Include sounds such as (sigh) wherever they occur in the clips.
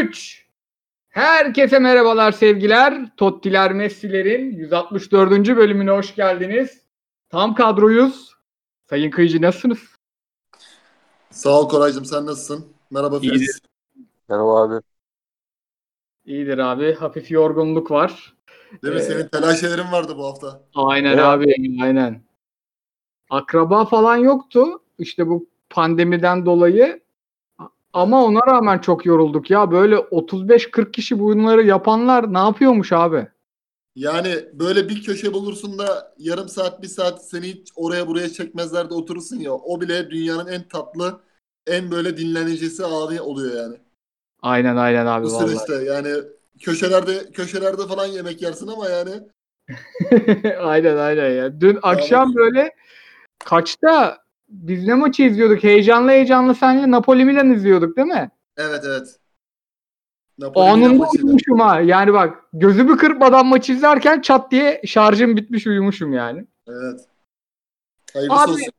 3 Herkese merhabalar sevgiler. Tottiler Messi'lerin 164. bölümüne hoş geldiniz. Tam kadroyuz. Sayın Kıyıcı nasılsınız? Sağ ol Koraycığım sen nasılsın? Merhaba İyidir. Filiz. Merhaba abi. İyidir abi. Hafif yorgunluk var. Değil mi? Ee, Senin telaşelerin vardı bu hafta. Aynen Evet. abi. Aynen. Akraba falan yoktu. İşte bu pandemiden dolayı. Ama ona rağmen çok yorulduk ya. Böyle 35-40 kişi bunları yapanlar ne yapıyormuş abi? Yani böyle bir köşe bulursun da yarım saat bir saat seni hiç oraya buraya çekmezler de oturursun ya. O bile dünyanın en tatlı en böyle dinlenicisi abi oluyor yani. Aynen aynen abi Bu vallahi. süreçte yani köşelerde köşelerde falan yemek yersin ama yani (laughs) aynen aynen ya. Dün akşam böyle kaçta biz ne maçı izliyorduk? Heyecanlı heyecanlı senle Napoli Milan izliyorduk değil mi? evet evet. Napoli Anında uyumuşum ha. Yani bak gözümü kırpmadan maçı izlerken çat diye şarjım bitmiş uyumuşum yani. Evet. Hayırlısı Abi- olsun.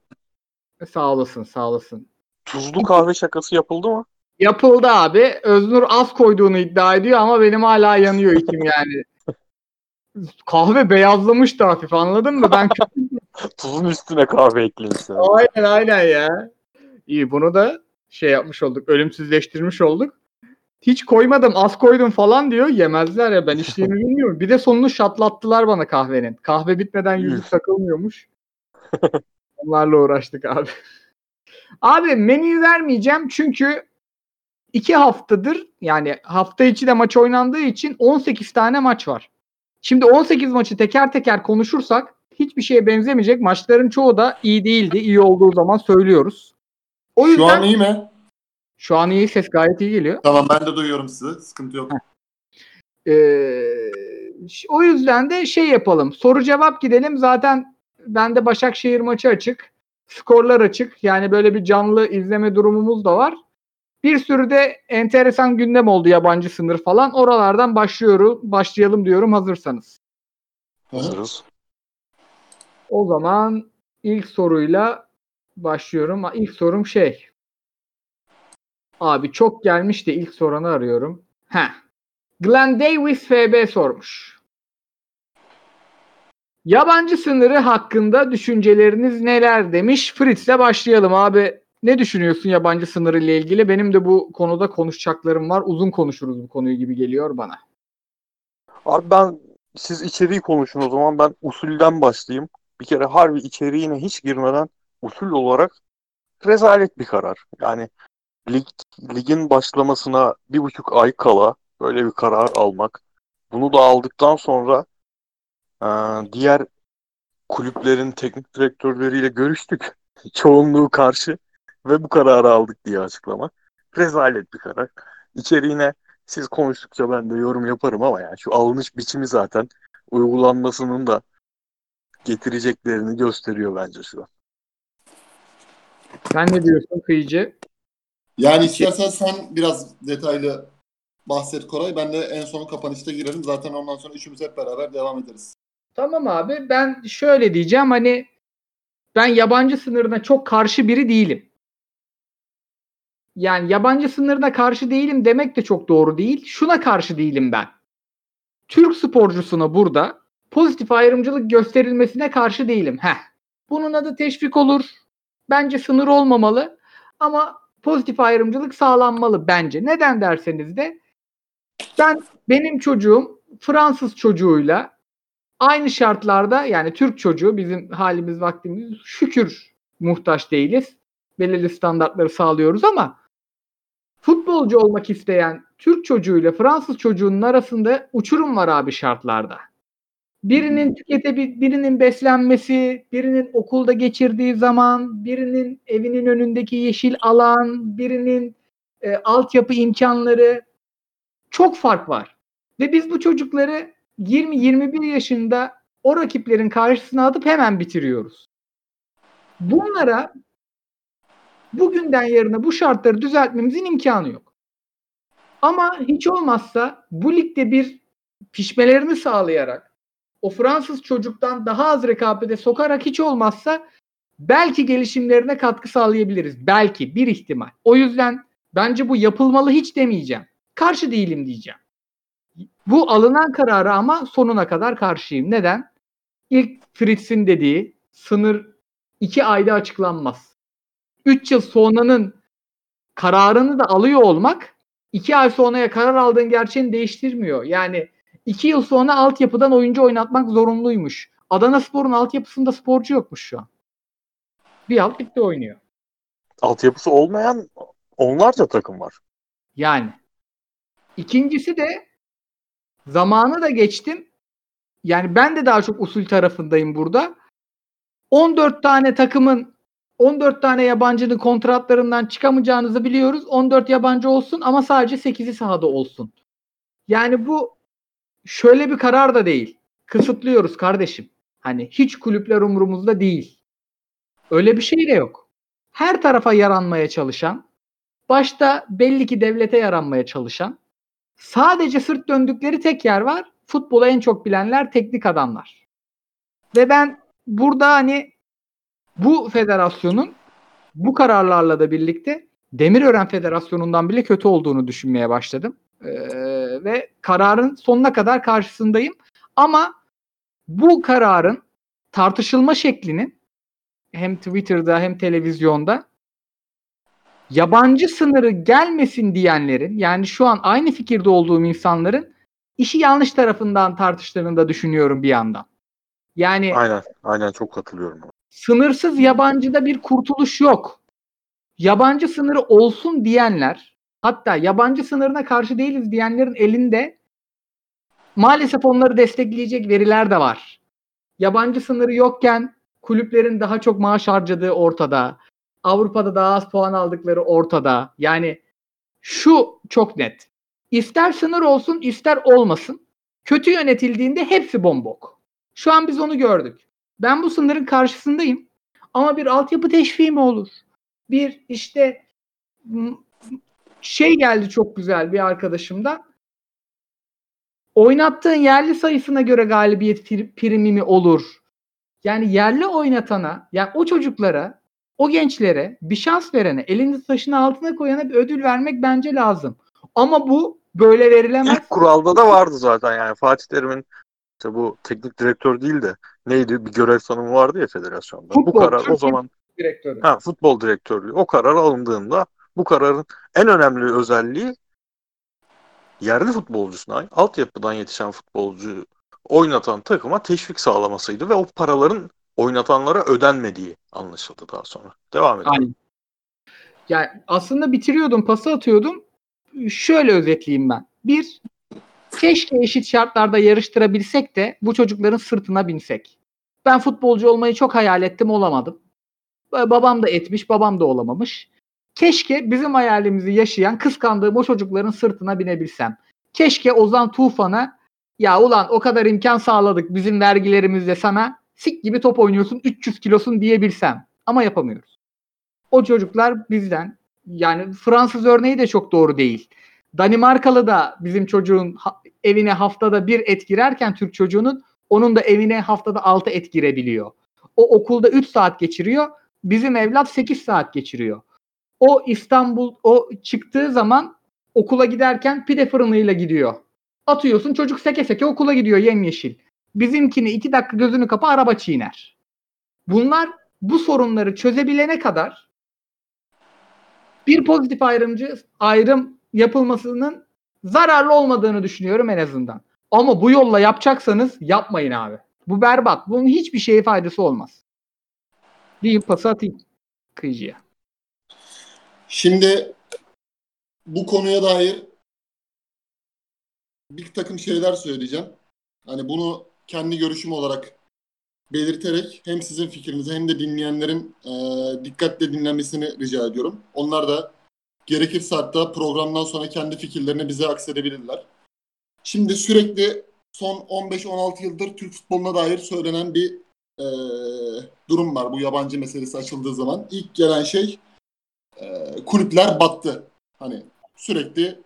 Sağ olasın sağ olasın. Tuzlu kahve şakası yapıldı mı? Yapıldı abi. Öznur az koyduğunu iddia ediyor ama benim hala yanıyor içim yani. (laughs) Kahve beyazlamıştı hafif anladın mı? Ben (laughs) Tuzun üstüne kahve eklemişler. Aynen aynen ya. İyi bunu da şey yapmış olduk. Ölümsüzleştirmiş olduk. Hiç koymadım az koydum falan diyor. Yemezler ya ben içtiğimi (laughs) bilmiyorum. Bir de sonunu şatlattılar bana kahvenin. Kahve bitmeden yüzü Üf. takılmıyormuş. (laughs) Onlarla uğraştık abi. Abi menüyü vermeyeceğim çünkü iki haftadır yani hafta içi de maç oynandığı için 18 tane maç var. Şimdi 18 maçı teker teker konuşursak hiçbir şeye benzemeyecek. Maçların çoğu da iyi değildi. İyi olduğu zaman söylüyoruz. O yüzden Şu an iyi mi? şu an iyi ses gayet iyi geliyor. Tamam ben de duyuyorum sizi. Sıkıntı yok. Ee, o yüzden de şey yapalım. Soru cevap gidelim. Zaten bende Başakşehir maçı açık. Skorlar açık. Yani böyle bir canlı izleme durumumuz da var. Bir sürü de enteresan gündem oldu yabancı sınır falan. Oralardan başlıyorum, başlayalım diyorum hazırsanız. Hazırız. O zaman ilk soruyla başlıyorum. İlk sorum şey. Abi çok gelmiş de ilk soranı arıyorum. Heh. Glenn Davis FB sormuş. Yabancı sınırı hakkında düşünceleriniz neler demiş. Fritz'le başlayalım abi. Ne düşünüyorsun yabancı sınırı ile ilgili? Benim de bu konuda konuşacaklarım var. Uzun konuşuruz bu konuyu gibi geliyor bana. Abi ben siz içeriği konuşun o zaman ben usulden başlayayım. Bir kere harbi içeriğine hiç girmeden usul olarak rezalet bir karar. Yani lig, ligin başlamasına bir buçuk ay kala böyle bir karar almak. Bunu da aldıktan sonra e, diğer kulüplerin teknik direktörleriyle görüştük. (laughs) Çoğunluğu karşı ve bu kararı aldık diye açıklama. Rezalet bir karar. İçeriğine siz konuştukça ben de yorum yaparım ama yani şu alınış biçimi zaten uygulanmasının da getireceklerini gösteriyor bence şu an. Sen ne diyorsun Kıyıcı? Yani istersen sen biraz detaylı bahset Koray. Ben de en son kapanışta girerim. Zaten ondan sonra üçümüz hep beraber devam ederiz. Tamam abi ben şöyle diyeceğim hani ben yabancı sınırına çok karşı biri değilim. Yani yabancı sınırına karşı değilim demek de çok doğru değil. Şuna karşı değilim ben. Türk sporcusuna burada pozitif ayrımcılık gösterilmesine karşı değilim. Heh. Bunun adı teşvik olur. Bence sınır olmamalı. Ama pozitif ayrımcılık sağlanmalı bence. Neden derseniz de ben benim çocuğum Fransız çocuğuyla aynı şartlarda yani Türk çocuğu bizim halimiz vaktimiz şükür muhtaç değiliz. Belirli standartları sağlıyoruz ama futbolcu olmak isteyen Türk çocuğuyla Fransız çocuğunun arasında uçurum var abi şartlarda. Birinin tüketebil birinin beslenmesi, birinin okulda geçirdiği zaman, birinin evinin önündeki yeşil alan, birinin e, altyapı imkanları çok fark var. Ve biz bu çocukları 20-21 yaşında o rakiplerin karşısına atıp hemen bitiriyoruz. Bunlara bugünden yarına bu şartları düzeltmemizin imkanı yok. Ama hiç olmazsa bu ligde bir pişmelerini sağlayarak o Fransız çocuktan daha az rekabete sokarak hiç olmazsa belki gelişimlerine katkı sağlayabiliriz. Belki bir ihtimal. O yüzden bence bu yapılmalı hiç demeyeceğim. karşı değilim diyeceğim. Bu alınan kararı ama sonuna kadar karşıyım. Neden? İlk Fritz'in dediği sınır iki ayda açıklanmaz. Üç yıl sonranın kararını da alıyor olmak iki ay sonraya karar aldığın gerçeğini değiştirmiyor. Yani iki yıl sonra altyapıdan oyuncu oynatmak zorunluymuş. Adana Spor'un altyapısında sporcu yokmuş şu an. Bir alt bitti oynuyor. Altyapısı olmayan onlarca takım var. Yani. İkincisi de zamanı da geçtim. Yani ben de daha çok usul tarafındayım burada. 14 tane takımın 14 tane yabancının kontratlarından çıkamayacağınızı biliyoruz. 14 yabancı olsun ama sadece 8'i sahada olsun. Yani bu şöyle bir karar da değil. Kısıtlıyoruz kardeşim. Hani hiç kulüpler umurumuzda değil. Öyle bir şey de yok. Her tarafa yaranmaya çalışan, başta belli ki devlete yaranmaya çalışan, sadece sırt döndükleri tek yer var. Futbolu en çok bilenler teknik adamlar. Ve ben burada hani bu federasyonun bu kararlarla da birlikte Demirören Federasyonu'ndan bile kötü olduğunu düşünmeye başladım. Ee, ve kararın sonuna kadar karşısındayım. Ama bu kararın tartışılma şeklinin hem Twitter'da hem televizyonda yabancı sınırı gelmesin diyenlerin yani şu an aynı fikirde olduğum insanların işi yanlış tarafından tartıştığını da düşünüyorum bir yandan. Yani Aynen. Aynen çok katılıyorum. sınırsız yabancıda bir kurtuluş yok. Yabancı sınırı olsun diyenler, hatta yabancı sınırına karşı değiliz diyenlerin elinde maalesef onları destekleyecek veriler de var. Yabancı sınırı yokken kulüplerin daha çok maaş harcadığı ortada. Avrupa'da daha az puan aldıkları ortada. Yani şu çok net. İster sınır olsun ister olmasın. Kötü yönetildiğinde hepsi bombok. Şu an biz onu gördük. Ben bu sınırın karşısındayım. Ama bir altyapı teşviği mi olur? Bir işte şey geldi çok güzel bir arkadaşımda. Oynattığın yerli sayısına göre galibiyet pri- primi mi olur? Yani yerli oynatana, yani o çocuklara, o gençlere bir şans verene, elini taşın altına koyana bir ödül vermek bence lazım. Ama bu böyle verilemez. İlk kuralda da vardı zaten yani Fatih Terim'in işte bu teknik direktör değil de neydi bir görev tanımı vardı ya federasyonda. bu Futbol, karar o zaman direktörü. ha, futbol direktörlüğü o karar alındığında bu kararın en önemli özelliği yerli futbolcusuna, altyapıdan yetişen futbolcu oynatan takıma teşvik sağlamasıydı ve o paraların oynatanlara ödenmediği anlaşıldı daha sonra. Devam edelim. Aynen. Yani aslında bitiriyordum, pası atıyordum. Şöyle özetleyeyim ben. Bir, keşke eşit şartlarda yarıştırabilsek de bu çocukların sırtına binsek. Ben futbolcu olmayı çok hayal ettim, olamadım. Ba- Babam da etmiş, babam da olamamış. Keşke bizim hayalimizi yaşayan, kıskandığım o çocukların sırtına binebilsem. Keşke Ozan Tufan'a ya ulan o kadar imkan sağladık bizim vergilerimizle sana sik gibi top oynuyorsun 300 kilosun diyebilsem. Ama yapamıyoruz. O çocuklar bizden yani Fransız örneği de çok doğru değil. Danimarkalı da bizim çocuğun evine haftada bir et girerken Türk çocuğunun onun da evine haftada 6 et girebiliyor. O okulda 3 saat geçiriyor. Bizim evlat 8 saat geçiriyor. O İstanbul o çıktığı zaman okula giderken pide fırınıyla gidiyor. Atıyorsun çocuk seke seke okula gidiyor yemyeşil. Bizimkini 2 dakika gözünü kapa araba çiğner. Bunlar bu sorunları çözebilene kadar bir pozitif ayrımcı ayrım yapılmasının zararlı olmadığını düşünüyorum en azından. Ama bu yolla yapacaksanız yapmayın abi. Bu berbat. Bunun hiçbir şeye faydası olmaz. Deyip pası atayım kıyıcıya. Şimdi bu konuya dair bir takım şeyler söyleyeceğim. Hani bunu kendi görüşüm olarak belirterek hem sizin fikrinizi hem de dinleyenlerin e, dikkatle dinlemesini rica ediyorum. Onlar da gerekirse hatta programdan sonra kendi fikirlerini bize aksedebilirler. Şimdi sürekli son 15-16 yıldır Türk futboluna dair söylenen bir e, durum var bu yabancı meselesi açıldığı zaman. İlk gelen şey e, kulüpler battı. Hani sürekli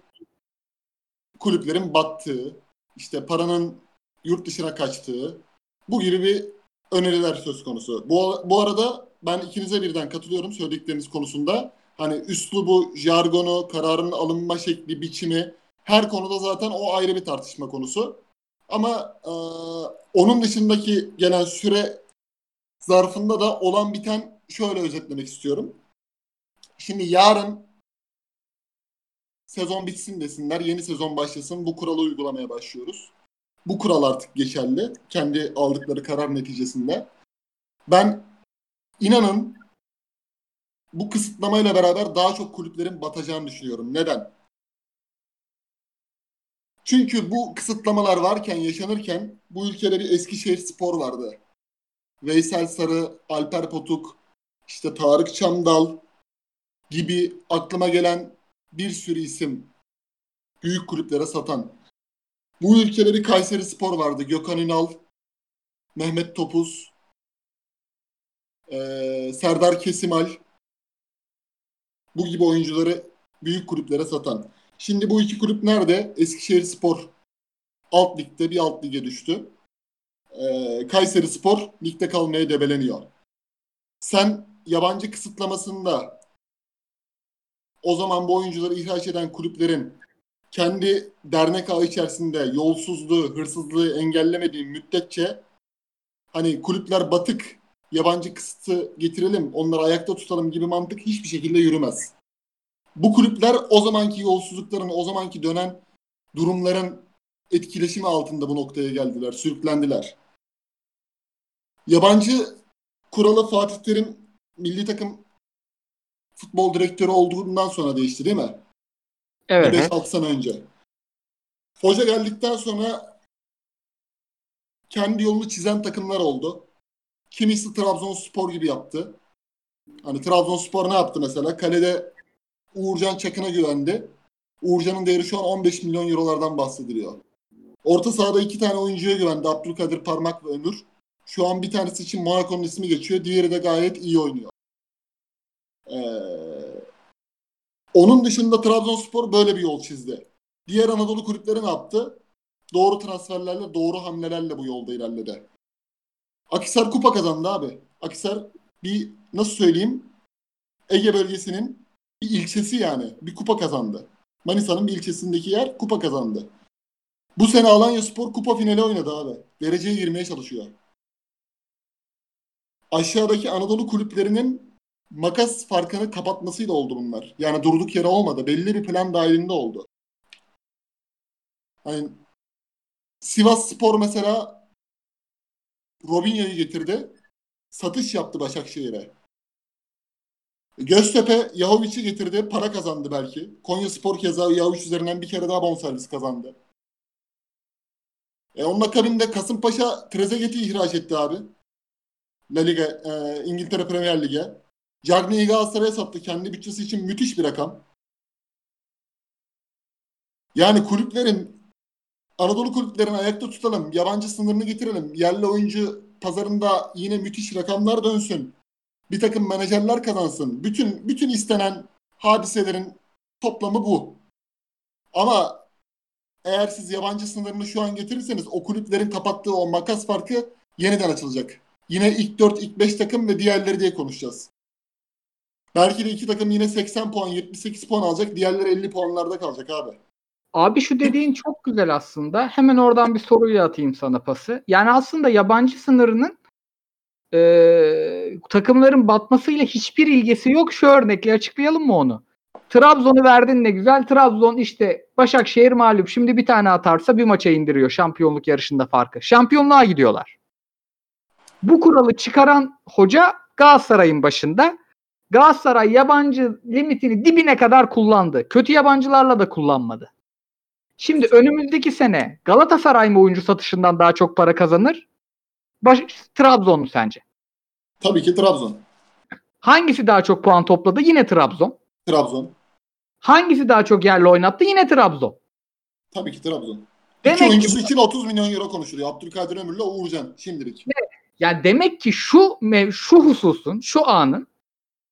kulüplerin battığı, işte paranın yurt dışına kaçtığı bu gibi bir öneriler söz konusu. Bu, bu arada ben ikinize birden katılıyorum söyledikleriniz konusunda. Hani üslubu, jargonu, kararın alınma şekli, biçimi her konuda zaten o ayrı bir tartışma konusu. Ama e, onun dışındaki gelen süre zarfında da olan biten şöyle özetlemek istiyorum. Şimdi yarın sezon bitsin desinler, yeni sezon başlasın, bu kuralı uygulamaya başlıyoruz. Bu kural artık geçerli. Kendi aldıkları karar neticesinde. Ben inanın bu kısıtlamayla beraber daha çok kulüplerin batacağını düşünüyorum. Neden? Çünkü bu kısıtlamalar varken, yaşanırken bu ülkede bir Eskişehir Spor vardı. Veysel Sarı, Alper Potuk, işte Tarık Çamdal gibi aklıma gelen bir sürü isim büyük kulüplere satan. Bu ülkede bir Kayseri Spor vardı. Gökhan Ünal, Mehmet Topuz, Serdar Kesimal bu gibi oyuncuları büyük kulüplere satan. Şimdi bu iki kulüp nerede? Eskişehir Spor alt ligde bir alt lige düştü. Ee, Kayseri Spor ligde kalmaya debeleniyor. Sen yabancı kısıtlamasında o zaman bu oyuncuları ihraç eden kulüplerin kendi dernek ağı içerisinde yolsuzluğu, hırsızlığı engellemediği müddetçe hani kulüpler batık, yabancı kısıtı getirelim, onları ayakta tutalım gibi mantık hiçbir şekilde yürümez. Bu kulüpler o zamanki yolsuzlukların, o zamanki dönen durumların etkileşimi altında bu noktaya geldiler, sürüklendiler. Yabancı kuralı Fatih Terim milli takım futbol direktörü olduğundan sonra değişti değil mi? Evet. 5-6 sene önce. Hoca geldikten sonra kendi yolunu çizen takımlar oldu. Kimisi Trabzonspor gibi yaptı. Hani Trabzonspor ne yaptı mesela? Kalede Uğurcan Çakın'a güvendi. Uğurcan'ın değeri şu an 15 milyon eurolardan bahsediliyor. Orta sahada iki tane oyuncuya güvendi. Abdülkadir Parmak ve Ömür. Şu an bir tanesi için Monaco'nun ismi geçiyor. Diğeri de gayet iyi oynuyor. Ee, onun dışında Trabzonspor böyle bir yol çizdi. Diğer Anadolu kulüpleri ne yaptı? Doğru transferlerle, doğru hamlelerle bu yolda ilerledi. Akisar kupa kazandı abi. Akisar bir nasıl söyleyeyim? Ege bölgesinin bir ilçesi yani. Bir kupa kazandı. Manisa'nın bir ilçesindeki yer kupa kazandı. Bu sene Alanya Spor kupa finali oynadı abi. Dereceye girmeye çalışıyor. Aşağıdaki Anadolu kulüplerinin makas farkını kapatmasıyla oldu bunlar. Yani durduk yere olmadı. Belli bir plan dahilinde oldu. Hani Sivas Spor mesela Robinho'yu getirdi. Satış yaptı Başakşehir'e. Göztepe Yahovic'i getirdi. Para kazandı belki. Konya Spor keza Yahovic üzerinden bir kere daha bonservis kazandı. E onun akabinde Kasımpaşa Trezeguet'i ihraç etti abi. La Liga, e, İngiltere Premier Lig'e. Cagney'i Galatasaray'a sattı. Kendi bütçesi için müthiş bir rakam. Yani kulüplerin Anadolu kulüplerini ayakta tutalım. Yabancı sınırını getirelim. Yerli oyuncu pazarında yine müthiş rakamlar dönsün. Bir takım menajerler kazansın. Bütün bütün istenen hadiselerin toplamı bu. Ama eğer siz yabancı sınırını şu an getirirseniz o kulüplerin kapattığı o makas farkı yeniden açılacak. Yine ilk 4, ilk 5 takım ve diğerleri diye konuşacağız. Belki de iki takım yine 80 puan, 78 puan alacak. Diğerleri 50 puanlarda kalacak abi. Abi şu dediğin çok güzel aslında. Hemen oradan bir soruyla atayım sana pası. Yani aslında yabancı sınırının e, takımların batmasıyla hiçbir ilgisi yok. Şu örnekle açıklayalım mı onu? Trabzon'u verdin ne güzel. Trabzon işte Başakşehir mağlup. Şimdi bir tane atarsa bir maça indiriyor şampiyonluk yarışında farkı. Şampiyonluğa gidiyorlar. Bu kuralı çıkaran hoca Galatasaray'ın başında. Galatasaray yabancı limitini dibine kadar kullandı. Kötü yabancılarla da kullanmadı. Şimdi önümüzdeki sene Galatasaray mı oyuncu satışından daha çok para kazanır? Baş, Trabzon mu sence? Tabii ki Trabzon. Hangisi daha çok puan topladı? Yine Trabzon. Trabzon. Hangisi daha çok yerli oynattı? Yine Trabzon. Tabii ki Trabzon. Demek İki ki- oyuncusu için 30 milyon euro konuşuluyor. Abdülkadir Ömür'le Uğurcan şimdilik. Yani demek ki şu şu hususun, şu anın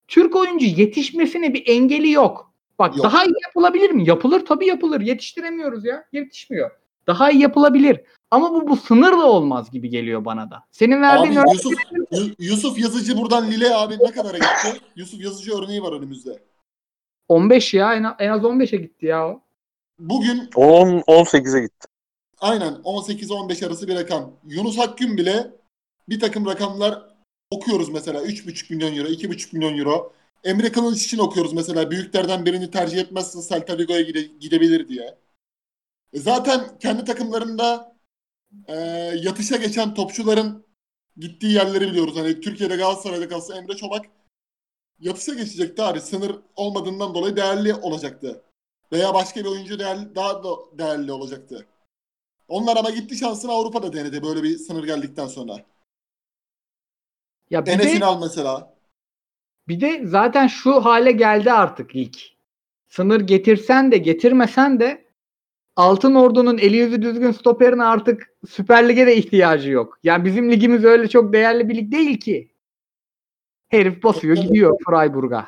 Türk oyuncu yetişmesine bir engeli yok. Bak Yok. daha iyi yapılabilir mi? Yapılır tabii yapılır. Yetiştiremiyoruz ya. Yetişmiyor. Daha iyi yapılabilir. Ama bu bu sınırla olmaz gibi geliyor bana da. Senin verdiğin Abi örnek Yusuf, Yu- Yusuf Yazıcı buradan Lille abi ne kadara gitti? Yusuf Yazıcı örneği var önümüzde. 15 ya en, en az 15'e gitti ya o. bugün 10 18'e gitti. aynen 18-15 arası bir rakam. Yunus Akgün bile bir takım rakamlar okuyoruz mesela 3,5 milyon euro, 2,5 milyon euro. Emre Kılıç için okuyoruz mesela büyüklerden birini tercih etmezse Celta Vigo'ya gide, gidebilir diye. E zaten kendi takımlarında e, yatışa geçen topçuların gittiği yerleri biliyoruz. Hani Türkiye'de Galatasaray'da kalsa Emre Çolak yatışa geçecekti abi. Sınır olmadığından dolayı değerli olacaktı. Veya başka bir oyuncu değerli, daha da değerli olacaktı. Onlar ama gitti şansını Avrupa'da denedi böyle bir sınır geldikten sonra. Ya bir Enes de, İnal mesela. bir de zaten şu hale geldi artık lig. Sınır getirsen de getirmesen de Altın Ordu'nun eli yüzü düzgün stoperine artık Süper Lig'e de ihtiyacı yok. Yani bizim ligimiz öyle çok değerli bir lig değil ki. Herif basıyor Tabii. gidiyor Freiburg'a.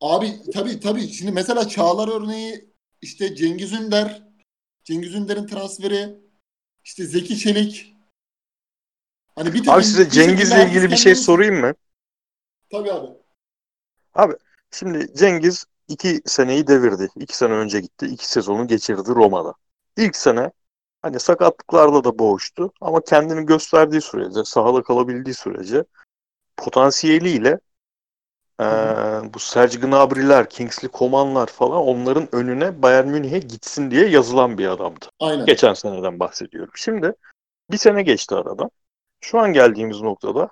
Abi tabii tabii. Şimdi mesela Çağlar örneği işte Cengiz Ünder, Cengiz Ünder'in transferi, işte Zeki Çelik. Hani bir Abi size Cengiz'le ilgili bir şey sorayım mı? Tabii abi. Abi şimdi Cengiz iki seneyi devirdi. İki sene önce gitti. iki sezonu geçirdi Roma'da. İlk sene hani sakatlıklarla da boğuştu ama kendini gösterdiği sürece, sahada kalabildiği sürece potansiyeliyle eee, bu Serge Gnabry'ler, Kingsley Coman'lar falan onların önüne Bayern Münih'e gitsin diye yazılan bir adamdı. Aynen. Geçen seneden bahsediyorum. Şimdi bir sene geçti aradan. Şu an geldiğimiz noktada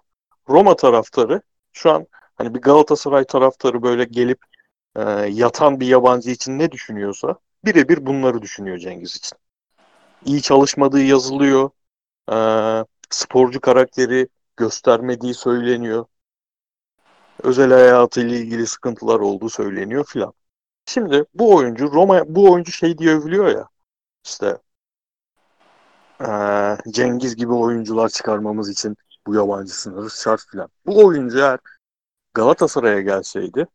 Roma taraftarı şu an hani bir Galatasaray taraftarı böyle gelip e, yatan bir yabancı için ne düşünüyorsa birebir bunları düşünüyor Cengiz için. İyi çalışmadığı yazılıyor. E, sporcu karakteri göstermediği söyleniyor. Özel hayatıyla ilgili sıkıntılar olduğu söyleniyor filan. Şimdi bu oyuncu Roma bu oyuncu şey diye övülüyor ya işte eee, Cengiz gibi oyuncular çıkarmamız için bu yabancı sınırı şart filan. Bu oyuncu eğer Galatasaray'a gelseydi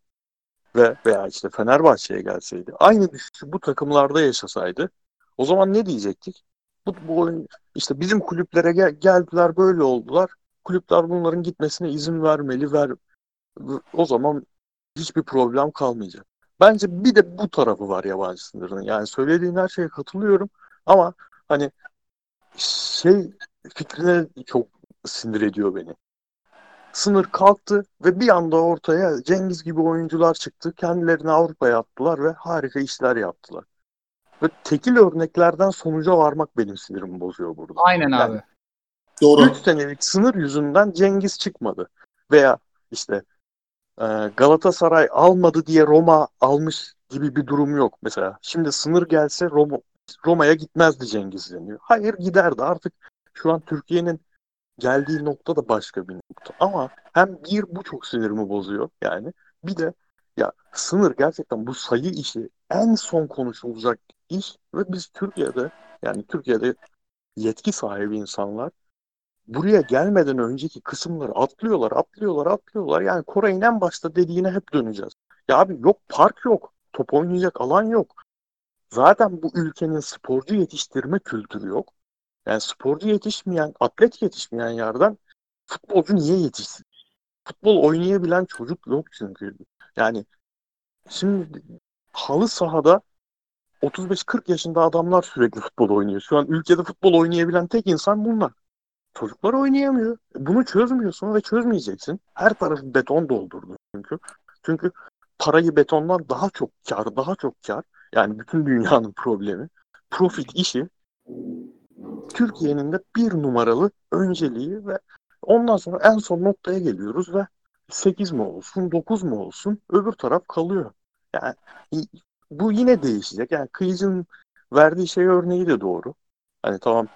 ve veya işte Fenerbahçe'ye gelseydi aynı düşüşü bu takımlarda yaşasaydı o zaman ne diyecektik? Bu, bu oyun işte bizim kulüplere gel- geldiler böyle oldular. Kulüpler bunların gitmesine izin vermeli ver o zaman hiçbir problem kalmayacak. Bence bir de bu tarafı var yabancı sınırının. Yani söylediğin her şeye katılıyorum ama hani şey fikrine çok sinir ediyor beni. Sınır kalktı ve bir anda ortaya Cengiz gibi oyuncular çıktı. Kendilerini Avrupa'ya attılar ve harika işler yaptılar. Ve tekil örneklerden sonuca varmak benim sinirimi bozuyor burada. Aynen Yani- abi. Doğru. 3 senelik sınır yüzünden Cengiz çıkmadı. Veya işte e, Galatasaray almadı diye Roma almış gibi bir durum yok mesela. Şimdi sınır gelse Roma Roma'ya gitmezdi Cengiz deniyor. Hayır giderdi. Artık şu an Türkiye'nin geldiği nokta da başka bir nokta. Ama hem bir bu çok sinirimi bozuyor yani. Bir de ya sınır gerçekten bu sayı işi en son konuşulacak iş ve biz Türkiye'de yani Türkiye'de yetki sahibi insanlar buraya gelmeden önceki kısımları atlıyorlar, atlıyorlar, atlıyorlar. Yani Koray'ın en başta dediğine hep döneceğiz. Ya abi yok park yok, top oynayacak alan yok. Zaten bu ülkenin sporcu yetiştirme kültürü yok. Yani sporcu yetişmeyen, atlet yetişmeyen yerden futbolcu niye yetişsin? Futbol oynayabilen çocuk yok çünkü. Yani şimdi halı sahada 35-40 yaşında adamlar sürekli futbol oynuyor. Şu an ülkede futbol oynayabilen tek insan bunlar. Çocuklar oynayamıyor. Bunu çözmüyorsun ve çözmeyeceksin. Her tarafı beton doldurdu çünkü. Çünkü parayı betondan daha çok kar, daha çok kar. Yani bütün dünyanın problemi. Profit işi Türkiye'nin de bir numaralı önceliği ve ondan sonra en son noktaya geliyoruz ve 8 mi olsun 9 mu olsun öbür taraf kalıyor. Yani bu yine değişecek. Yani Kıyıcı'nın verdiği şey örneği de doğru. Hani tamam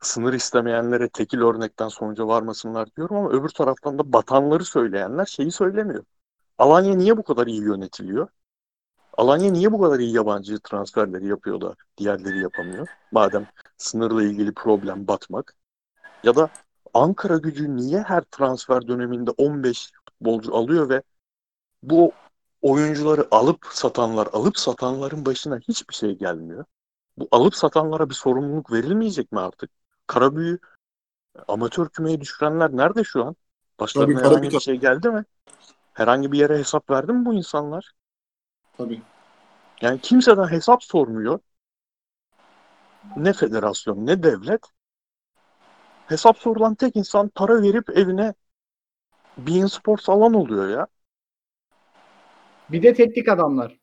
sınır istemeyenlere tekil örnekten sonuca varmasınlar diyorum ama öbür taraftan da batanları söyleyenler şeyi söylemiyor. Alanya niye bu kadar iyi yönetiliyor? Alanya niye bu kadar iyi yabancı transferleri yapıyor da diğerleri yapamıyor? Madem sınırla ilgili problem batmak. Ya da Ankara gücü niye her transfer döneminde 15 futbolcu alıyor ve bu oyuncuları alıp satanlar, alıp satanların başına hiçbir şey gelmiyor. Bu alıp satanlara bir sorumluluk verilmeyecek mi artık? Karabüyü amatör kümeye düşürenler nerede şu an? Başlarına Tabii, herhangi bir şey geldi mi? Herhangi bir yere hesap verdi mi bu insanlar? Tabii. Yani kimseden hesap sormuyor. ne federasyon ne devlet hesap sorulan tek insan para verip evine Bein Sports alan oluyor ya. Bir de teknik adamlar.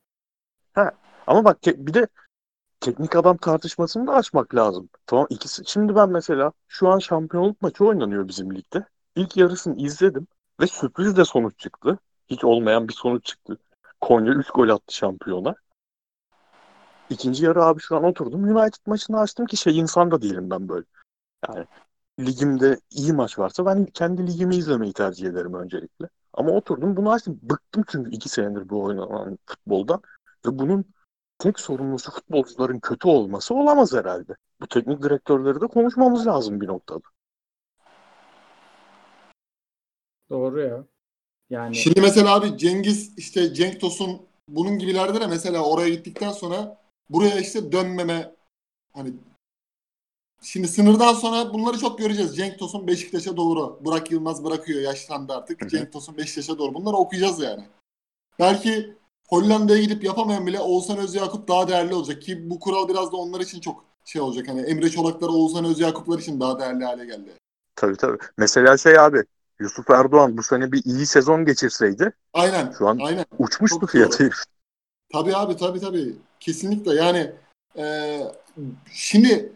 Ama bak te- bir de teknik adam tartışmasını da açmak lazım. Tamam ikisi. Şimdi ben mesela şu an şampiyonluk maçı oynanıyor bizim ligde. İlk yarısını izledim ve sürpriz de sonuç çıktı. Hiç olmayan bir sonuç çıktı. Konya 3 gol attı şampiyona. İkinci yarı abi şu an oturdum. United maçını açtım ki şey insan da değilim ben böyle. Yani ligimde iyi maç varsa ben kendi ligimi izlemeyi tercih ederim öncelikle. Ama oturdum bunu açtım. Bıktım çünkü iki senedir bu oynanan futboldan. Ve bunun tek sorumlusu futbolcuların kötü olması olamaz herhalde. Bu teknik direktörleri de konuşmamız lazım bir noktada. Doğru ya. Yani Şimdi mesela abi Cengiz işte Cenk Tosun bunun gibilerde de mesela oraya gittikten sonra buraya işte dönmeme hani şimdi sınırdan sonra bunları çok göreceğiz. Cenk Tosun Beşiktaş'a doğru. Burak Yılmaz bırakıyor yaşlandı artık. Hı hı. Cenk Tosun Beşiktaş'a doğru. Bunları okuyacağız yani. Belki Hollanda'ya gidip yapamayan bile Oğuzhan Özyakup daha değerli olacak ki bu kural biraz da onlar için çok şey olacak. Hani Emre Çolaklar, Oğuzhan Özyakuplar için daha değerli hale geldi. Tabii tabii. Mesela şey abi Yusuf Erdoğan bu sene bir iyi sezon geçirseydi Aynen. Şu an- Aynen. uçmuştu Çok fiyatı. doğru. Tabii abi tabii tabii. Kesinlikle yani e, şimdi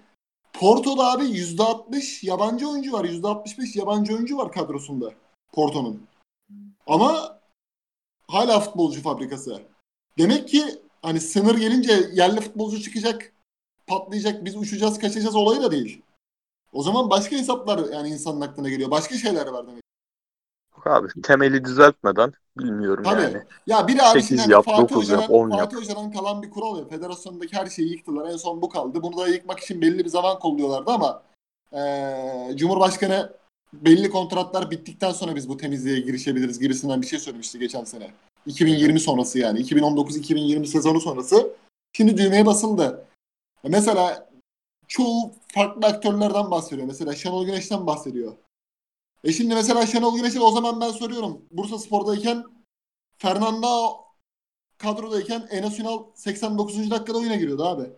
Porto'da abi %60 yabancı oyuncu var. %65 yabancı oyuncu var kadrosunda Porto'nun. Ama hala futbolcu fabrikası. Demek ki hani sınır gelince yerli futbolcu çıkacak, patlayacak, biz uçacağız, kaçacağız olayı da değil. O zaman başka hesaplar yani insanın aklına geliyor. Başka şeyler var demek. Abi temeli düzeltmeden bilmiyorum Tabii. yani. Ya biri abi Sekiz şimdi hani yap, Fatih dokuz yap, Hoca'dan, on Fatih yap. Hoca'dan kalan bir kural ya. Federasyondaki her şeyi yıktılar. En son bu kaldı. Bunu da yıkmak için belli bir zaman kolluyorlardı ama eee, Cumhurbaşkanı belli kontratlar bittikten sonra biz bu temizliğe girişebiliriz gibisinden bir şey söylemişti geçen sene. 2020 sonrası yani. 2019-2020 sezonu sonrası. Şimdi düğmeye basıldı. Mesela çoğu farklı aktörlerden bahsediyor. Mesela Şenol Güneş'ten bahsediyor. E şimdi mesela Şenol Güneş'e o zaman ben soruyorum. Bursa Spor'dayken Fernando kadrodayken Enes Ünal 89. dakikada oyuna giriyordu abi.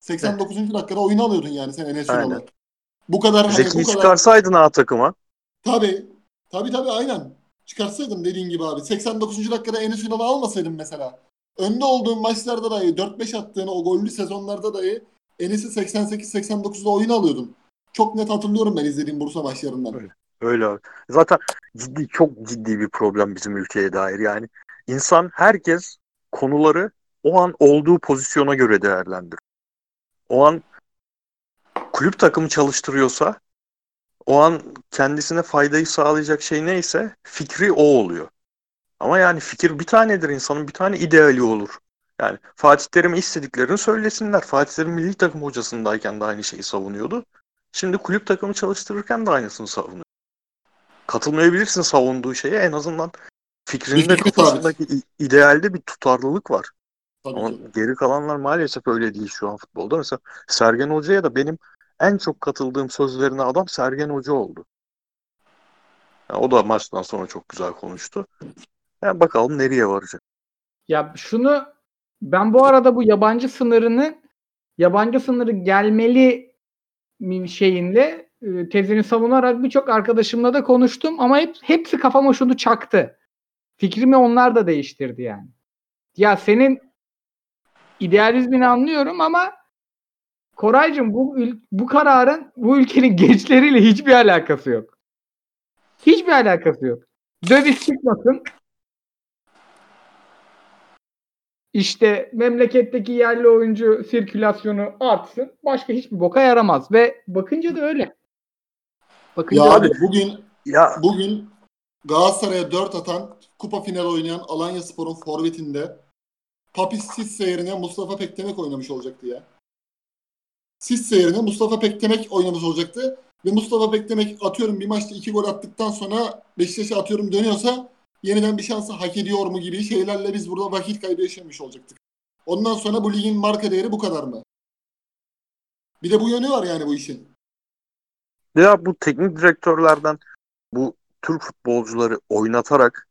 89. dakikada oyunu alıyordun yani sen Enes. Ünal'ı. Bu kadar hani Zeki'yi bu kadar çıkarsaydın A takıma. tabii. Tabii tabii aynen. Çıkarsaydım dediğin gibi abi. 89. dakikada Enes Ünal'ı almasaydım mesela. Önde olduğun maçlarda dahi 4-5 attığın o gollü sezonlarda dahi Enes'i 88-89'da oyunu alıyordun. Çok net hatırlıyorum ben izlediğim Bursa maçlarından. Öyle. Öyle abi. Zaten ciddi çok ciddi bir problem bizim ülkeye dair yani. İnsan herkes konuları o an olduğu pozisyona göre değerlendirir. O an kulüp takımı çalıştırıyorsa o an kendisine faydayı sağlayacak şey neyse fikri o oluyor. Ama yani fikir bir tanedir insanın bir tane ideali olur. Yani Fatih Terim'e istediklerini söylesinler. Fatih Terim milli takım hocasındayken de aynı şeyi savunuyordu. Şimdi kulüp takımı çalıştırırken de aynısını savunuyor. Katılmayabilirsin savunduğu şeye en azından fikrinde kafasındaki idealde bir tutarlılık var. Tabii Ama ki. geri kalanlar maalesef öyle değil şu an futbolda. Mesela Sergen Hoca'ya da benim en çok katıldığım sözlerine adam Sergen Hoca oldu. Yani o da maçtan sonra çok güzel konuştu. Yani bakalım nereye varacak. Ya şunu ben bu arada bu yabancı sınırını yabancı sınırı gelmeli mi- şeyinle e, tezini savunarak birçok arkadaşımla da konuştum ama hep, hepsi kafama şunu çaktı. Fikrimi onlar da değiştirdi yani. Ya senin idealizmini anlıyorum ama Koraycığım bu bu kararın bu ülkenin (laughs) gençleriyle hiçbir alakası yok. Hiçbir alakası yok. Döviz çıkmasın. İşte memleketteki yerli oyuncu sirkülasyonu artsın. Başka hiçbir boka yaramaz. Ve bakınca da öyle. Bakınca Ya abi bugün Ya bugün Galatasaray'a 4 atan kupa final oynayan Alanya Spor'un forvetinde Papis Sisse yerine Mustafa Pektemek oynamış olacaktı ya. Sisse yerine Mustafa Pektemek oynamış olacaktı. Ve Mustafa Pektemek atıyorum bir maçta 2 gol attıktan sonra Beşiktaş'a atıyorum dönüyorsa yeniden bir şansı hak ediyor mu gibi şeylerle biz burada vakit kaybı yaşamış olacaktık. Ondan sonra bu ligin marka değeri bu kadar mı? Bir de bu yönü var yani bu işin. Ya bu teknik direktörlerden bu Türk futbolcuları oynatarak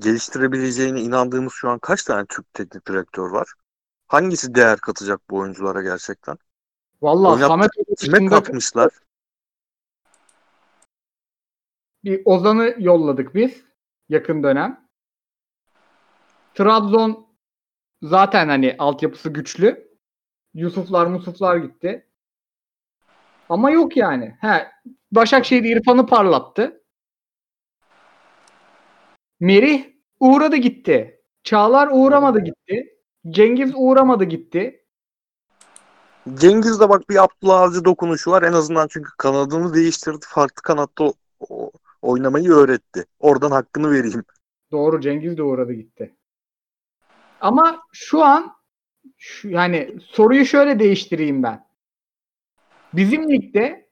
geliştirebileceğine inandığımız şu an kaç tane Türk teknik direktör var? Hangisi değer katacak bu oyunculara gerçekten? Vallahi Oynat- Samet Kime katmışlar? bir Ozan'ı yolladık biz yakın dönem. Trabzon zaten hani altyapısı güçlü. Yusuflar Musuflar gitti. Ama yok yani. He, Başakşehir İrfan'ı parlattı. Merih uğradı gitti. Çağlar uğramadı gitti. Cengiz uğramadı gitti. Cengiz de bak bir Abdullah Avcı dokunuşu var en azından çünkü kanadını değiştirdi. Farklı kanatta o- o- oynamayı öğretti. Oradan hakkını vereyim. Doğru Cengiz de uğradı gitti. Ama şu an şu, yani soruyu şöyle değiştireyim ben. Bizim ligde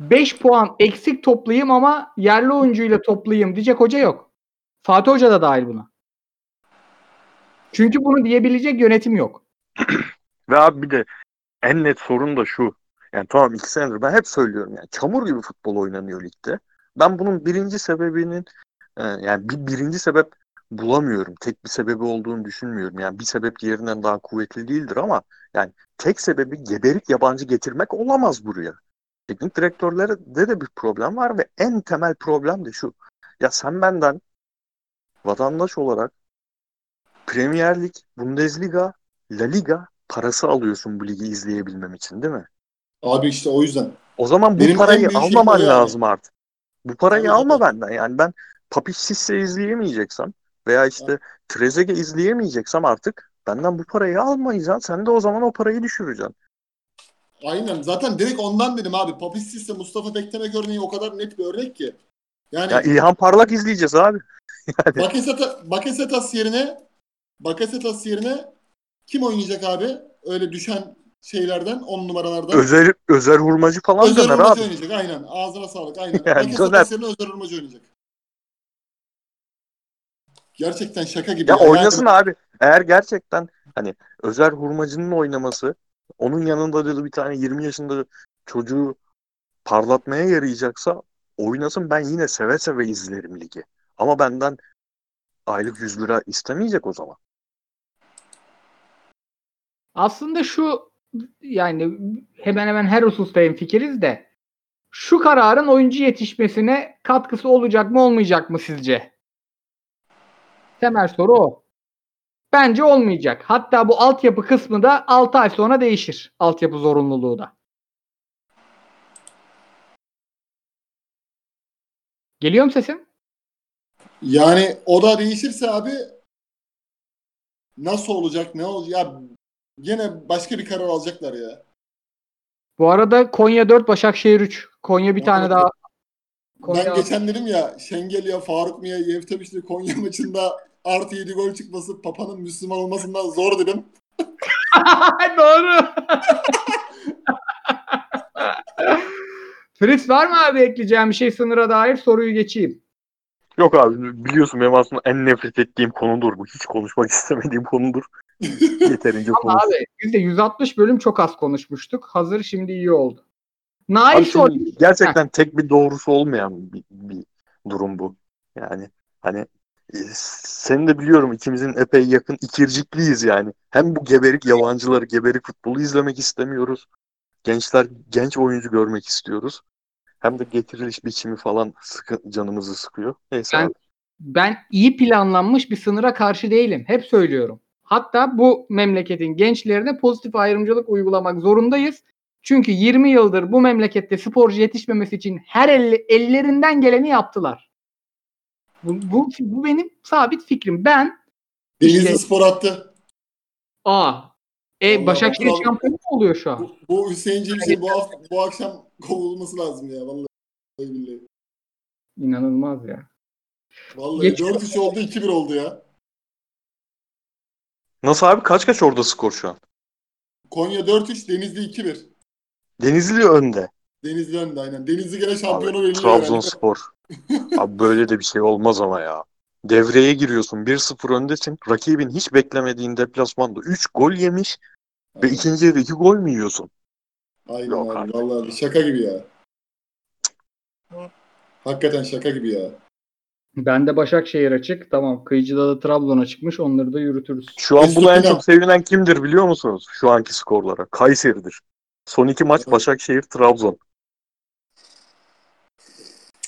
5 puan eksik toplayayım ama yerli oyuncuyla toplayayım diyecek hoca yok. Fatih Hoca da dahil buna. Çünkü bunu diyebilecek yönetim yok. (clears throat) Ve abi bir de en net sorun da şu. Yani tamam iki senedir ben hep söylüyorum yani çamur gibi futbol oynanıyor ligde. Ben bunun birinci sebebinin e, yani bir birinci sebep bulamıyorum. Tek bir sebebi olduğunu düşünmüyorum. Yani bir sebep diğerinden daha kuvvetli değildir ama yani tek sebebi geberik yabancı getirmek olamaz buraya. Teknik direktörlerde de bir problem var ve en temel problem de şu. Ya sen benden vatandaş olarak Premier Lig, Bundesliga, La Liga parası alıyorsun bu ligi izleyebilmem için değil mi? Abi işte o yüzden. O zaman bu Benim en parayı almaman yani. lazım artık. Bu parayı Tabii, alma benden. Yani ben Papiş Sisse izleyemeyeceksem veya işte Trezeguet izleyemeyeceksem artık benden bu parayı almayacaksın. Sen de o zaman o parayı düşüreceksin. Aynen. Zaten direkt ondan dedim abi. Papisis'le Mustafa Bektemek örneği o kadar net bir örnek ki. Yani Ya İlhan Parlak izleyeceğiz abi. (laughs) Bakaseta, Bakasetas yerine Bakasetas yerine kim oynayacak abi? Öyle düşen şeylerden 10 numaralardan. Özer, Özer Hurmacı falan Özer Hurmacı abi. oynayacak aynen. Ağzına sağlık aynen. (laughs) Yani Bakasetas döner. yerine Özer Hurmacı oynayacak. Gerçekten şaka gibi. Ya Yani oynasın abi. Eğer gerçekten hani Özer Hurmacı'nın oynaması onun yanında da bir tane 20 yaşında çocuğu parlatmaya yarayacaksa oynasın ben yine seve seve izlerim ligi. Ama benden aylık 100 lira istemeyecek o zaman. Aslında şu yani hemen hemen her hususta hemfikiriz de şu kararın oyuncu yetişmesine katkısı olacak mı olmayacak mı sizce? Temel soru o. Bence olmayacak. Hatta bu altyapı kısmı da 6 ay sonra değişir. Altyapı zorunluluğu da. Geliyor mu sesim? Yani o da değişirse abi nasıl olacak ne olacak? Ya gene başka bir karar alacaklar ya. Bu arada Konya 4, Başakşehir 3. Konya bir tane daha. Ben Konya geçen dedim ya Şengel ya Faruk Miya Yevtemiş'le Konya maçında artı 7 gol çıkması Papa'nın Müslüman olmasından zor dedim. (laughs) (laughs) Doğru. Fritz var mı abi ekleyeceğim bir şey sınıra dair soruyu geçeyim. Yok abi biliyorsun benim aslında en nefret ettiğim konudur bu. Hiç konuşmak (laughs) istemediğim konudur. Yeterince Ama konuş. abi biz de 160 bölüm çok az konuşmuştuk. Hazır şimdi iyi oldu. Nail şimdi gerçekten tek bir doğrusu olmayan bir, bir durum bu. Yani hani seni de biliyorum ikimizin epey yakın ikircikliyiz yani. Hem bu geberik yabancıları, geberik futbolu izlemek istemiyoruz. Gençler, genç oyuncu görmek istiyoruz. Hem de getiriliş biçimi falan sıkı, canımızı sıkıyor. Neyse Ben- abi. Ben iyi planlanmış bir sınıra karşı değilim. Hep söylüyorum. Hatta bu memleketin gençlerine pozitif ayrımcılık uygulamak zorundayız. Çünkü 20 yıldır bu memlekette sporcu yetişmemesi için her elle- ellerinden geleni yaptılar. Bu, bu, bu benim sabit fikrim. Ben Denizli İşte- Spor attı. A. E Vallahi Başakşehir bakalım. şampiyon mu oluyor şu an? Bu, bu Hüseyin Cemşir bu, hafta, bu akşam kovulması lazım ya. Vallahi billahi. İnanılmaz ya. Vallahi Geç- 4-3 oldu 2-1 oldu ya. Nasıl abi? Kaç kaç orada skor şu an? Konya 4-3 Denizli 2-1. Denizli önde. Denizli önde aynen. Denizli gene Abi, şampiyonu belirliyor. yani. Trabzonspor. (laughs) Abi böyle de bir şey olmaz ama ya. Devreye giriyorsun 1-0 öndesin. Rakibin hiç beklemediğin deplasmanda 3 gol yemiş ve ikinci yarıda 2 gol mü yiyorsun? Aynen Yok abi. artık. Vallahi şaka gibi ya. Hakikaten şaka gibi ya. Ben de Başakşehir açık. Tamam. Kıyıcıda da Trabzon'a çıkmış. Onları da yürütürüz. Şu an buna en çok sevinen kimdir biliyor musunuz? Şu anki skorlara. Kayseri'dir. Son iki maç. Başakşehir, Trabzon.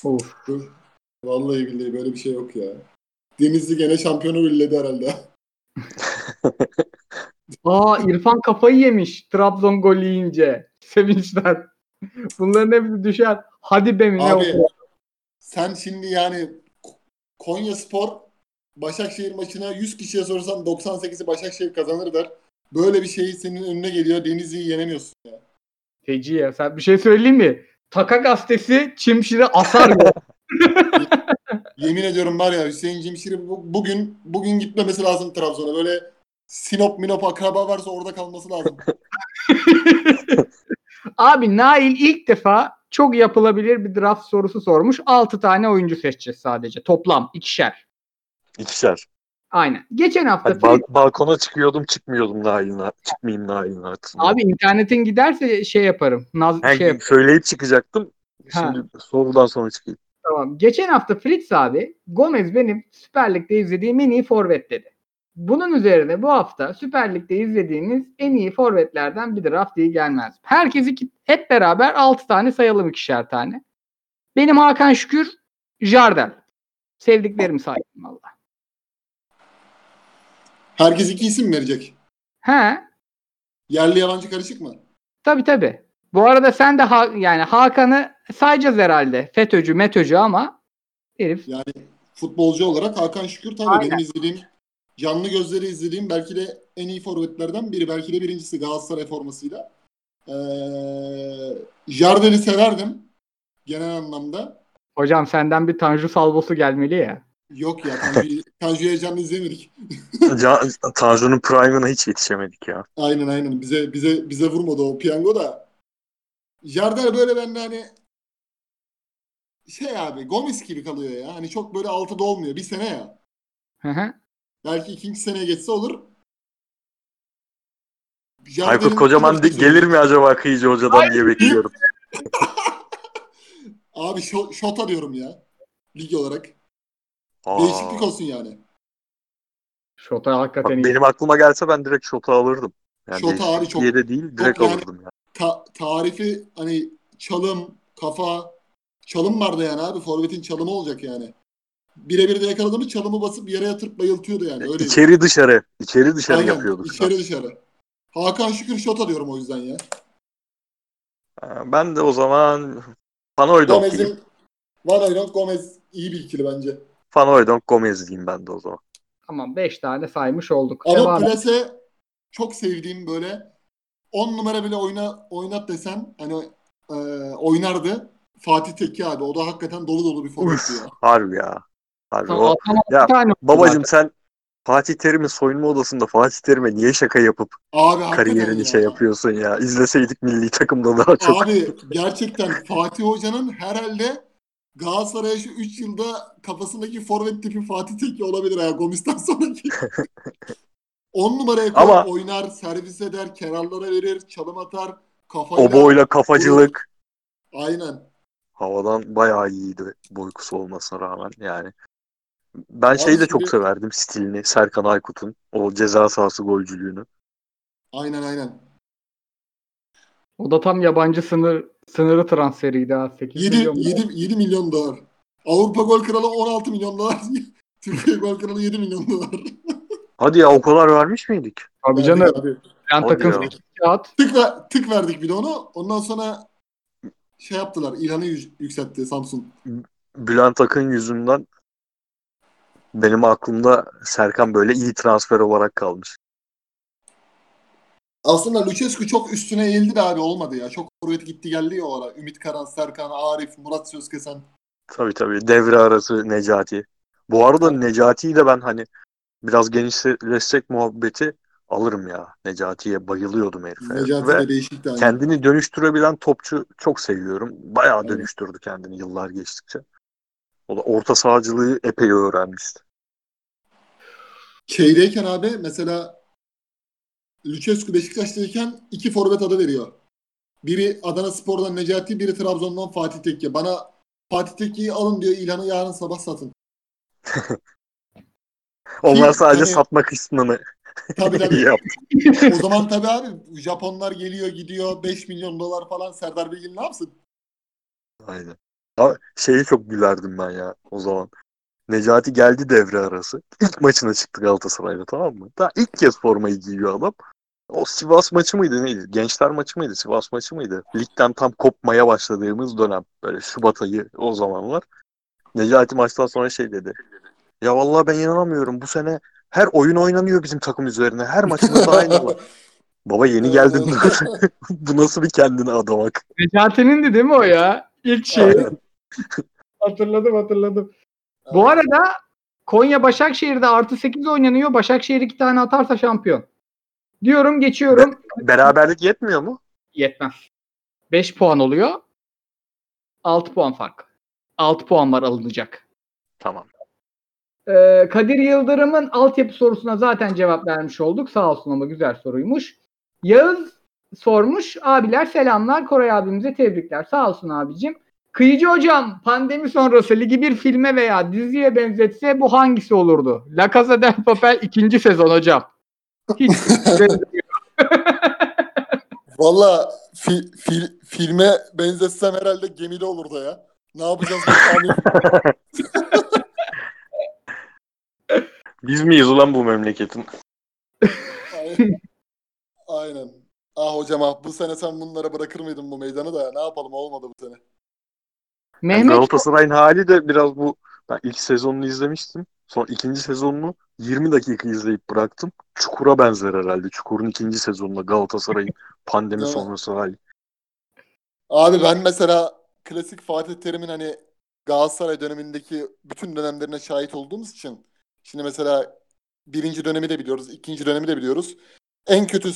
Of. Vallahi billahi böyle bir şey yok ya. Denizli gene şampiyonu belledi herhalde. (laughs) Aa İrfan kafayı yemiş Trabzon gol yiyince. Sevinçten. (laughs) Bunların hepsi düşer. Hadi be mi ne Abi o? sen şimdi yani Konya Spor Başakşehir maçına 100 kişiye sorsan 98'i Başakşehir kazanır der. Böyle bir şey senin önüne geliyor. Denizli'yi yenemiyorsun ya. Feci ya. Sen bir şey söyleyeyim mi? Taka gazetesi Çimşir'e asar ya. (laughs) Yemin ediyorum var ya Hüseyin Cimşir'i bu- bugün bugün gitmemesi lazım Trabzon'a. Böyle Sinop Minop akraba varsa orada kalması lazım. (laughs) Abi Nail ilk defa çok yapılabilir bir draft sorusu sormuş. 6 tane oyuncu seçeceğiz sadece. Toplam ikişer. İkişer. Aynen. Geçen hafta Hani bal- balkona çıkıyordum çıkmıyordum Nail'in çıkmayayım Nail'in arkasından. abi internetin giderse şey yaparım. Naz He, şey söyleyip çıkacaktım. Ha. Şimdi sorudan sonra çıkayım. Tamam. Geçen hafta Fritz abi Gomez benim Süper Lig'de izlediğim en iyi forvet dedi. Bunun üzerine bu hafta Süper Lig'de izlediğiniz en iyi forvetlerden bir draft diye gelmez. Herkes iki, hep beraber 6 tane sayalım ikişer tane. Benim Hakan Şükür, Jardel. Sevdiklerimi saydım valla. Herkes iki isim verecek? He, Yerli yabancı karışık mı? tabi tabi. Bu arada sen de ha- yani Hakan'ı sayacağız herhalde. FETÖ'cü, METÖ'cü ama herif Yani futbolcu olarak Hakan Şükür tabii Aynen. benim izlediğim canlı gözleri izlediğim belki de en iyi forvetlerden biri. Belki de birincisi Galatasaray formasıyla. Ee, Jardel'i severdim genel anlamda. hocam senden bir Tanju salvosu gelmeli ya. Yok ya Tanju, canlı izlemedik. (laughs) Tanju'nun prime'ına hiç yetişemedik ya. Aynen aynen bize bize bize vurmadı o piyango da. Jardel böyle bende hani şey abi Gomis gibi kalıyor ya. Hani çok böyle altıda olmuyor. Bir sene ya. Hı hı. Belki ikinci seneye geçse olur. Aykut Kocaman de- gelir mi acaba Kıyıcı Hoca'dan diye bekliyorum. (laughs) Abi şo- şota diyorum ya. Lig olarak. Aa, Değişiklik olsun yani. Şota bak hakikaten iyi. benim aklıma gelse ben direkt Şot'u alırdım. Yani Şota abi çok- diye de değil direkt yani- alırdım ya. Ta- tarifi hani çalım, kafa, çalım vardı yani abi. Forvet'in çalımı olacak yani. Birebir de yakaladı mı çalımı basıp yere yatırıp bayıltıyordu yani. Öyle. İçeri dışarı, içeri dışarı Aynen, yapıyorduk. İçeri dışarı. Hakan Şükür şota diyorum o yüzden ya. Ha, Ben de o zaman Hooijdonk diyeyim. Gomez'in Van Hooijdonk Gomez iyi bir ikili bence. Van Hooijdonk Gomez diyeyim ben de o zaman. Tamam 5 tane saymış olduk. Ama plase çok sevdiğim böyle 10 numara bile oyna oynat desen hani e, oynardı. Fatih Tekke abi. O da hakikaten dolu dolu bir forvetti ya. Harbi ya. Harbi Tamam, o. tamam, Ya, Babacım sen Fatih Terim'in soyunma odasında Fatih Terim'e niye şaka yapıp Abi kariyerini ya. şey yapıyorsun ya? İzleseydik milli takımda daha çok. Abi gerçekten Fatih Hoca'nın herhalde Galatasaray'a şu 3 yılda kafasındaki forvet tipi Fatih Tekke olabilir ya Gomis'ten (laughs) sonraki. 10 numaraya koy, Ama- oynar, servis eder, kenarlara verir, çalım atar, kafayla. O boyla kafacılık Aynen. havadan bayağı iyiydi boykusu olmasına rağmen yani. Ben Abi şeyi de çok severdim stilini Serkan Aykut'un o ceza sahası golcülüğünü. Aynen aynen. O da tam yabancı sınır sınırı transferiydi ha. 8 7, milyon. 7, 7 milyon dolar. Avrupa gol kralı 16 milyon dolar. (laughs) Türkiye gol kralı 7 milyon dolar. Hadi ya o kadar vermiş miydik? Yani canım. abi, Yan Hadi takım ya. 8 kağıt. tık, ver- tık verdik bir de onu. Ondan sonra şey yaptılar. İlhan'ı yü- yükseltti Samsun. Bülent Akın yüzünden benim aklımda Serkan böyle iyi transfer olarak kalmış. Aslında Lucescu çok üstüne eğildi de abi olmadı ya. Çok forvet gitti geldi ya o ara. Ümit Karan, Serkan, Arif, Murat Sözkesen. Tabii tabii devre arası Necati. Bu arada Necati'yi de ben hani biraz genişletsek muhabbeti alırım ya. Necati'ye bayılıyordum herife. Necati Ve de değişikti. aynı. kendini dönüştürebilen topçu çok seviyorum. Bayağı Evet. dönüştürdü kendini yıllar geçtikçe. O da orta sahacılığı epey öğrenmişti. Şeydeyken abi mesela Lucescu Beşiktaş'tayken iki forvet adı veriyor. Biri Adana Spor'dan Necati, biri Trabzon'dan Fatih Tekke. Bana Fatih Tekke'yi alın diyor İlhan'ı yarın sabah satın. (laughs) Onlar Ki sadece hani- satma kısmını Tabii tabii. (laughs) Yap. (laughs) o zaman tabii abi Japonlar geliyor gidiyor 5 milyon dolar falan Serdar Bilgin ne yapsın? Aynen. Ama şeye çok gülerdim ben ya o zaman. Necati geldi devre arası. İlk maçına çıktı Galatasaray'da tamam mı? Daha ilk kez formayı giyiyor adam. O Sivas maçı mıydı neydi? Gençler maçı mıydı? Sivas maçı mıydı? Ligden tam kopmaya başladığımız dönem. Böyle Şubat ayı o zamanlar. Necati maçtan sonra şey dedi. Ya vallahi ben inanamıyorum. Bu sene her oyun oynanıyor bizim takım üzerine. Her maçımızda (laughs) aynı var. Baba yeni geldin. (laughs) (laughs) Bu nasıl bir kendini adamak? Necati'nin de değil mi o ya? İlk şey. Hatırladım hatırladım. Bu arada Konya Başakşehir'de artı 8 oynanıyor. Başakşehir iki tane atarsa şampiyon. Diyorum geçiyorum. Beraberlik yetmiyor mu? Yetmez. 5 puan oluyor. 6 puan fark. 6 puan var alınacak. Tamam. Ee, Kadir Yıldırım'ın altyapı sorusuna zaten cevap vermiş olduk. Sağ olsun ama güzel soruymuş. Yağız sormuş. Abiler selamlar. Koray abimize tebrikler. Sağ olsun abicim. Kıyıcı hocam pandemi sonrası ligi bir filme veya diziye benzetse bu hangisi olurdu? La Casa del Papel ikinci sezon hocam. Hiç (laughs) Valla fi- fil- filme benzetsem herhalde gemide olurdu ya. Ne yapacağız? (laughs) Biz miyiz ulan bu memleketin? Aynen. Aynen. Ah hocam ah bu sene sen bunlara bırakır mıydın bu meydanı da ne yapalım olmadı bu sene. Yani Mehmet Galatasaray'ın hali de biraz bu. Ben ilk sezonunu izlemiştim. Sonra ikinci sezonunu 20 dakika izleyip bıraktım. Çukur'a benzer herhalde. Çukur'un ikinci sezonunda Galatasaray'ın (laughs) pandemi sonrası hali. Abi ben mesela klasik Fatih Terim'in hani Galatasaray dönemindeki bütün dönemlerine şahit olduğumuz için şimdi mesela birinci dönemi de biliyoruz, ikinci dönemi de biliyoruz. En kötü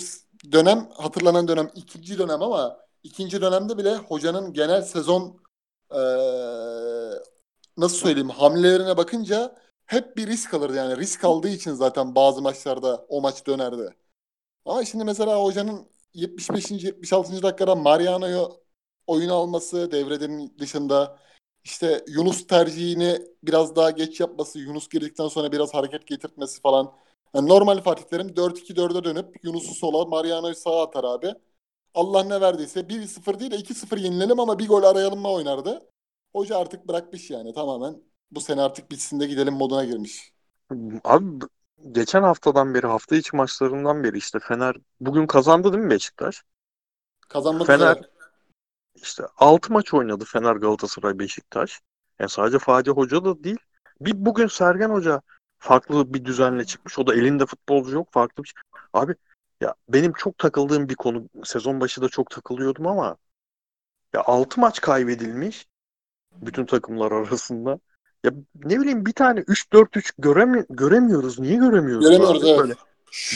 dönem, hatırlanan dönem ikinci dönem ama ikinci dönemde bile hocanın genel sezon eee, nasıl söyleyeyim hamlelerine bakınca hep bir risk alırdı yani. Risk aldığı için zaten bazı maçlarda o maç dönerdi. Ama şimdi mesela hocanın 75. 76. dakikada Mariano'yu oyun alması devrenin dışında işte Yunus tercihini biraz daha geç yapması, Yunus girdikten sonra biraz hareket getirtmesi falan. Yani normal Fatih Terim 4-2-4'e dönüp Yunus'u sola, Mariano'yu sağa atar abi. Allah ne verdiyse 1-0 değil de 2-0 yenilelim ama bir gol arayalım mı oynardı. Hoca artık bırakmış yani tamamen. Bu sene artık bitsin de gidelim moduna girmiş. Abi geçen haftadan beri, hafta içi maçlarından beri işte Fener bugün kazandı değil mi Beşiktaş? Kazanmak Fener üzere. işte 6 maç oynadı Fener, Galatasaray, Beşiktaş. Yani sadece Fatih Hoca da değil. Bir bugün Sergen Hoca farklı bir düzenle çıkmış. O da elinde futbolcu yok. Farklı bir şey. Abi ya benim çok takıldığım bir konu. Sezon başı da çok takılıyordum ama ya 6 maç kaybedilmiş bütün takımlar arasında. Ya ne bileyim bir tane 3-4-3 göremi göremiyoruz. Niye göremiyoruz? Göremiyoruz evet. böyle?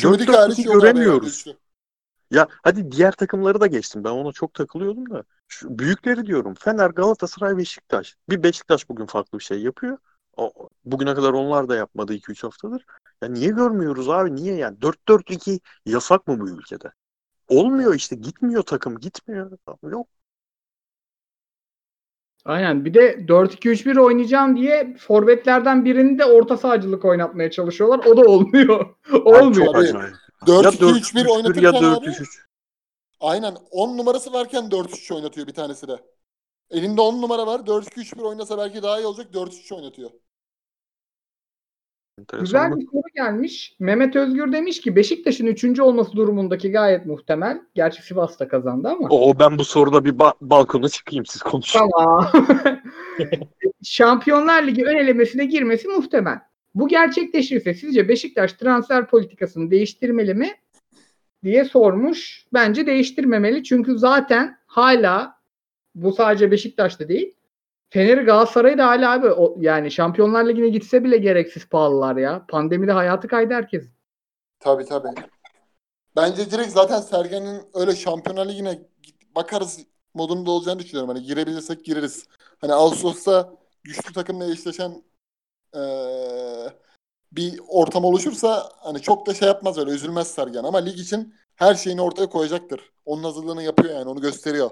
Dört hariç abi göremiyoruz. Ya hadi diğer takımları da geçtim. Ben ona çok takılıyordum da. Şu büyükleri diyorum. Fener, Galatasaray, Beşiktaş. Bir Beşiktaş bugün farklı bir şey yapıyor. O, bugüne kadar onlar da yapmadı 2-3 haftadır. Ya niye görmüyoruz abi? Niye yani? 4-4-2 yasak mı bu ülkede? Olmuyor işte. Gitmiyor takım. Gitmiyor. Yok. Aynen. Bir de 4-2-3-1 oynayacağım diye forvetlerden birini de orta sahacılık oynatmaya çalışıyorlar. O da olmuyor. (laughs) Abi olmuyor. Abi, acayip. 4-2-3-1 ya oynatırken abi 4-3-3. aynen 10 numarası varken 4-3 oynatıyor bir tanesi de. Elinde 10 numara var. 4-2-3-1 oynasa belki daha iyi olacak. 4-3 oynatıyor. Enteresan Güzel bir soru gelmiş. Mehmet Özgür demiş ki Beşiktaş'ın 3. olması durumundaki gayet muhtemel. Gerçi Sivas da kazandı ama. O ben bu soruda bir ba- balkona çıkayım siz konuşun. Tamam. (laughs) Şampiyonlar Ligi ön elemesine girmesi muhtemel. Bu gerçekleşirse sizce Beşiktaş transfer politikasını değiştirmeli mi? diye sormuş. Bence değiştirmemeli. Çünkü zaten hala bu sadece Beşiktaş'ta değil. Fener Galatasaray da hala abi o, yani Şampiyonlar Ligi'ne gitse bile gereksiz pahalılar ya. Pandemide hayatı kaydı herkes. Tabii tabii. Bence direkt zaten Sergen'in öyle Şampiyonlar Ligi'ne bakarız modunda olacağını düşünüyorum. Hani girebilirsek gireriz. Hani Ağustos'ta güçlü takımla eşleşen eee, bir ortam oluşursa hani çok da şey yapmaz öyle üzülmez Sergen ama lig için her şeyini ortaya koyacaktır. Onun hazırlığını yapıyor yani onu gösteriyor.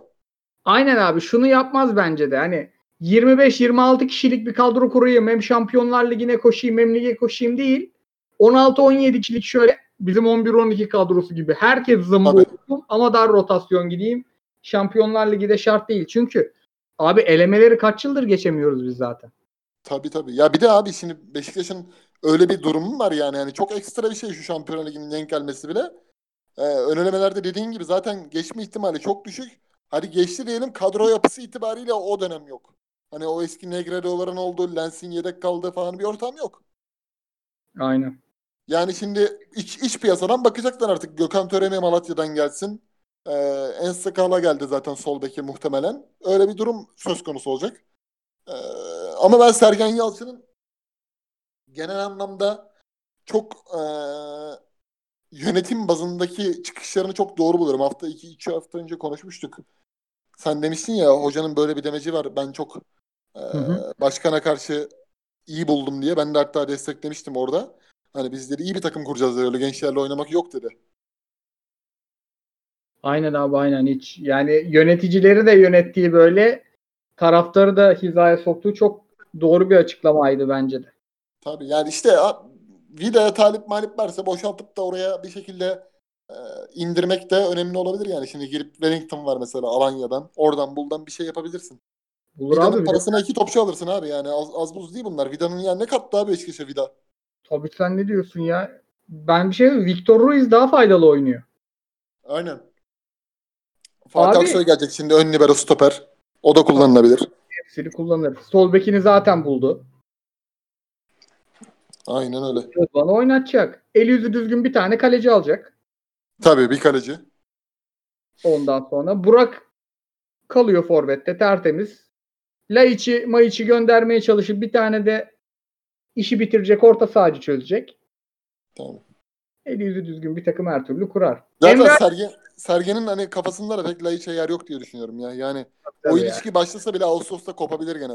Aynen abi şunu yapmaz bence de. Hani 25-26 kişilik bir kadro kurayım hem Şampiyonlar Ligi'ne koşayım hem lige koşayım değil. 16-17 kişilik şöyle bizim 11-12 kadrosu gibi. Herkes zımba olsun ama dar rotasyon gideyim. Şampiyonlar Ligi de şart değil. Çünkü abi elemeleri kaç yıldır geçemiyoruz biz zaten. Tabii tabii. Ya bir de abi şimdi Beşiktaş'ın öyle bir durumu var yani. yani çok ekstra bir şey şu Şampiyonlar Ligi'nin denk gelmesi bile. Ee, ön elemelerde dediğin gibi zaten geçme ihtimali çok düşük. Hadi geçti diyelim kadro yapısı itibariyle o dönem yok. Hani o eski Negredo'ların olduğu, Lens'in yedek kaldığı falan bir ortam yok. Aynen. Yani şimdi iç, iç piyasadan bakacaklar artık. Gökhan Töre mi Malatya'dan gelsin. Ee, Ensakala geldi zaten sol beki muhtemelen. Öyle bir durum söz konusu olacak. Ee, ama ben Sergen Yalçın'ın genel anlamda çok ee, yönetim bazındaki çıkışlarını çok doğru buluyorum. Hafta iki, iki hafta önce konuşmuştuk. Sen demiştin ya hocanın böyle bir demeci var. Ben çok ee, hı. başkana karşı iyi buldum diye. Ben de hatta desteklemiştim orada. Hani biz dedi iyi bir takım kuracağız dedi. Öyle gençlerle oynamak yok dedi. Aynen abi aynen hiç. Yani yöneticileri de yönettiği böyle taraftarı da hizaya soktuğu çok doğru bir açıklamaydı bence de. Tabii yani işte Vida'ya talip malip varsa boşaltıp da oraya bir şekilde e, indirmek de önemli olabilir yani. Şimdi girip Wellington var mesela Alanya'dan. Oradan buldan bir şey yapabilirsin. Bulur abi. Vida'nın de. parasına iki topçu alırsın abi yani. Az, az buz değil bunlar. Vida'nın yani ne kattı abi Beşiktaş'a Vida? Tabii sen ne diyorsun ya? Ben bir şey diyeyim, Victor Ruiz daha faydalı oynuyor. Aynen. Fatih Abi- Aksoy gelecek şimdi ön libero stoper. O da kullanılabilir. Hepsini kullanır. Sol bekini zaten buldu. Aynen öyle. Rıdvan'ı oynatacak. El yüzü düzgün bir tane kaleci alacak. Tabii bir kaleci. Ondan sonra Burak kalıyor forvette tertemiz. Laiç'i Maiç'i göndermeye çalışıp bir tane de işi bitirecek orta sahacı çözecek. Tamam. El yüzü düzgün bir takım her türlü kurar. Zaten Emre Sergen, Sergen'in hani kafasında da pek Laiç'e yer yok diye düşünüyorum ya. Yani o Tabii ya. ilişki başlasa bile Ağustos'ta kopabilir gene.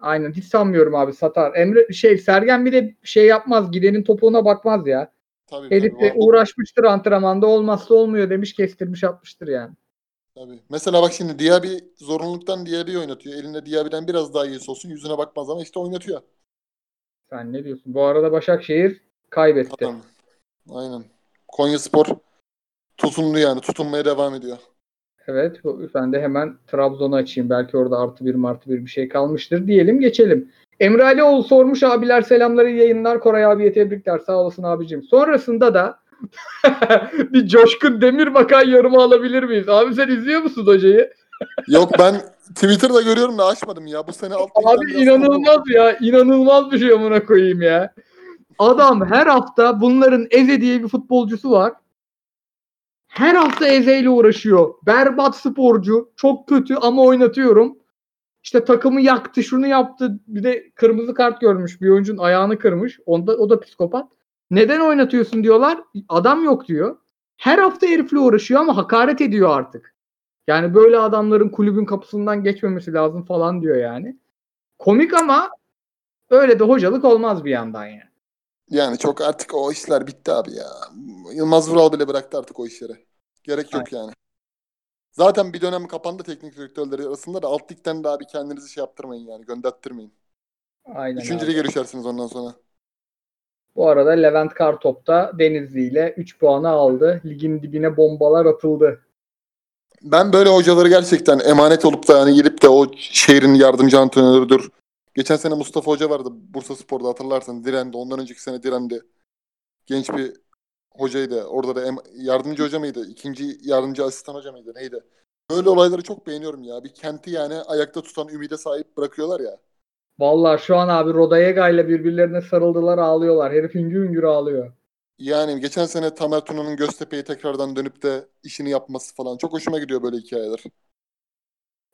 Aynen hiç sanmıyorum abi satar. Emre şey Sergen bir de şey yapmaz. Gidenin topuğuna bakmaz ya. Tabii, Herif tabii. de O- uğraşmıştır antrenmanda olmazsa olmuyor demiş kestirmiş atmıştır yani. Tabii. Mesela bak şimdi Diaby zorunluluktan Diaby oynatıyor. Elinde Diaby'den biraz daha iyisi olsun. Yüzüne bakmaz ama işte oynatıyor. Sen ne diyorsun? Bu arada Başakşehir kaybetti. Tamam. Aynen. Konyaspor tutundu yani. Tutunmaya devam ediyor. Evet. Ben de hemen Trabzon'u açayım. Belki orada artı bir martı bir bir şey kalmıştır. Diyelim geçelim. Emre Alioğlu sormuş abiler selamları yayınlar. Koray abiye tebrikler. Sağ olasın abicim. Sonrasında da (laughs) bir Coşkun Demirbakan yorumu alabilir miyiz? Abi sen izliyor musun hocayı? Yok ben Twitter'da görüyorum da açmadım ya. Bu sene alt Abi inanılmaz ya. inanılmaz bir şey amına koyayım ya. Adam her hafta bunların Eze diye bir futbolcusu var. Her hafta Eze ile uğraşıyor. Berbat sporcu. Çok kötü ama oynatıyorum. İşte takımı yaktı, şunu yaptı. Bir de kırmızı kart görmüş. Bir oyuncunun ayağını kırmış. Onda, o da psikopat. Neden oynatıyorsun diyorlar. Adam yok diyor. Her hafta herifle uğraşıyor ama hakaret ediyor artık. Yani böyle adamların kulübün kapısından geçmemesi lazım falan diyor yani. Komik ama öyle de hocalık olmaz bir yandan yani. Yani çok artık o işler bitti abi ya. Yılmaz Vural bile bıraktı artık o işleri. Gerek yok yani. Zaten bir dönem kapandı teknik direktörleri arasında da alt ligden de abi kendinizi şey yaptırmayın yani gönderttirmeyin. Aynen Üçüncü lige düşersiniz ondan sonra. Bu arada Levent Kartop da Denizli ile 3 puanı aldı. Ligin dibine bombalar atıldı. Ben böyle hocaları gerçekten emanet olup da yani gidip de o şehrin yardımcı antrenörüdür. Geçen sene Mustafa Hoca vardı Bursa Spor'da hatırlarsan direndi. Ondan önceki sene direndi. Genç bir hocaydı. Orada da yardımcı hoca mıydı? İkinci yardımcı asistan hoca mıydı? Neydi? Böyle olayları çok beğeniyorum ya. Bir kenti yani ayakta tutan ümide sahip bırakıyorlar ya. Vallahi şu an abi Rodayega ile birbirlerine sarıldılar ağlıyorlar. Herif hüngür hüngür ağlıyor. Yani geçen sene Tamer Tuna'nın Göztepe'ye tekrardan dönüp de işini yapması falan. Çok hoşuma gidiyor böyle hikayeler.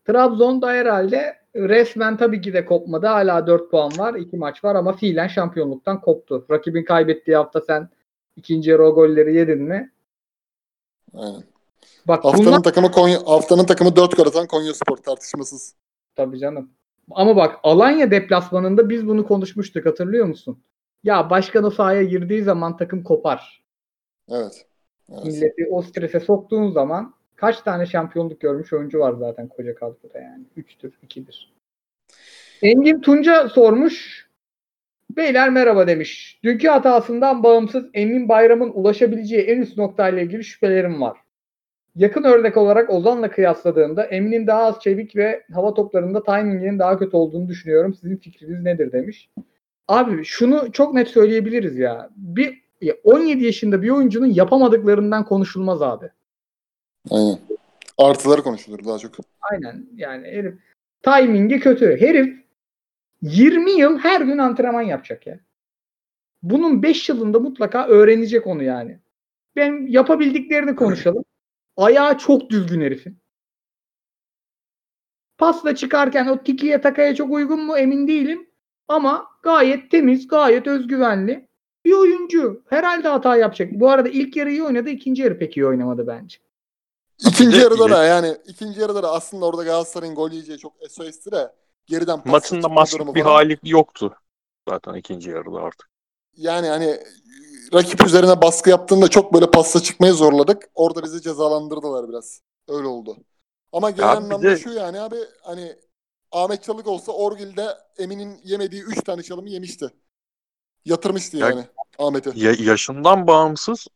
Trabzon'da herhalde resmen tabii ki de kopmadı. Hala 4 puan var. 2 maç var ama fiilen şampiyonluktan koptu. Rakibin kaybettiği hafta sen ikinci yarı o golleri yedin mi? Aynen. Bak Haftanın bunlar takımı Konya, haftanın takımı 4 gol atan Konya Spor tartışmasız. tabii canım. Ama bak Alanya deplasmanında biz bunu konuşmuştuk hatırlıyor musun? Ya başkan o sahaya girdiği zaman takım kopar. Evet. evet. Milleti o strese soktuğun zaman kaç tane şampiyonluk görmüş oyuncu var zaten koca kadroda yani. 3'tür, 2'dir. Engin Tunca sormuş. Beyler merhaba demiş. Dünkü hatasından bağımsız Emin Bayram'ın ulaşabileceği en üst noktayla ilgili şüphelerim var. Yakın örnek olarak Ozan'la kıyasladığımda Emin'in daha az çevik ve hava toplarında timinginin daha kötü olduğunu düşünüyorum. Sizin fikriniz nedir demiş. Abi şunu çok net söyleyebiliriz ya. Bir ya 17 yaşında bir oyuncunun yapamadıklarından konuşulmaz abi. Aynen. Artıları konuşulur daha çok. Aynen yani herif timingi kötü. Herif 20 yıl her gün antrenman yapacak ya. Bunun 5 yılında mutlaka öğrenecek onu yani. Ben yapabildiklerini konuşalım. Ayağı çok düzgün herifin. Pasla çıkarken o tikiye takaya çok uygun mu emin değilim. Ama gayet temiz, gayet özgüvenli bir oyuncu. Herhalde hata yapacak. Bu arada ilk yarı iyi oynadı, ikinci yarı pek iyi oynamadı bence. İkinci yarıda da yani ikinci yarıda da aslında orada Galatasaray'ın gol yiyeceği çok SOS'ti de geriden pas Maçında maçlık bir falan. hali yoktu. Zaten ikinci yarıda artık. Yani hani rakip üzerine baskı yaptığında çok böyle pasla çıkmaya zorladık. Orada bizi cezalandırdılar biraz. Öyle oldu. Ama genel Ya anlamda de- şu yani abi hani Ahmet Çalık olsa Orgil'de Emin'in yemediği 3 tane çalımı yemişti. Yatırmıştı Ya- yani Ahmet'i. Ya, yaşından bağımsız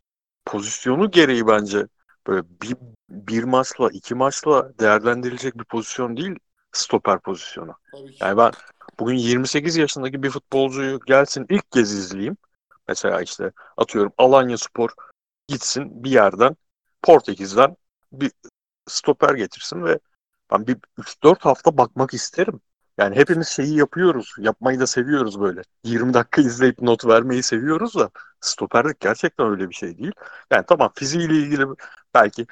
pozisyonu gereği bence böyle bir, bir maçla iki maçla değerlendirilecek bir pozisyon değil stoper pozisyonu. Tabii ki. Yani ben bugün 28 yaşındaki bir futbolcuyu gelsin ilk kez izleyeyim. Mesela işte atıyorum Alanya Spor gitsin bir yerden Portekiz'den bir stoper getirsin ve ben bir 3-4 hafta bakmak isterim. Yani hepimiz şeyi yapıyoruz. Yapmayı da seviyoruz böyle. 20 dakika izleyip not vermeyi seviyoruz da stoperlik gerçekten öyle bir şey değil. Yani tamam fiziğiyle ilgili belki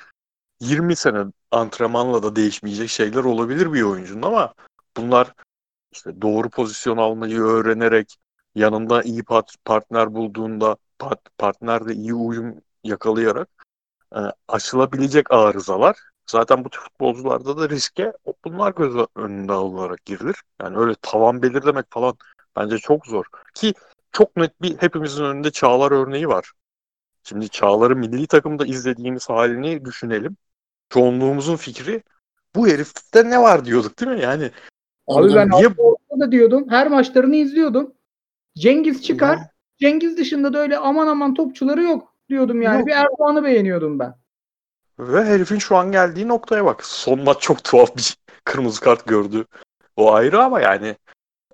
20 sene antrenmanla da değişmeyecek şeyler olabilir bir oyuncunun ama bunlar işte doğru pozisyon almayı öğrenerek yanında iyi pat- partner bulduğunda pat- partnerle iyi uyum yakalayarak e, aşılabilecek arızalar zaten bu tür futbolcularda da riske bunlar göz önünde alınarak girilir. Yani öyle tavan belirlemek falan bence çok zor. Ki çok net bir hepimizin önünde Çağlar örneği var. Şimdi Çağlar'ı milli takımda izlediğimiz halini düşünelim. Çoğunluğumuzun fikri bu herifte ne var diyorduk değil mi? Yani Abi ben niye da diyordum. Her maçlarını izliyordum. Cengiz çıkar. Cengiz dışında da öyle aman aman topçuları yok diyordum yani. Yok. Bir Erdoğan'ı beğeniyordum ben. Ve herifin şu an geldiği noktaya bak. Son maç çok tuhaf bir kırmızı kart gördü. O ayrı ama yani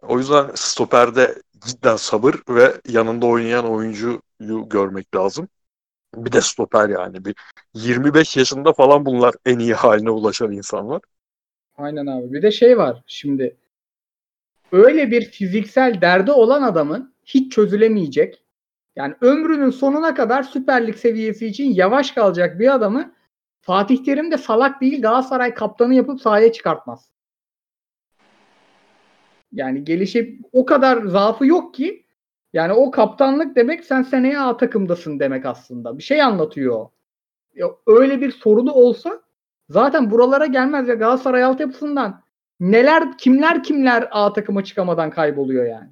o yüzden stoperde cidden sabır ve yanında oynayan oyuncuyu görmek lazım. Bir de stoper yani. Bir 25 yaşında falan bunlar en iyi haline ulaşan insanlar. Aynen abi. Bir de şey var şimdi. Öyle bir fiziksel derdi olan adamın hiç çözülemeyecek. Yani ömrünün sonuna kadar Süper Lig seviyesi için yavaş kalacak bir adamı Fatih Terim de salak değil Galatasaray kaptanı yapıp sahaya çıkartmaz. Yani gelişip o kadar zaafı yok ki yani o kaptanlık demek sen seneye A takımdasın demek aslında. Bir şey anlatıyor. Ya öyle bir sorunu olsa zaten buralara gelmez ya Galatasaray altyapısından neler kimler kimler A takıma çıkamadan kayboluyor yani.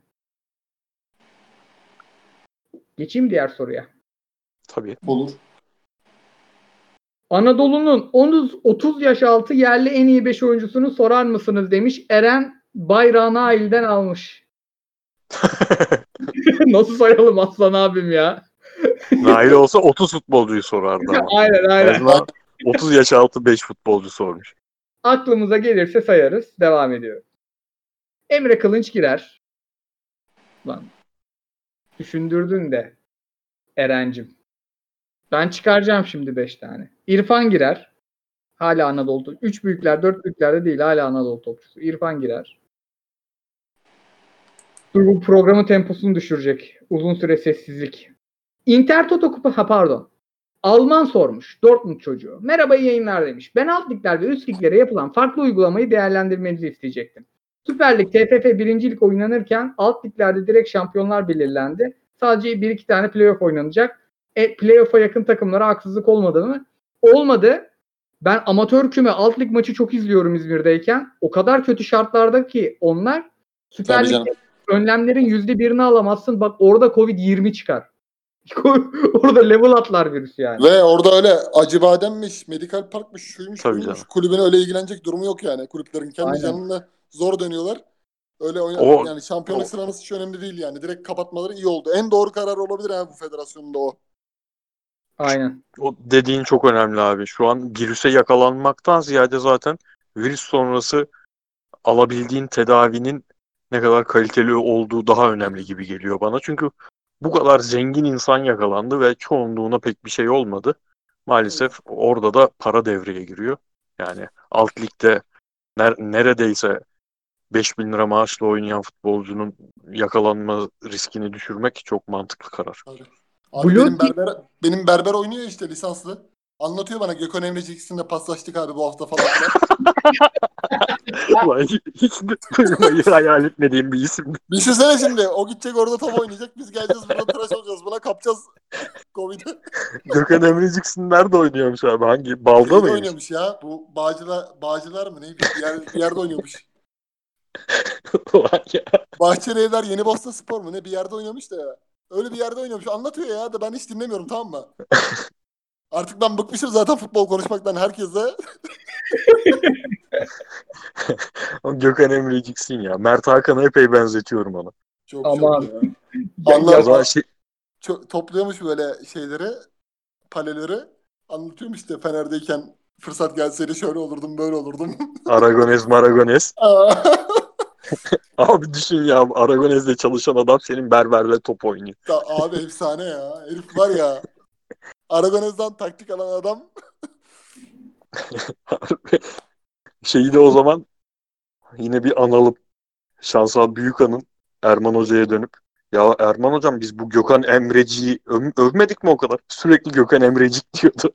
Geçeyim diğer soruya. Tabii. Olur. Anadolu'nun 30, 30 yaş altı yerli en iyi 5 oyuncusunu sorar mısınız demiş. Eren bayrağını Ail'den almış. (laughs) Nasıl sayalım Aslan abim ya? (laughs) Nail olsa 30 futbolcuyu sorardı ama. aynen En aynen. azından 30 yaş altı 5 futbolcu sormuş. Aklımıza gelirse sayarız. Devam ediyor. Emre Kılınç girer. Lan. Düşündürdün de. Erencim. Ben çıkaracağım şimdi 5 tane. İrfan girer. Hala Anadolu. 3 büyükler, 4 büyüklerde değil. Hala Anadolu topçusu. İrfan girer. Dur bu programın temposunu düşürecek. Uzun süre sessizlik. Inter Toto Kupa, ha pardon. Alman sormuş. Dortmund çocuğu. Merhaba iyi yayınlar demiş. Ben alt ligler ve üst liglere yapılan farklı uygulamayı değerlendirmenizi isteyecektim. Süper Lig, TFF birincilik oynanırken alt liglerde direkt şampiyonlar belirlendi. Sadece 1-2 tane playoff oynanacak. E, playoff'a yakın takımlara haksızlık olmadı mı? Olmadı. Ben amatör küme alt lig maçı çok izliyorum İzmir'deyken. O kadar kötü şartlarda ki onlar Süper Lig'de önlemlerin %1'ini alamazsın. Bak orada Covid-20 çıkar. (laughs) orada level atlar virüs yani. Ve orada öyle acı bademmiş, medikal parkmış, şuymuş, Tabii buymuş. canım. Kulübün öyle ilgilenecek durumu yok yani. Kulüplerin kendi Aynen. canında zor dönüyorlar. Öyle oyna O- yani şampiyonluk o- sıralaması hiç önemli değil yani. Direkt kapatmaları iyi oldu. En doğru karar olabilir ha bu federasyonda o. Aynen. O dediğin çok önemli abi. Şu an virüse yakalanmaktan ziyade zaten virüs sonrası alabildiğin tedavinin ne kadar kaliteli olduğu daha önemli gibi geliyor bana. Çünkü bu kadar zengin insan yakalandı ve çoğunluğuna pek bir şey olmadı. Maalesef orada da para devreye giriyor. Yani alt ligde ner- neredeyse 5000 lira maaşla oynayan futbolcunun yakalanma riskini düşürmek çok mantıklı karar. Abi Blue benim berber, benim berber oynuyor işte lisanslı. Anlatıyor bana Gökhan Emreci ikisinde paslaştık abi bu hafta falan. (laughs) Ulan hiç duymayı hayal etmediğim bir isim. Düşünsene şimdi o gidecek orada top oynayacak. Biz geleceğiz burada tıraş olacağız. Buna kapacağız Covid'i. Gökhan Emreciksin nerede oynuyormuş abi? Hangi? Balda mıymış? oynuyormuş ya. Bu Bağcılar, Bağcılar mı ne? Bir, yer, bir yerde oynuyormuş. (laughs) Bahçeli Evler Yeni Boston Spor mu ne? Bir yerde oynamış da ya. Öyle bir yerde oynuyormuş. Anlatıyor ya da ben hiç dinlemiyorum tamam mı? (laughs) Artık ben bıkmışım zaten futbol konuşmaktan herkese. (laughs) O Gökhan Emreciksin ya. Mert Hakan'a epey benzetiyorum onu. Çok Aman. çok ya. (laughs) Zaman şey, Çok, topluyormuş böyle şeyleri, paleleri. Anlatıyormuş işte Fener'deyken fırsat gelseydi şöyle olurdum böyle olurdum. (laughs) Aragones Maragones. Abi düşün ya Aragones'de çalışan adam senin berberle top oynuyor. Da- Abi efsane ya. Herif var ya. Aragonez'den taktik alan adam. (laughs) Şeyi de o zaman yine bir analım. Şansal Büyükan'ın Erman Hoca'ya dönüp ya Erman Hocam biz bu Gökhan Emreci'yi öv- övmedik mi o kadar? Sürekli Gökhan Emrecik (laughs) diyordu.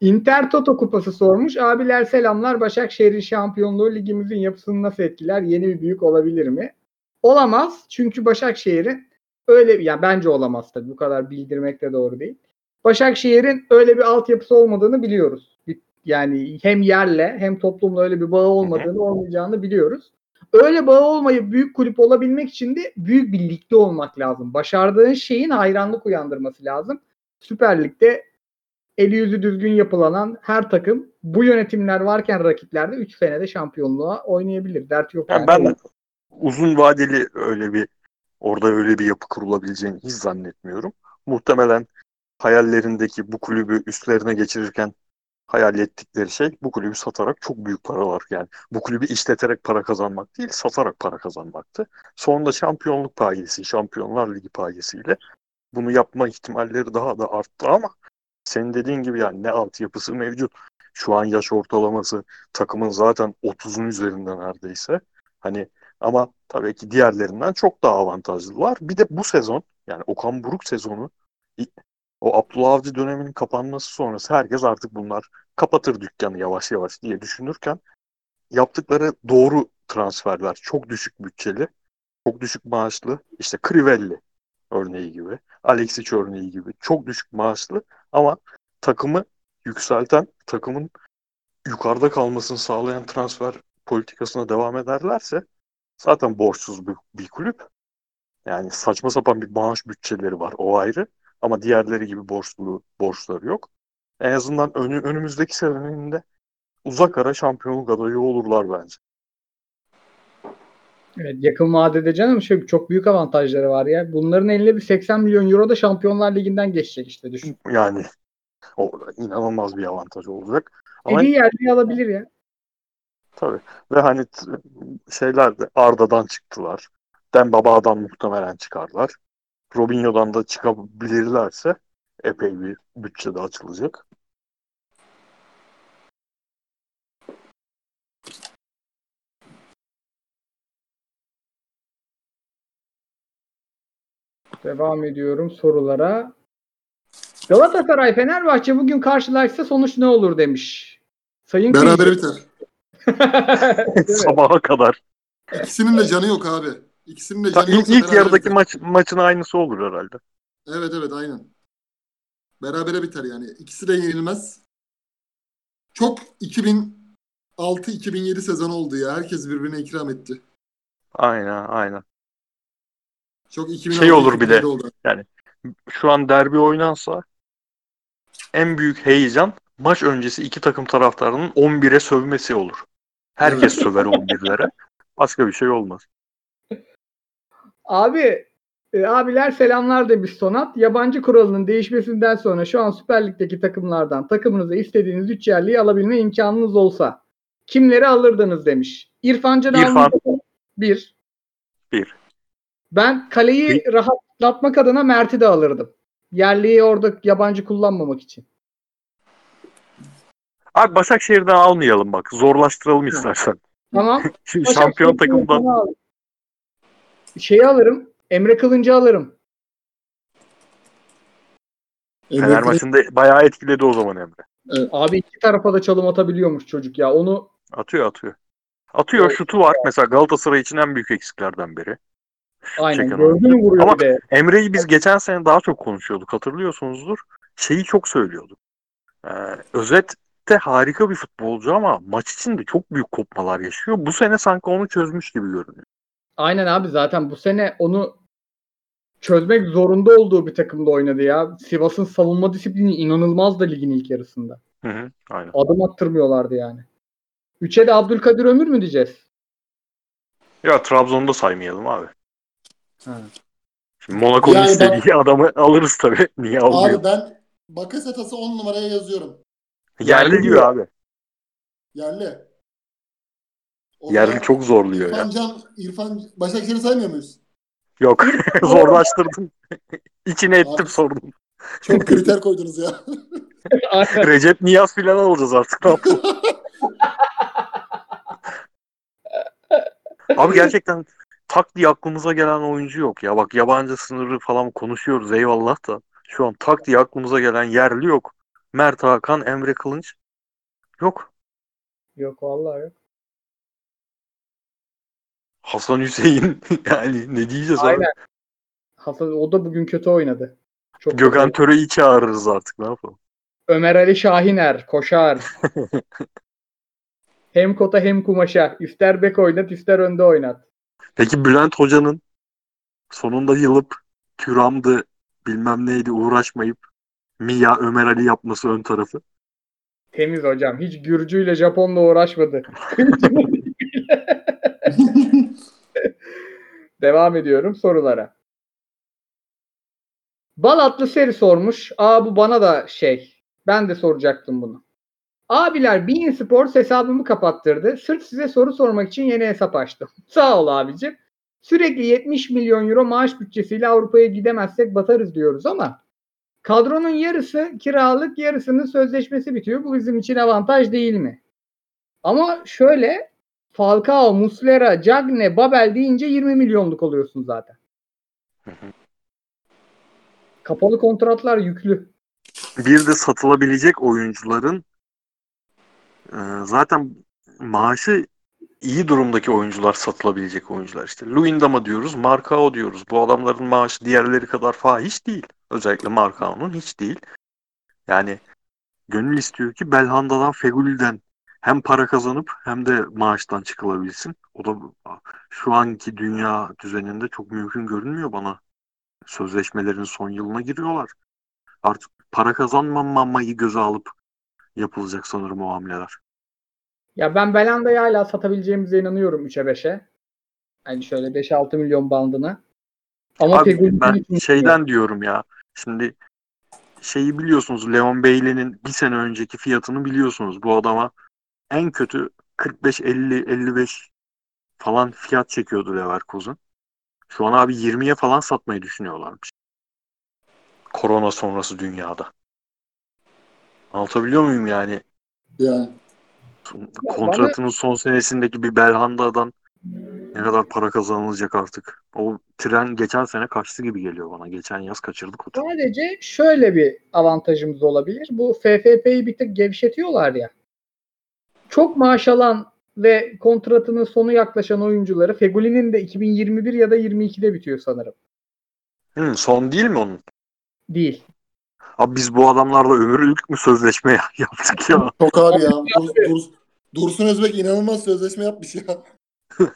Inter Toto kupası sormuş. Abiler selamlar. Başakşehir'in şampiyonluğu ligimizin yapısını nasıl etkiler? Yeni bir büyük olabilir mi? Olamaz. Çünkü Başakşehir'in öyle yani bence olamaz tabii. Bu kadar bildirmek de doğru değil. Başakşehir'in öyle bir altyapısı olmadığını biliyoruz. Yani hem yerle hem toplumla öyle bir bağı olmadığını olmayacağını biliyoruz. Öyle bağı olmayıp büyük kulüp olabilmek için de büyük bir ligde olmak lazım. Başardığın şeyin hayranlık uyandırması lazım. Süper Lig'de eli yüzü düzgün yapılanan her takım bu yönetimler varken rakiplerde 3 senede şampiyonluğa oynayabilir. Dert yok. Yani yani. ben uzun vadeli öyle bir orada öyle bir yapı kurulabileceğini hiç zannetmiyorum. Muhtemelen hayallerindeki bu kulübü üstlerine geçirirken hayal ettikleri şey bu kulübü satarak çok büyük paralar yani bu kulübü işleterek para kazanmak değil satarak para kazanmaktı. Sonunda şampiyonluk payesi, şampiyonlar ligi payesiyle bunu yapma ihtimalleri daha da arttı ama senin dediğin gibi yani ne altyapısı mevcut. Şu an yaş ortalaması takımın zaten 30'un üzerinde neredeyse. Hani ama tabii ki diğerlerinden çok daha avantajlılar. Bir de bu sezon yani Okan Buruk sezonu o Abdullah Avcı döneminin kapanması sonrası herkes artık bunlar kapatır dükkanı yavaş yavaş diye düşünürken yaptıkları doğru transferler çok düşük bütçeli, çok düşük maaşlı işte Crivelli örneği gibi, Alexic örneği gibi çok düşük maaşlı ama takımı yükselten, takımın yukarıda kalmasını sağlayan transfer politikasına devam ederlerse zaten borçsuz bir, bir kulüp. Yani saçma sapan bir maaş bütçeleri var o ayrı. Ama diğerleri gibi borçlu borçları yok. En azından önü, önümüzdeki senenin uzak ara şampiyonluk adayı olurlar bence. Evet, yakın vadede canım şey, çok büyük avantajları var ya. Bunların eline bir 80 milyon euro da Şampiyonlar Ligi'nden geçecek işte düşün. Yani o inanılmaz bir avantaj olacak. Ama Dediği yerde alabilir ya. Tabii ve hani şeyler de Arda'dan çıktılar. Dembaba'dan muhtemelen çıkarlar. Robinho'dan da çıkabilirlerse epey bir bütçe de açılacak. Devam ediyorum sorulara. Galatasaray Fenerbahçe bugün karşılaşsa sonuç ne olur demiş. Sayın Beraber Kıyıcı. biter. (laughs) Sabaha kadar. İkisinin de canı yok abi. İkisinin de Ta- canı ilk, yoksa ilk berabere yarıdaki maç maçın aynısı olur herhalde. Evet evet aynen. Berabere biter yani. İkisi de yenilmez. Çok 2006-2007 sezonu oldu ya. Herkes birbirine ikram etti. Aynen aynen. Çok 2006 Şey olur bir de. Oldu. Şu an derbi oynansa en büyük heyecan maç öncesi iki takım taraftarının 11'e sövmesi olur. Herkes söver 11'lere. Başka bir şey olmaz. Abi e, abiler selamlar demiş Sonat. Yabancı kuralının değişmesinden sonra şu an Süper Lig'deki takımlardan takımınıza istediğiniz 3 yerliyi alabilme imkanınız olsa kimleri alırdınız demiş. İrfan Can İrfan. Bir. Bir. Ben kaleyi rahatlatmak adına Mert'i de alırdım. Yerliyi orada yabancı kullanmamak için. Abi Başakşehir'den almayalım bak. Zorlaştıralım istersen. Tamam. (laughs) Şimdi şampiyon takımdan Şeyi alırım. Emre Kılınç'ı alırım. Fener maçında bayağı etkiledi o zaman Emre. Abi iki tarafa da çalım atabiliyormuş çocuk ya. Onu Atıyor atıyor. Atıyor Evet. şutu var. Mesela Galatasaray için en büyük eksiklerden biri. aynen gördün mü vuruyor Ama- de. Emre'yi biz geçen sene daha çok konuşuyorduk hatırlıyorsunuzdur. Şeyi çok söylüyorduk. Ee, özette harika bir futbolcu ama maç içinde çok büyük kopmalar yaşıyor. Bu sene sanki onu çözmüş gibi görünüyor. Aynen abi zaten bu sene onu çözmek zorunda olduğu bir takımda oynadı ya. Sivas'ın savunma disiplini inanılmaz da ligin ilk yarısında. Hı hı, aynen. Adım attırmıyorlardı yani. Üçe de Abdülkadir Ömür mü diyeceğiz? Ya Trabzon'da saymayalım abi. Ha. Şimdi Monaco'nun Yani ben- istediği adamı alırız tabii. Niye almıyor? Abi ben Bakasetas'ı 10 numaraya yazıyorum. Yerli Yerli diyor abi. Yerli. O Yerli zaman çok zorluyor ya. İrfan Can, İrfan Başakşehir'i saymıyor muyuz? Yok. (laughs) Zorlaştırdım. (laughs) İçine ettim Abi. sordum. Çok (laughs) kriter koydunuz ya. Recep Niyaz filan alacağız artık. Ne? Abi gerçekten tak diye aklımıza gelen oyuncu yok ya. Bak yabancı sınırı falan konuşuyoruz eyvallah da. Şu an tak diye aklımıza gelen yerli yok. Mert Hakan, Emre Kılınç. Yok. Yok vallahi yok. Hasan Hüseyin. (laughs) yani ne diyeceğiz abi? Aynen. Hasan o da bugün kötü oynadı. Çok Gökhan. Töre'yi çağırırız artık ne yapalım. Ömer Ali Şahiner koşar. (laughs) hem kota hem kumaşa. İster bek oynat ister önde oynat. Peki Bülent Hoca'nın sonunda yılıp Küram'dı bilmem neydi uğraşmayıp Mia Ömer Ali yapması ön tarafı. Temiz hocam. Hiç Gürcü ile Japon'la uğraşmadı. (laughs) Devam ediyorum sorulara. Balatlı seri sormuş. Aa bu bana da şey. Ben de soracaktım bunu. Abiler Bein Sports hesabımı kapattırdı. Sırf size soru sormak için yeni hesap açtım. (laughs) Sağ ol abicim. Sürekli 70 milyon euro maaş bütçesiyle Avrupa'ya gidemezsek batarız diyoruz ama kadronun yarısı kiralık yarısının sözleşmesi bitiyor. Bu bizim için avantaj değil mi? Ama şöyle Falcao, Muslera, Cagne, Babel deyince 20 milyonluk oluyorsun zaten. Kapalı kontratlar yüklü. Bir de satılabilecek oyuncuların e, zaten maaşı iyi durumdaki oyuncular satılabilecek oyuncular işte. Luyendama diyoruz, Marcao diyoruz. Bu adamların maaşı diğerleri kadar fahiş değil. Özellikle Marcao'nun hiç değil. Yani gönül istiyor ki Belhanda'dan, Feguli'den hem para kazanıp hem de maaştan çıkılabilsin. O da şu anki dünya düzeninde çok mümkün görünmüyor bana. Sözleşmelerin son yılına giriyorlar. Artık para kazanmamayı göze alıp yapılacak sanırım o hamleler. Ya ben Belanda'yı hala satabileceğimize inanıyorum 3'e 5'e. Yani şöyle 5-6 milyon bandına. Ama Abi ben şeyden diyorum ya. Şimdi şeyi biliyorsunuz Leon Bailey'nin bir sene önceki fiyatını biliyorsunuz. Bu adama en kötü 45 50 55 falan fiyat çekiyordu Leverkusen. Şu an abi 20'ye falan satmayı düşünüyorlarmış. Korona sonrası dünyada. Anlatabiliyor muyum yani? yani. Kontratının son senesindeki bir Belhanda'dan ne kadar para kazanılacak artık. O tren geçen sene kaçtı gibi geliyor bana. Geçen yaz kaçırdık o treni. Sadece şöyle bir avantajımız olabilir. Bu FFP'yi bir tık gevşetiyorlar ya. Çok maaş alan ve kontratının sonu yaklaşan oyuncuları Feguli'nin de 2021 ya da 22'de bitiyor sanırım. Hı, son değil mi onun? Değil. Abi biz bu adamlarla ömürlük mü sözleşme (laughs) yaptık ya? Çok abi ya. Dur, Dur- Dursun Özbek inanılmaz sözleşme yapmış ya. (laughs)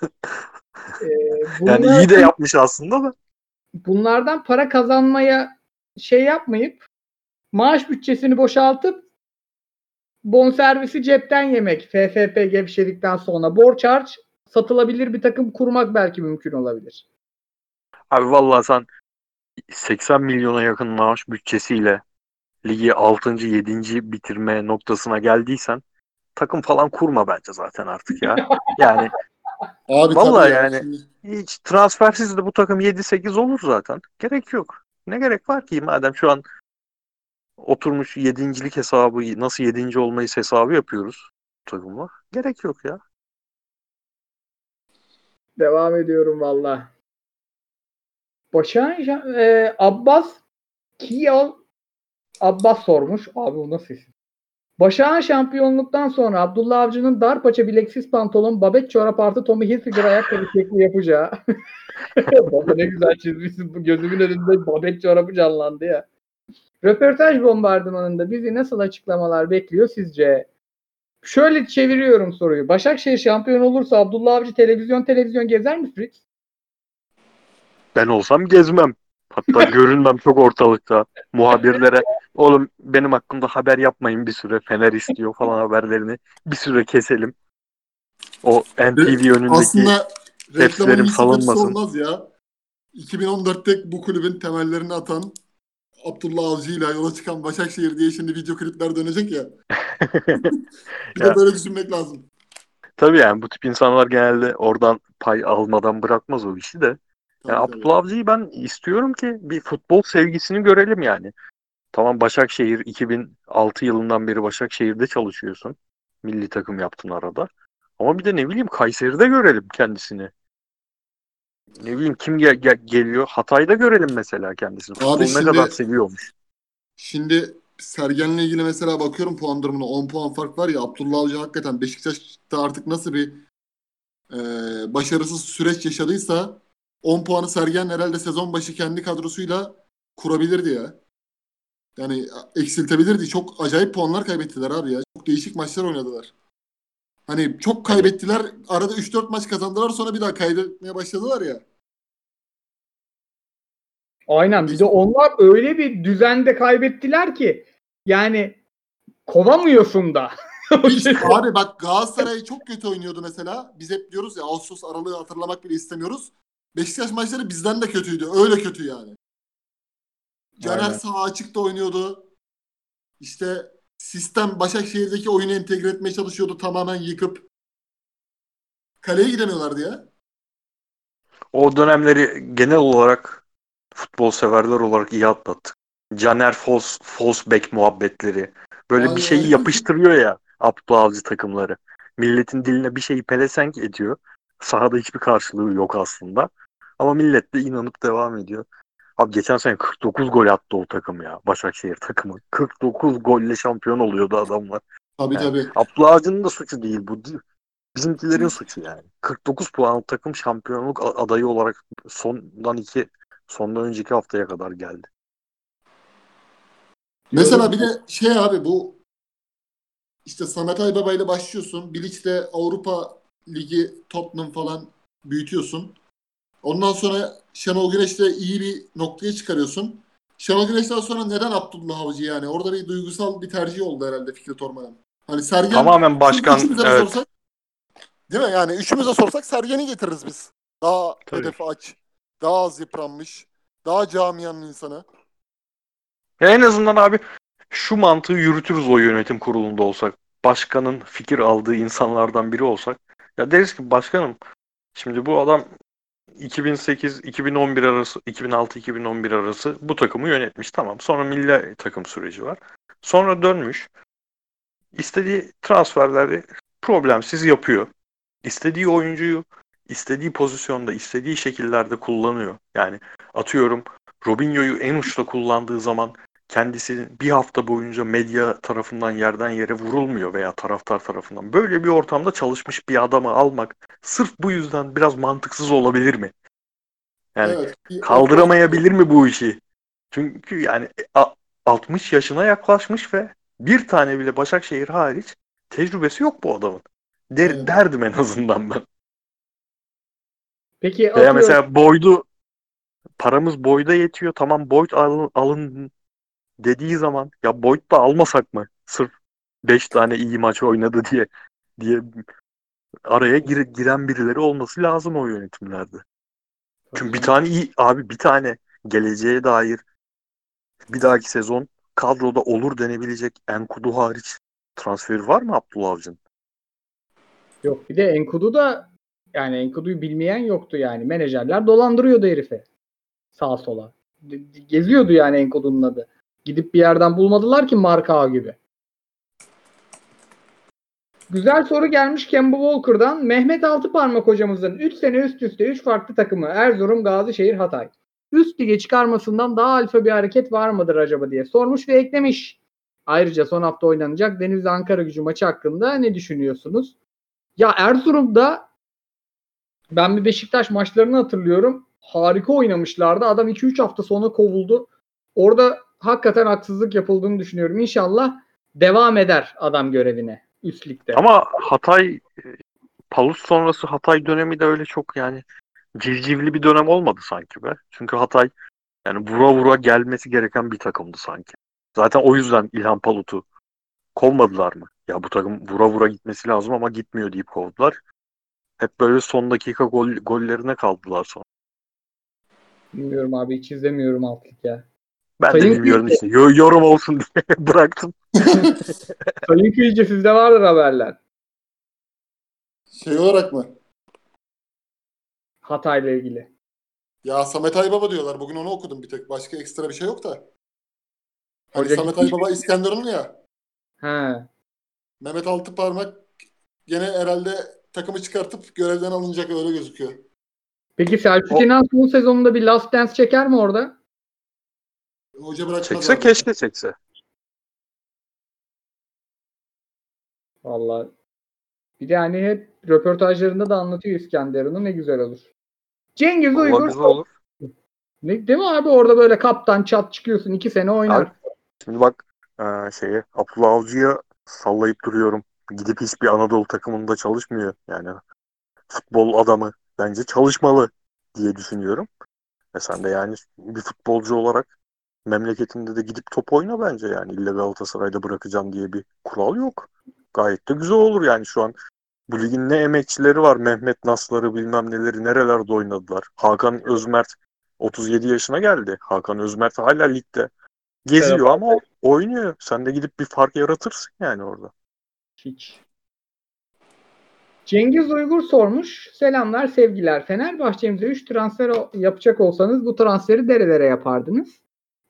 Ee, Yani iyi de yapmış aslında da. bunlardan para kazanmaya şey yapmayıp maaş bütçesini boşaltıp bonservisi cepten yemek. FFP gevşedikten sonra borç harç satılabilir bir takım kurmak belki mümkün olabilir. Abi vallahi sen 80 milyona yakın maaş bütçesiyle ligi 6. 7. bitirme noktasına geldiysen takım falan kurma bence zaten artık ya. (laughs) Yani Abi Vallahi tabii ya, yani. şimdi- hiç transfersiz de bu takım 7-8 olur zaten. Gerek yok. Ne gerek var ki madem şu an oturmuş yedincilik hesabı nasıl yedinci olmayız hesabı yapıyoruz takımla. Gerek yok ya. Devam ediyorum valla. Başakşehir e, Abbas Kiyal Abbas sormuş. Abi bu nasıl isim? Başak'ın şampiyonluktan sonra Abdullah Avcı'nın dar paça bileksiz pantolon, babet çorap artı Tommy Hilfiger ayakkabı şekli yapacağı. (laughs) Baba ne güzel çizmişsin. Bu gözümün önünde babet çorabı canlandı ya. Röportaj bombardımanında bizi nasıl açıklamalar bekliyor sizce? Şöyle çeviriyorum soruyu. Başakşehir şampiyon olursa Abdullah Avcı televizyon televizyon gezer mi Fritz? Ben olsam gezmem. Hatta görünmem çok ortalıkta. Muhabirlere oğlum benim hakkımda haber yapmayın bir süre. Fener istiyor falan haberlerini. Bir süre keselim. O NTV önündeki Aslında reklamın salınmasın. olmaz ya. 2014'te bu kulübün temellerini atan Abdullah Avcı ile yola çıkan Başakşehir diye şimdi video klipler dönecek ya. (laughs) bir Ya. de böyle düşünmek lazım. Tabii yani bu tip insanlar genelde oradan pay almadan bırakmaz o işi de. Yani tabii. Abdullah Avcı'yı ben istiyorum ki bir futbol sevgisini görelim yani. Tamam Başakşehir 2006 yılından beri Başakşehir'de çalışıyorsun. Milli takım yaptın arada. Ama bir de ne bileyim Kayseri'de görelim kendisini. Ne bileyim kim ge- ge- geliyor? Hatay'da görelim mesela kendisini. Futbolu ne şimdi- kadar seviyormuş. Şimdi Sergen'le ilgili mesela bakıyorum puan durumuna 10 puan fark var ya Abdullah Avcı hakikaten Beşiktaş'ta artık nasıl bir e, başarısız süreç yaşadıysa 10 puanı Sergen herhalde sezon başı kendi kadrosuyla kurabilirdi ya. Yani eksiltebilirdi. Çok acayip puanlar kaybettiler abi ya. Çok değişik maçlar oynadılar. Hani çok kaybettiler. Arada 3-4 maç kazandılar sonra bir daha kaybetmeye başladılar ya. Aynen. Bir de onlar öyle bir düzende kaybettiler ki yani kovamıyorsun da. (laughs) Hiç, abi bak Galatasaray çok kötü oynuyordu mesela. Biz hep diyoruz ya Ağustos aralığı hatırlamak bile istemiyoruz. Beşiktaş maçları bizden de kötüydü. Öyle kötü yani. Caner Aynen. sağ açıkta oynuyordu. İşte sistem Başakşehir'deki oyunu entegre etmeye çalışıyordu tamamen yıkıp. Kaleye gidemiyorlardı ya. O dönemleri genel olarak futbol severler olarak iyi atlattık. Caner Fos, Fosbeck muhabbetleri. Böyle Aynen. bir şeyi yapıştırıyor ya Avcı takımları. Milletin diline bir şeyi pelesenk ediyor. Sahada hiçbir karşılığı yok aslında. Ama millet de inanıp devam ediyor. Abi geçen sene 49 gol attı o takım ya. Başakşehir takımı. 49 golle şampiyon oluyordu adamlar. Tabii Evet. tabii. Abdullah Avcı'nın da suçu değil bu. Bizimkilerin suçu yani. 49 puan takım şampiyonluk adayı olarak sondan iki sondan önceki haftaya kadar geldi. Mesela bir de şey abi bu işte Samet Aybaba ile başlıyorsun. Bilic'te Avrupa Ligi Tottenham falan büyütüyorsun. Ondan sonra Şenol Güneş'te iyi bir noktaya çıkarıyorsun. Şenol Güneş'ten sonra neden Abdullah Avcı yani? Orada bir duygusal bir tercih oldu herhalde Fikret Orman'ın. Hani Sergen Tamamen başkan evet. sorsak, değil mi? Yani üçümüze sorsak Sergen'i getiririz biz. Daha Tabii. hedefi aç. Daha az yıpranmış. Daha camianın insanı. Ya en azından abi şu mantığı yürütürüz o yönetim kurulunda olsak. Başkanın fikir aldığı insanlardan biri olsak. Ya deriz ki başkanım şimdi bu adam 2008-2011 arası 2006-2011 arası bu takımı yönetmiş tamam. Sonra milli takım süreci var. Sonra dönmüş. İstediği transferleri problemsiz yapıyor. İstediği oyuncuyu istediği pozisyonda, istediği şekillerde kullanıyor. Yani atıyorum Robinho'yu en uçta kullandığı zaman kendisi bir hafta boyunca medya tarafından yerden yere vurulmuyor veya taraftar tarafından. Böyle bir ortamda çalışmış bir adamı almak sırf bu yüzden biraz mantıksız olabilir mi? Yani evet. Bir- kaldıramayabilir mi bu işi? Çünkü yani a- 60 yaşına yaklaşmış ve bir tane bile Başakşehir hariç tecrübesi yok bu adamın. Der, Evet. Derdim en azından ben. Peki Veya atıyorum, mesela Boyd'u paramız Boyd'a yetiyor. Tamam Boyd alın, alın dediği zaman ya Boyd da almasak mı? Sırf 5 tane iyi maç oynadı (laughs) diye diye araya gir- giren birileri olması lazım o yönetimlerde. Çünkü bir tane iyi abi bir tane geleceğe dair bir dahaki sezon kadroda olur denebilecek Enkudu hariç transferi var mı Abdullah Avcı'nın? Yok bir de Enkudu da yani Enkudu'yu bilmeyen yoktu yani. Menajerler dolandırıyordu herife. Sağa sola. Geziyordu yani Enkudu'nun adı. Gidip bir yerden bulmadılar ki marka gibi. Güzel soru gelmiş Kemba Walker'dan. Mehmet Altıparmak hocamızın 3 sene üst üste 3 farklı takımı Erzurum, Gazişehir, Hatay. Üst lige çıkarmasından daha alfa bir hareket var mıdır acaba diye sormuş ve eklemiş. Ayrıca son hafta oynanacak Denizli Ankara gücü maçı hakkında ne düşünüyorsunuz? Ya Erzurum'da ben bir Beşiktaş maçlarını hatırlıyorum. Harika oynamışlardı. Adam 2-3 hafta sonra kovuldu. Orada hakikaten haksızlık yapıldığını düşünüyorum. İnşallah devam eder adam görevine üst ligde. Ama Hatay e, Palus sonrası Hatay dönemi de öyle çok yani civcivli bir dönem olmadı sanki be. Çünkü Hatay yani vura vura gelmesi gereken bir takımdı sanki. Zaten o yüzden İlhan Palut'u kovmadılar mı? Ya bu takım vura vura gitmesi lazım ama gitmiyor deyip kovdular. Hep böyle son dakika gol, gollerine kaldılar sonra. Bilmiyorum abi hiç izlemiyorum alt lig ya. Ben de Sayın bilmiyorum Kıyıcı. işte. Yo- yorum olsun diye (laughs) bıraktım. (laughs) Sayın Kıyıcı sizde vardır haberler. Şey olarak mı? Hatay'la ilgili. Ya Samet Aybaba diyorlar. Bugün onu okudum bir tek. Başka ekstra bir şey yok da. Hani Hoca Samet gitmiş Aybaba İskenderunlu ya. He. Mehmet Altıparmak gene herhalde takımı çıkartıp görevden alınacak öyle gözüküyor. Peki Selçuk O- İnan son sezonunda bir last dance çeker mi orada? Hoca bırakmaz. Çekse abi. keşke çekse. Vallahi. Bir de hani hep röportajlarında da anlatıyor İskenderun'u ne güzel olur. Cengiz Vallahi Uygur. güzel olur. Ne, değil mi abi orada böyle kaptan çat çıkıyorsun iki sene oynar. Abi, Şimdi bak e, şeye Abdullah Avcı'ya sallayıp duruyorum. Gidip hiçbir Anadolu takımında çalışmıyor. Yani futbol adamı bence çalışmalı diye düşünüyorum. Ve sen de yani bir futbolcu olarak memleketinde de gidip top oyna bence yani. İlle Galatasaray'da bırakacağım diye bir kural yok. Gayet de güzel olur yani şu an. Bu ligin ne emekçileri var. Mehmet Nasları bilmem neleri nerelerde oynadılar. Hakan Özmert 37 yaşına geldi. Hakan Özmert hala ligde. Geziyor Serap ama oynuyor. Sen de gidip bir fark yaratırsın yani orada. Hiç. Cengiz Uygur sormuş. Selamlar sevgiler. Fenerbahçe'mize 3 transfer yapacak olsanız bu transferi nerelere yapardınız?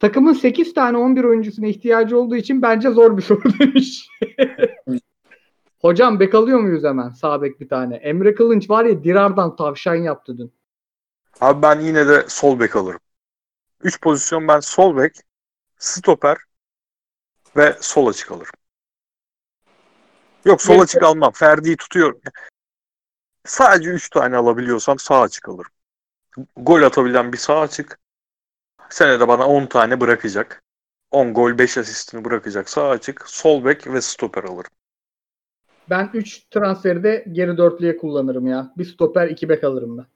Takımın 8 tane 11 oyuncusuna ihtiyacı olduğu için bence zor bir soru demiş. (laughs) Hocam bek alıyor muyuz hemen? Sağ bek bir tane. Emre Kılınç var ya Dirar'dan tavşan yaptı dün. Abi ben yine de sol bek alırım. 3 pozisyon ben sol bek, stoper ve sol açık alırım. Yok sol Evet. açık almam. Ferdi'yi tutuyorum. Sadece 3 tane alabiliyorsam sağ açık alırım. Gol atabilen bir sağ açık. Senede bana 10 tane bırakacak. 10 gol 5 asistini bırakacak sağ açık. Sol bek ve stoper alırım. Ben 3 transferi de geri dörtlüye kullanırım ya. Bir stoper 2 bek alırım ben.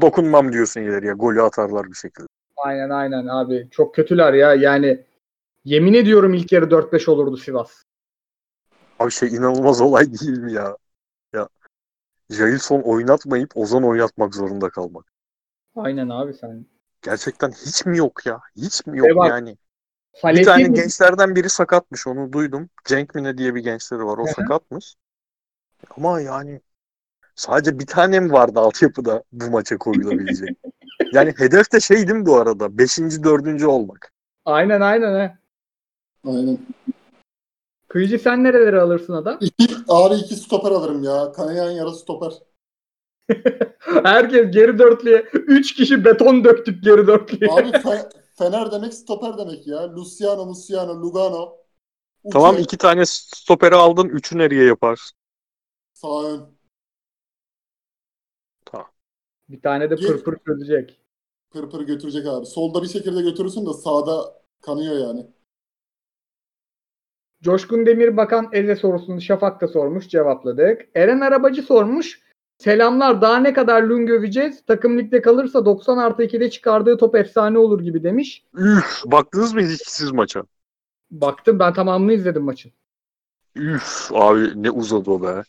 Dokunmam diyorsun ileriye. Golü atarlar bir şekilde. Aynen aynen abi. Çok kötüler ya. Yani yemin ediyorum ilk yarı 4-5 olurdu Sivas. Abi şey inanılmaz olay değil mi ya? Ya Jailson oynatmayıp Ozan oynatmak zorunda kalmak. Aynen abi sen. Gerçekten hiç mi yok ya? Hiç mi yok E bak, yani? Bir tane gençlerden biri sakatmış onu duydum. Cenk mi ne diye bir gençleri var o Hı hı. sakatmış. Ama yani sadece bir tane mi vardı altyapıda bu maça koyulabilecek? (laughs) yani hedef de şey değil mi bu arada? Beşinci, dördüncü olmak. Aynen aynen he. Aynen. Kıyıcı sen nerelere alırsın adam? İki, abi iki stoper alırım ya. Kanayan yara stoper. (laughs) Herkes geri dörtlüye. 3 kişi beton döktük geri dörtlüye. Abi (laughs) Fe- Fener demek stoper demek ya. Luciano, Luciano, Lugano. Uçu, Tamam iki tane stoperi aldın. Üçü nereye yaparsın? Sağ ön. Bir tane de pırpır çözecek. Pır pır götürecek abi. Solda bir şekilde götürürsün de sağda kanıyor yani. Coşkun Demir Bakan Eze sorusunu Şafak da sormuş cevapladık. Eren Arabacı sormuş. Selamlar daha ne kadar Lung öveceğiz? Takım ligde kalırsa 90 artı 2'de çıkardığı top efsane olur gibi demiş. Üf, baktınız mı hiç siz maça? Baktım ben tamamını izledim maçın. Üf abi ne uzadı o be.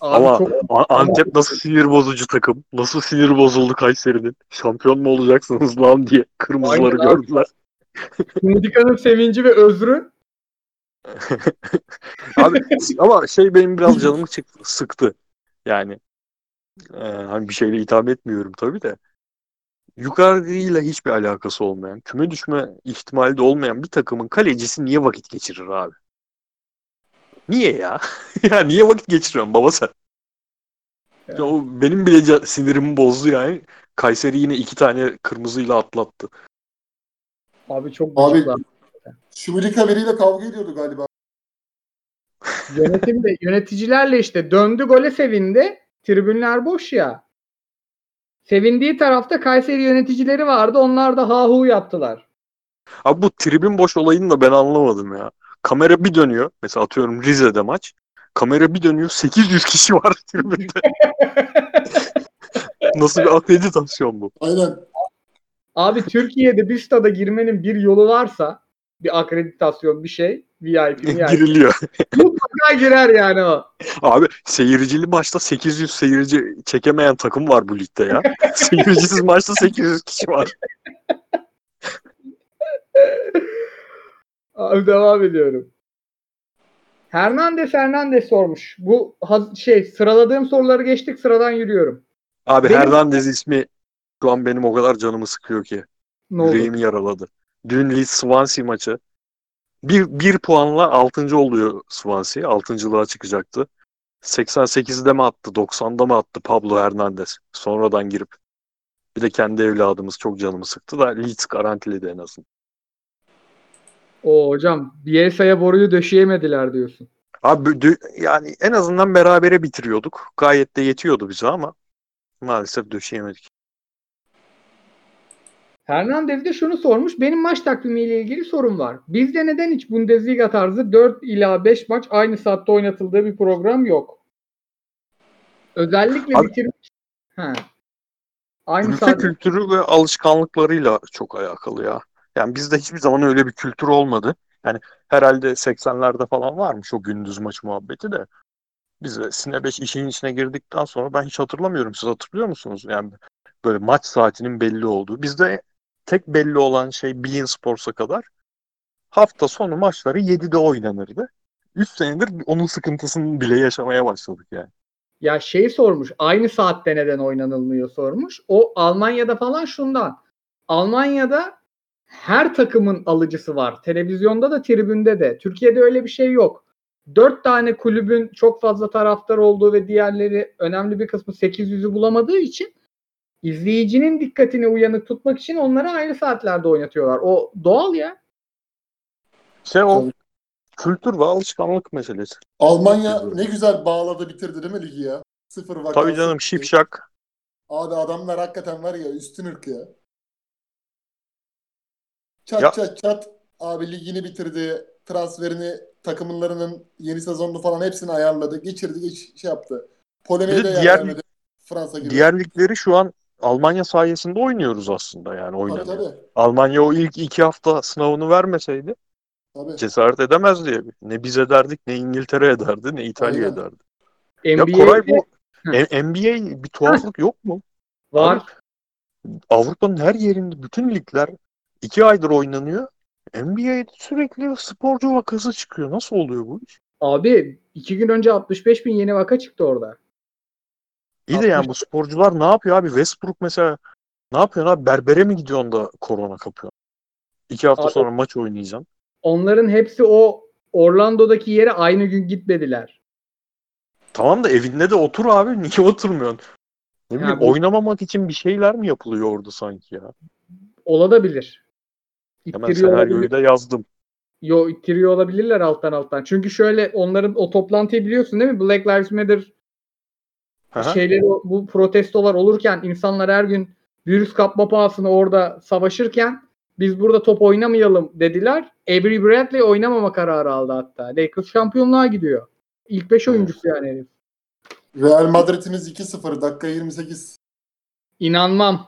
Abi Ama çok Antep nasıl sinir bozucu takım. Nasıl sinir bozuldu Kayseri'nin. Şampiyon mu olacaksınız lan diye kırmızıları Aynen gördüler. (laughs) Modikan'ın sevinci ve özrü Abi ama şey benim biraz canımı çıktı, sıktı. Yani e, hani bir şeyle hitap etmiyorum tabii de. Yukarıdayla hiçbir alakası olmayan, küme düşme ihtimali de olmayan bir takımın kalecisi niye vakit geçirir abi? Niye ya? (laughs) ya niye vakit geçiriyorsun baba sen? Ya o benim bile sinirimi bozdu yani. Kayseri yine iki tane kırmızıyla atlattı. abi çok Abi-. Şubelika biriyle kavga ediyordu galiba. Yönetim de yöneticilerle işte döndü gole sevindi. Tribünler boş ya. Sevindiği tarafta Kayseri yöneticileri vardı. Onlar da ha hu yaptılar. Abi bu tribün boş olayını da ben anlamadım ya. Kamera bir dönüyor. Mesela atıyorum Rize'de maç. Kamera bir dönüyor. 800 kişi var (laughs) tribünde. (laughs) Nasıl bir akreditasyon bu? Aynen. Abi Türkiye'de bir stada girmenin bir yolu varsa bir akreditasyon bir şey VIP yani Giriliyor. mutlaka girer yani o. Abi seyircili maçta 800 seyirci çekemeyen takım var bu ligde ya. (laughs) Seyircisiz maçta 800 kişi var. Abi devam ediyorum. Hernandez Hernandez sormuş. Bu şey sıraladığım soruları geçtik sıradan yürüyorum. Abi Benim- Hernandez ismi şu an benim o kadar canımı sıkıyor ki. Ne oldu? Yüreğimi yaraladı. Dün Leeds Swansea maçı. Bir, bir puanla 6. oluyor Swansea. 6.lığa çıkacaktı. 88'de mi attı, 90'da mı attı Pablo Hernandez. Sonradan girip. Bir de kendi evladımız çok canımı sıktı da Leeds garantiledi en azından. O hocam Bielsa'ya boruyu döşeyemediler diyorsun. Abi yani en azından berabere bitiriyorduk. Gayet de yetiyordu bize ama maalesef döşeyemedik. Hernandez de şunu sormuş. Benim maç takvimiyle ilgili sorum var. Bizde neden hiç Bundesliga tarzı 4 ila 5 maç aynı saatte oynatıldığı bir program yok? Özellikle Abi- bitirmiş. Ha. Aynı Ülke saat. kültürü ve alışkanlıklarıyla çok alakalı ya. Yani bizde hiçbir zaman öyle bir kültür olmadı. Yani herhalde 80'lerde falan varmış o gündüz maç muhabbeti de. Biz Sine 5 işin içine girdikten sonra ben hiç hatırlamıyorum. Siz hatırlıyor musunuz? Yani böyle maç saatinin belli olduğu. Bizde tek belli olan şey Bein Sports'a kadar hafta sonu maçları 7'de oynanırdı. 3 senedir onun sıkıntısını bile yaşamaya başladık yani. Ya şey sormuş. Aynı saatte neden oynanılmıyor sormuş. O Almanya'da falan şundan. Almanya'da her takımın alıcısı var. Televizyonda da tribünde de. Türkiye'de öyle bir şey yok. Dört tane kulübün çok fazla taraftar olduğu ve diğerleri önemli bir kısmı 800'ü bulamadığı için izleyicinin dikkatini uyanık tutmak için onları aynı saatlerde oynatıyorlar. O doğal ya. Şey o kültür ve alışkanlık meselesi. Almanya ne güzel bağladı bitirdi değil mi ligi ya? Sıfır vakası. Tabii canım şipşak. Abi adamlar hakikaten var ya üstün ırk ya. Çat Ya- çat çat abi ligini bitirdi. Transferini takımlarının yeni sezonlu falan hepsini ayarladı. Geçirdi geç, şey yaptı. Polonya'ya Bir de da yer diğer- vermedi. Fransa gibi. Diğer ligleri şu an Almanya sayesinde oynuyoruz aslında yani tabii oynanıyor. tabii. Almanya o ilk iki hafta sınavını vermeseydi tabii. cesaret edemezdi. Ne biz ederdik, ne İngiltere ederdi, ne İtalya Aynen. ederdi. Ya NBA'de Koray bu NBA bir tuhaflık yok mu? var. Avrupa'nın her yerinde bütün ligler iki aydır oynanıyor. NBA'de sürekli sporcu vakası çıkıyor. Nasıl oluyor bu iş? Abi iki gün önce 65 bin yeni vaka çıktı orada. İyi de yani bu sporcular ne yapıyor abi? Westbrook mesela ne yapıyorsun abi? Berbere mi gidiyorsun da korona kapıyorsun? İki hafta Abi- sonra maç oynayacaksın. Onların hepsi o Orlando'daki yere aynı gün gitmediler. Tamam da evinde de otur abi. (laughs) Niye oturmuyorsun? Ne bileyim bu- oynamamak için bir şeyler mi yapılıyor orada sanki ya? Olabilir. Hemen senaryoyu da yazdım. Yo ittiriyor olabilirler alttan alttan. Çünkü şöyle onların o toplantıyı biliyorsun değil mi? Black Lives Matter Aha. şeyleri bu protestolar olurken insanlar her gün virüs kapma pahasına orada savaşırken biz burada top oynamayalım dediler. Avery Bradley oynamama kararı aldı hatta. Lakers şampiyonluğa gidiyor. İlk 5 oyuncusu yani herif. Real Madrid'imiz 2-0 dakika 28. İnanmam.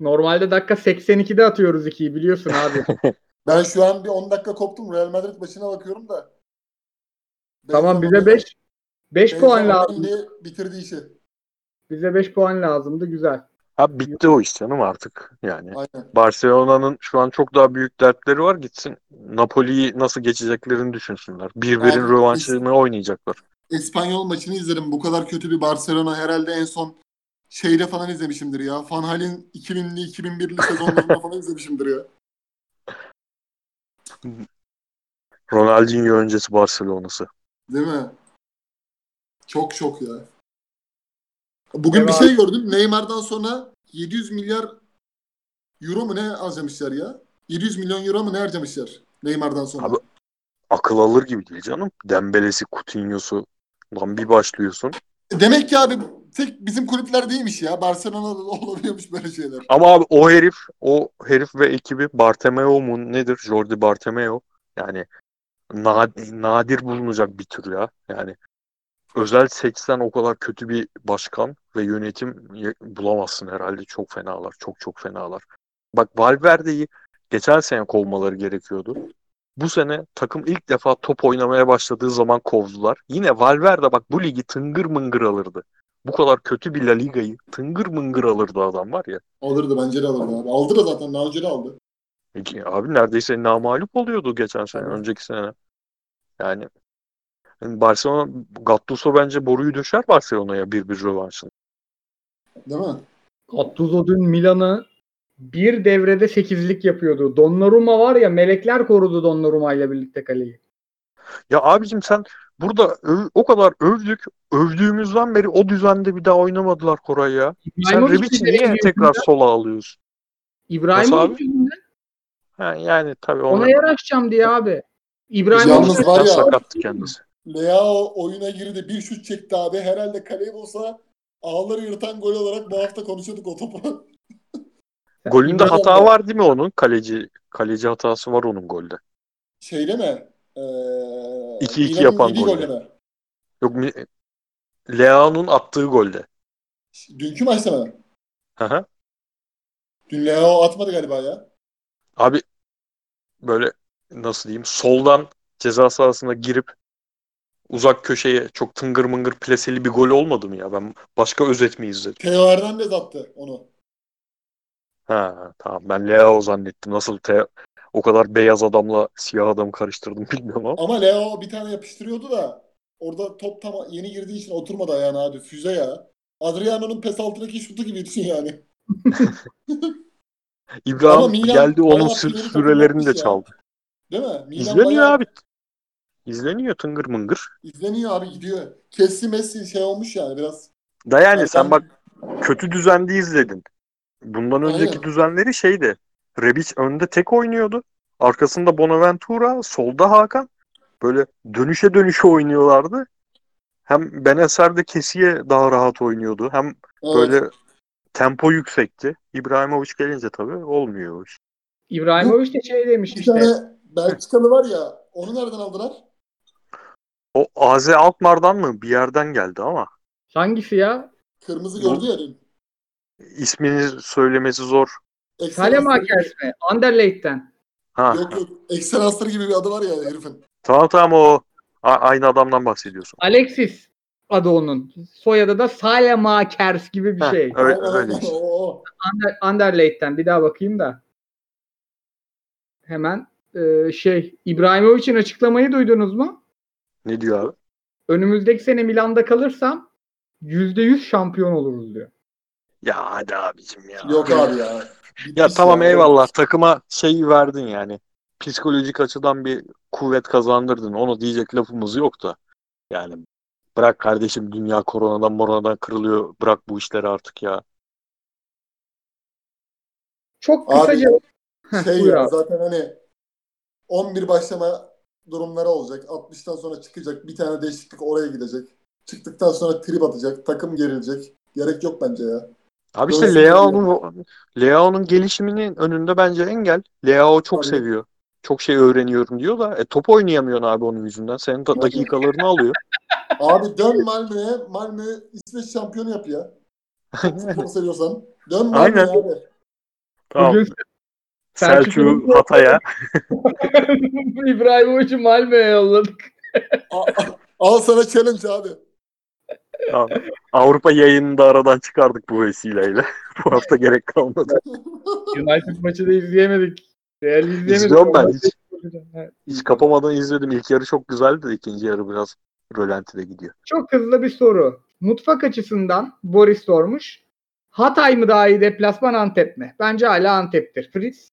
Normalde dakika 82'de atıyoruz 2'yi biliyorsun abi. (laughs) Ben şu an bir 10 dakika koptum. Real Madrid başına bakıyorum da Tamam bize 5 5 puan lazım. Bitirdi işi. Bize 5 puan lazımdı. Güzel. Ha bitti o iş canım artık yani. Barcelona'nın şu an çok daha büyük dertleri var. Gitsin Napoli'yi nasıl geçeceklerini düşünsünler. Birbirin Abi, rövanşını oynayacaklar. İspanyol maçını izledim. Bu kadar kötü bir Barcelona herhalde en son şeyde falan izlemişimdir ya. Van Hal'in 2000'li 2001'li sezonlarında (laughs) falan izlemişimdir ya. Ronaldinho öncesi Barcelona'sı. Değil mi? Çok şok ya. Bugün bir Devam. şey gördüm. Neymar'dan sonra 700 milyar euro mu ne harcamışlar ya? 700 milyon euro mu ne harcamışlar Neymar'dan sonra? Abi- Akıl alır gibi değil canım. Dembele'si, Coutinho'su. Lan bir başlıyorsun. Demek ki abi tek bizim kulüpler değilmiş ya. Barcelona'da da (laughs) olabiliyormuş böyle şeyler. Ama abi o herif, o herif ve ekibi Bartomeu mu nedir? Jordi Bartomeu. Yani nadir, nadir bulunacak bir tür ya. Yani özel seçsen o kadar kötü bir başkan ve yönetim bulamazsın herhalde. Çok fenalar. Çok çok fenalar. Bak Valverde'yi geçen sene kovmaları gerekiyordu. Bu sene takım ilk defa top oynamaya başladığı zaman kovdular. Yine Valverde bak bu ligi tıngır mıngır alırdı. Bu kadar kötü bir La Liga'yı tıngır mıngır alırdı adam var ya. Alırdı bence de alırdı abi. Aldı da zaten daha önce de aldı. Peki, abi neredeyse namağlup oluyordu geçen sene, önceki sene. Yani yani Barcelona, Gattuso bence boruyu düşer Barcelona'ya bir bir rövanşın. Değil mi? Gattuso dün Milan'ı bir devrede 8'lik yapıyordu. Donnarumma var ya melekler korudu Donnarumma ile birlikte kaleyi. Ya abicim sen burada öv- o kadar övdük, övdüğümüzden beri o düzende bir daha oynamadılar Koray ya. Sen İbrahimovic Ribic'i bir niye tekrar sola alıyorsun? İbrahimovic yüzünden Ha, yani tabii ona, ona yaraşacağım diye abi. İbrahimovic Yalnız var ya- sakattı kendisi. Leao oyuna girdi. Bir şut çekti abi. Herhalde kaleyi bulsa ağları yırtan gol olarak bu hafta konuşuyorduk o topu. (laughs) Golünde hata var değil mi onun? Kaleci kaleci hatası var onun golde. Şeyde mi? Ee, 2-2 Milan'ın yapan golde. golde? Yok Leao'nun attığı golde. Dünkü maçta mı? Hı hı. Dün Leao atmadı galiba ya. Abi böyle nasıl diyeyim soldan ceza sahasına girip uzak köşeye çok tıngır mıngır plaseli bir gol olmadı mı ya? Ben başka özet mi izledim? Teo Hernandez attı onu. Ha tamam ben Leao zannettim. Nasıl te o kadar beyaz adamla siyah adamı karıştırdım (laughs) bilmiyorum ama. Ama Leo bir tane yapıştırıyordu da orada top tam yeni girdiği için oturmadı ayağına abi. Füze ya. Adriano'nun pes altındaki şutu gibi düşün (laughs) yani. İbrahim Milan geldi onun bayağı sü- ileri takım sürelerini de çaldı. Değil mi? Milan İzleniyor bayağı abi. İzleniyor tıngır mıngır. izleniyor abi gidiyor. Kessi Messi şey olmuş yani biraz. Da yani Yani sen ben- bak kötü düzende izledin. Bundan önceki Aynen. düzenleri şeydi. Rebic önde tek oynuyordu. Arkasında Bonaventura, solda Hakan. Böyle dönüşe dönüşe oynuyorlardı. Hem Benacer de Kesiye daha rahat oynuyordu. Hem Evet. böyle tempo yüksekti. İbrahimovic gelince tabii olmuyor. İbrahimovic de şey demiş Bir işte. tane Belçikalı var ya onu nereden aldılar? O AZ Alkmaar'dan mı bir yerden geldi ama Hangisi ya? Kırmızı gördü ya dün. ismini söylemesi zor. Salemakers mi? Anderlecht'ten. Ha, Yok yok. Excellens'lar gibi bir adı var ya herifin. tamam tamam o A- aynı adamdan bahsediyorsun. Alexis adı onun. Soyadı da Salemakers gibi bir Heh, şey. öyle, Aynen, öyle o. Ander, Anderlecht'ten bir daha bakayım da. Hemen e, şey İbrahimovic'in açıklamayı duydunuz mu? Ne diyor abi? Önümüzdeki sene Milan'da kalırsam %100 şampiyon oluruz diyor. Ya hadi abicim ya. Yok abi ya. Ya Bitmiş tamam eyvallah takıma şey verdin yani. Psikolojik açıdan bir kuvvet kazandırdın. Onu diyecek lafımız yok da. Yani bırak kardeşim dünya koronadan moronadan kırılıyor. Bırak bu işleri artık ya. Çok Abi, kısaca Heh, Şey ya abi. zaten hani 11 başlama durumları olacak. 60'tan sonra çıkacak. Bir tane değişiklik oraya gidecek. Çıktıktan sonra trip atacak. Takım gerilecek. Gerek yok bence ya. Abi işte Leao'nun Leao'nun gelişiminin önünde bence engel. Leao çok Tabii. seviyor. Çok şey öğreniyorum diyor da e, top oynayamıyorsun abi onun yüzünden. Senin da- dakikalarını alıyor. (laughs) Abi dön Malmö'ye. Malmö İsveç şampiyonu yap ya. Çok (laughs) seviyorsan. Dön Malmö'ye abi. Tamam. Bugün Selçuk Hatay'a. (laughs) İbrahimovic'i Malmö'ye yolladık. A- Al sana challenge abi. Abi, Avrupa yayınını da aradan çıkardık bu vesileyle. (laughs) bu hafta gerek kalmadı. United maçı da izleyemedik. Real izleyemedik. İzliyorum ben, hiç-. Hiç kapamadan izledim. İlk yarı çok güzeldi de ikinci yarı biraz rölantide gidiyor. Çok hızlı bir soru. Mutfak açısından Boris sormuş. Hatay mı daha iyi deplasman Antep mi? Bence hala Antep'tir. Fritz.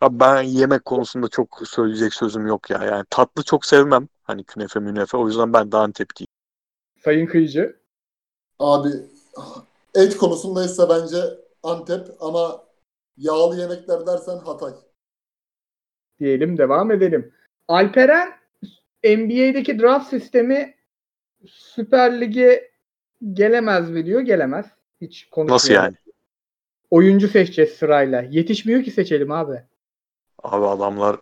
Abi ben yemek konusunda çok söyleyecek sözüm yok ya. Yani tatlı çok sevmem. Hani künefe münefe. O yüzden ben de Antep'ciyim. Sayın Kıyıcı. Abi et konusundaysa bence Antep ama yağlı yemekler dersen Hatay. Diyelim devam edelim. Alperen NBA'deki draft sistemi Süper Lig'e gelemez mi diyor. Gelemez. Hiç konuşmuyor. Nasıl yani? Oyuncu seçeceğiz sırayla. Yetişmiyor ki seçelim abi. Abi adamlar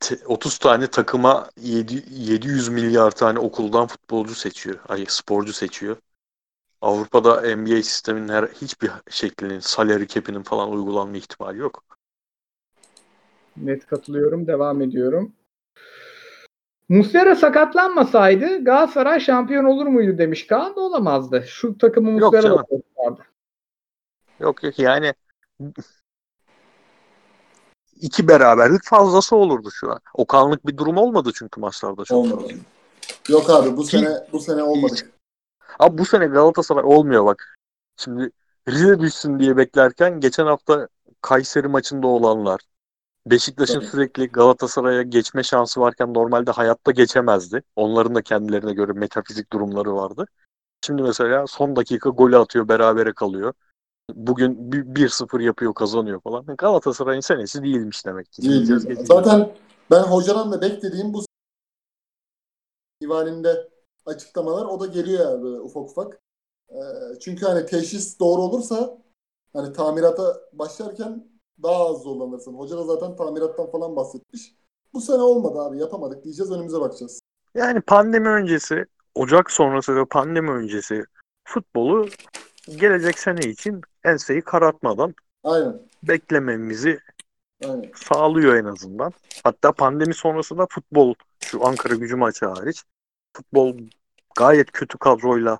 te- 30 tane takıma 7, 700 milyar tane okuldan futbolcu seçiyor. Ay sporcu seçiyor. Avrupa'da NBA sisteminin her hiçbir şeklinin salary cap'inin falan uygulanma ihtimali yok. Net katılıyorum. Devam ediyorum. Muslera sakatlanmasaydı Galatasaray şampiyon olur muydu demiş Kaan da olamazdı. Şu takımı Yok Muslera vardı. Yok yok yani iki beraberlik fazlası olurdu şu an. Okanlık bir durum olmadı çünkü maçlarda çok. Olmadı. Yok abi bu sene bu sene olmadı. Abi bu sene Galatasaray olmuyor bak. Şimdi Rize düşsün diye beklerken geçen hafta Kayseri maçında olanlar Beşiktaş'ın Tabii. sürekli Galatasaray'a geçme şansı varken normalde hayatta geçemezdi. Onların da kendilerine göre metafizik durumları vardı. Şimdi mesela son dakika golü atıyor, berabere kalıyor. Bugün bir- 1-0 yapıyor, kazanıyor falan. Galatasaray'ın senesi değilmiş demek ki. Değil. Zaten ben hocadan da beklediğim bu divaninde açıklamalar o da geliyor yani ufak ufak. Ee, çünkü hani teşhis doğru olursa hani tamirata başlarken daha az zorlanırsın. Hoca da zaten tamirattan falan bahsetmiş. Bu sene olmadı abi yapamadık diyeceğiz önümüze bakacağız. Yani pandemi öncesi, Ocak sonrası ve pandemi öncesi futbolu gelecek sene için enseyi karartmadan Aynen. beklememizi Aynen. sağlıyor en azından. Hatta pandemi sonrası da futbol, şu Ankara gücü maçı hariç, futbol gayet kötü kadroyla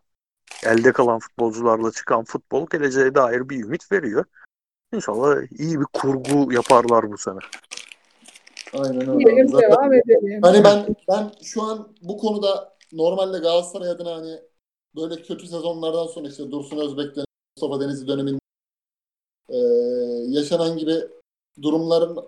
elde kalan futbolcularla çıkan futbol geleceğe dair bir ümit veriyor. İnşallah iyi bir kurgu yaparlar bu sene. Aynen öyle. Zaten- devam edelim. Hani ben ben şu an bu konuda normalde Galatasaray adına hani böyle kötü sezonlardan sonra işte Dursun Özbek'ten Mustafa Denizli döneminde eee, yaşanan gibi durumların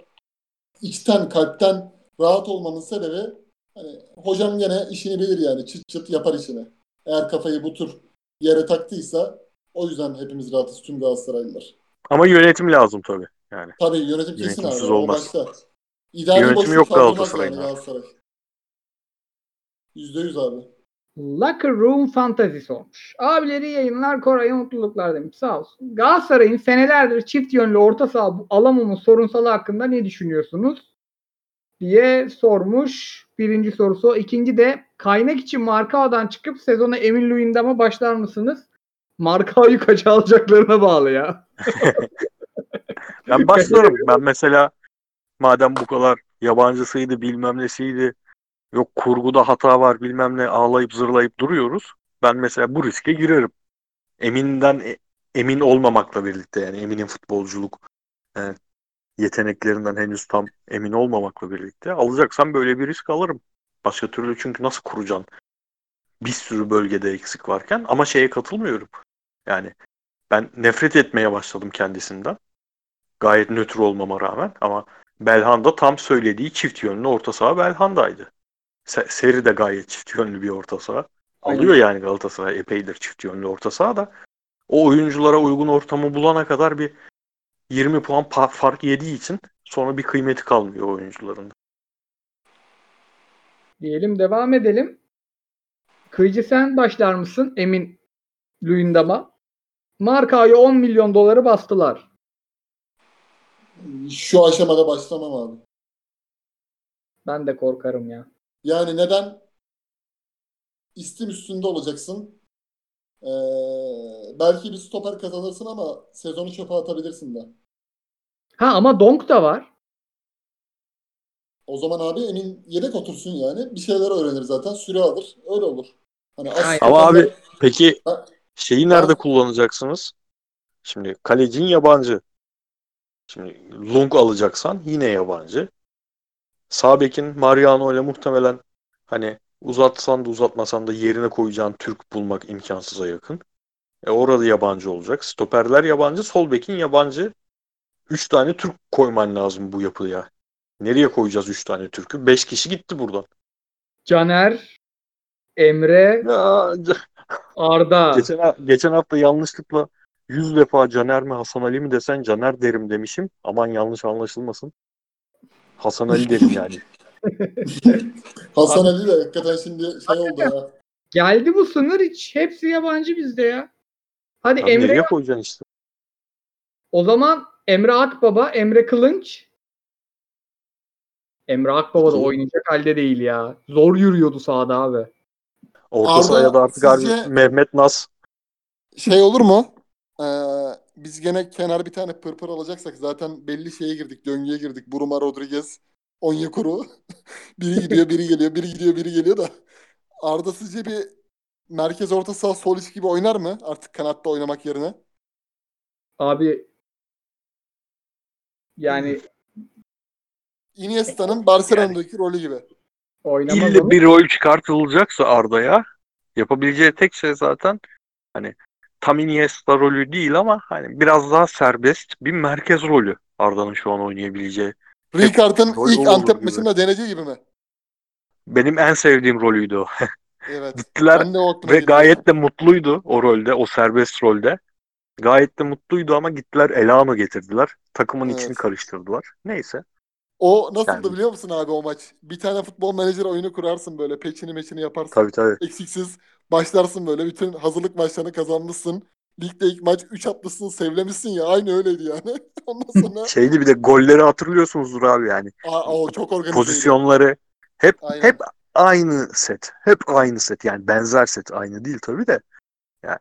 içten kalpten rahat olmamın sebebi hani hocam gene işini bilir yani çıt çıt yapar işini. Eğer kafayı bu tür yere taktıysa o yüzden hepimiz rahatız tüm Galatasaraylılar. Ama yönetim lazım tabii. Yani Tabii yönetim kesin abi. Yönetimsiz O olmaz. Yönetimi boşluk yok kaldırmaz Galatasaray'ın yani abi. Galatasaray. Yüzde yüz abi. Locker Room Fantasy olmuş. Abileri yayınlar Koray'a mutluluklar demiş. Sağ olsun. Galatasaray'ın senelerdir çift yönlü orta saha alamama sorunsalı hakkında ne düşünüyorsunuz? diye sormuş. Birinci sorusu. o. İkinci de kaynak için Markao'dan çıkıp sezona Emin Luyendam'a başlar mısınız? Markao'yu kaça alacaklarına bağlı ya. (laughs) Ben başlarım. Ben mesela madem bu kadar yabancısıydı bilmem nesiydi yok kurguda hata var bilmem ne ağlayıp zırlayıp duruyoruz. Ben mesela bu riske girerim. Emin'den e- emin olmamakla birlikte yani Emin'in futbolculuk e, yeteneklerinden henüz tam emin olmamakla birlikte alacaksam böyle bir risk alırım. Başka türlü çünkü nasıl kuracaksın? Bir sürü bölgede eksik varken ama şeye katılmıyorum. Yani ben nefret etmeye başladım kendisinden. Gayet nötr olmama rağmen ama Belhanda tam söylediği çift yönlü orta saha Belhanda'ydı. Se- Seri de gayet çift yönlü bir orta saha. Alıyor yani Galatasaray epeydir çift yönlü orta saha da o oyunculara uygun ortamı bulana kadar bir 20 puan pa- fark yediği için sonra bir kıymeti kalmıyor oyuncuların. Diyelim devam edelim. Kıyıcı sen başlar mısın Emin Luyendam'a? Markao'ya 10 milyon doları bastılar. Şu aşamada başlamam abi. Ben de korkarım ya. Yani neden? İstim üstünde olacaksın. Ee, belki bir stoper kazanırsın ama sezonu çöpe atabilirsin de. Ha ama Donk da var. O zaman abi Emin yedek otursun yani. Bir şeyler öğrenir zaten. Süre alır. Öyle olur. Hani Aynen. Ama abi peki Ha. şeyi nerede Ha. kullanacaksınız? Şimdi kalecin yabancı. Şimdi Lung alacaksan yine yabancı. Sağ bekin Mariano ile muhtemelen hani uzatsan da uzatmasan da yerine koyacağın Türk bulmak imkansıza yakın. E orada yabancı olacak. Stoperler yabancı, sol bekin yabancı. Üç tane Türk koyman lazım bu yapıya. Nereye koyacağız üç tane Türk'ü? Beş kişi gitti buradan. Caner, Emre, Arda. geçen, geçen hafta yanlışlıkla 100 defa Caner mi Hasan Ali mi desen Caner derim demişim. Aman yanlış anlaşılmasın. Hasan Ali derim yani. (laughs) Hasan Ali de hakikaten şimdi şey oldu ya. Geldi bu sınır hiç. Hepsi yabancı bizde ya. Hadi Abi Emre nereye koyacaksın işte? o zaman Emre Akbaba, Emre Kılınç. Emre Akbaba da oynayacak halde değil ya. Zor yürüyordu sahada abi. Orta Arda, sahaya da artık sizce- Mehmet Nas. Şey olur mu? Ee, biz gene kenar bir tane pırpır alacaksak zaten belli şeye girdik, döngüye girdik. Buruma Rodriguez, Onyekuru. (laughs) biri gidiyor, biri geliyor, biri gidiyor, biri geliyor da. Arda sizce bir merkez orta saha sol iç gibi oynar mı? Artık kanatta oynamak yerine. Abi yani Iniesta'nın Barcelona'daki rolü gibi. oynamaz İlle onu. bir rol çıkartılacaksa Arda'ya yapabileceği tek şey zaten hani tam Iniesta rolü değil ama hani biraz daha serbest bir merkez rolü Arda'nın şu an oynayabileceği. Rijkaard'ın Rol ilk Antep maçında deneyeceği gibi mi? Benim en sevdiğim rolüydü o. (laughs) Evet. Gittiler ve gayet de mutluydu o rolde, o serbest rolde. Gayet de mutluydu ama gittiler Elano getirdiler. Takımın Evet. içini karıştırdılar. Neyse. O nasıldı Yani- biliyor musun abi o maç? Bir tane futbol menajer oyunu kurarsın böyle. Peçini meçini yaparsın. Tabii tabii. Eksiksiz başlarsın böyle. Bütün hazırlık maçlarını kazanmışsın. Ligde ilk maç 3 atmışsın, sevlemişsin ya. Aynı öyleydi yani. (laughs) Ondan sonra (laughs) Şeydi bir de golleri hatırlıyorsunuzdur abi yani. aa, o çok organizeydi. Pozisyonları hep Aynen. hep aynı set. Hep aynı set. Yani benzer set. Aynı değil tabii de. Yani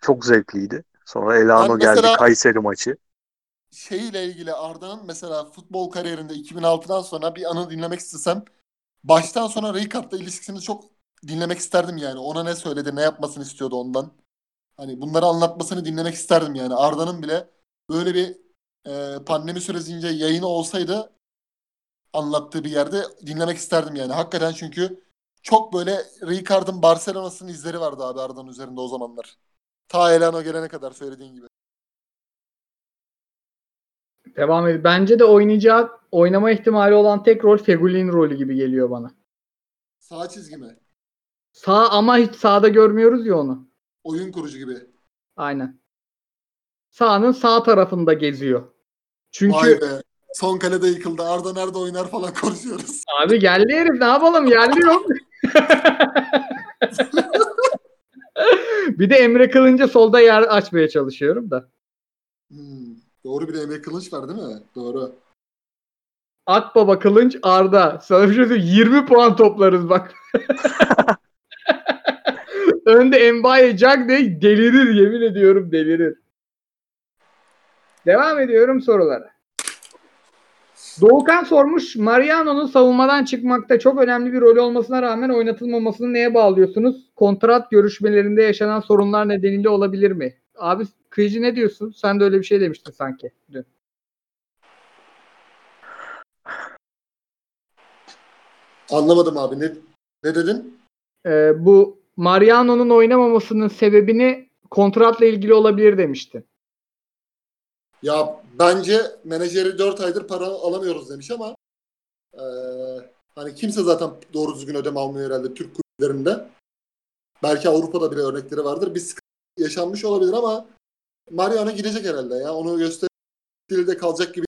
çok zevkliydi. Sonra Elano geldi mesela- Kayseri maçı. Şeyle ilgili Arda'nın mesela futbol kariyerinde 2006'dan sonra bir anı dinlemek istesem baştan sona Rijkaard'la ilişkisini çok dinlemek isterdim yani. Ona ne söyledi, ne yapmasını istiyordu ondan. Hani bunları anlatmasını dinlemek isterdim yani. Arda'nın bile böyle bir e, pandemi sürecince yayını olsaydı anlattığı bir yerde dinlemek isterdim yani. Hakikaten çünkü çok böyle Rijkaard'ın Barcelona'sının izleri vardı abi Arda'nın üzerinde o zamanlar. Ta Elano gelene kadar söylediğin gibi. Devam edin. Bence de oynayacağı, oynama ihtimali olan tek rol Fegül'ün rolü gibi geliyor bana. Sağ çizgi mi? Sağ ama hiç sağda görmüyoruz ya onu. Oyun kurucu gibi. Aynen. Sağının sağ tarafında geziyor. Çünkü Vay be. Son kalede yıkıldı. Arda nerede oynar falan (laughs) konuşuyoruz. abi geldi herif ne yapalım yerli yok. (laughs) bir de Emre Kılınca solda yer açmaya çalışıyorum da. Hmm. Doğru bir de Emre Kılıç var değil mi? Doğru. Akbaba Kılınç Arda. Sana bir şey söyleyeyim 20 puan toplarız bak. (laughs) Önde Mbaye Cagne delirir yemin ediyorum delirir. Devam ediyorum sorulara. Doğukan sormuş. Mariano'nun savunmadan çıkmakta çok önemli bir rol olmasına rağmen oynatılmamasını neye bağlıyorsunuz? Kontrat görüşmelerinde yaşanan sorunlar nedeniyle olabilir mi? Abi Kıyıcı ne diyorsun? Sen de öyle bir şey demiştin sanki dün. Anlamadım abi. Ne, ne dedin? Ee, bu Mariano'nun oynamamasının sebebini kontratla ilgili olabilir demiştin. Ya bence menajeri 4 aydır para alamıyoruz demiş ama eee, hani kimse zaten doğru düzgün ödeme almıyor herhalde Türk kulüplerinde. Belki Avrupa'da bile örnekleri vardır. Bir sıkıntı yaşanmış olabilir ama Mariano gidecek herhalde ya. Onu gösterdiği de kalacak gibi.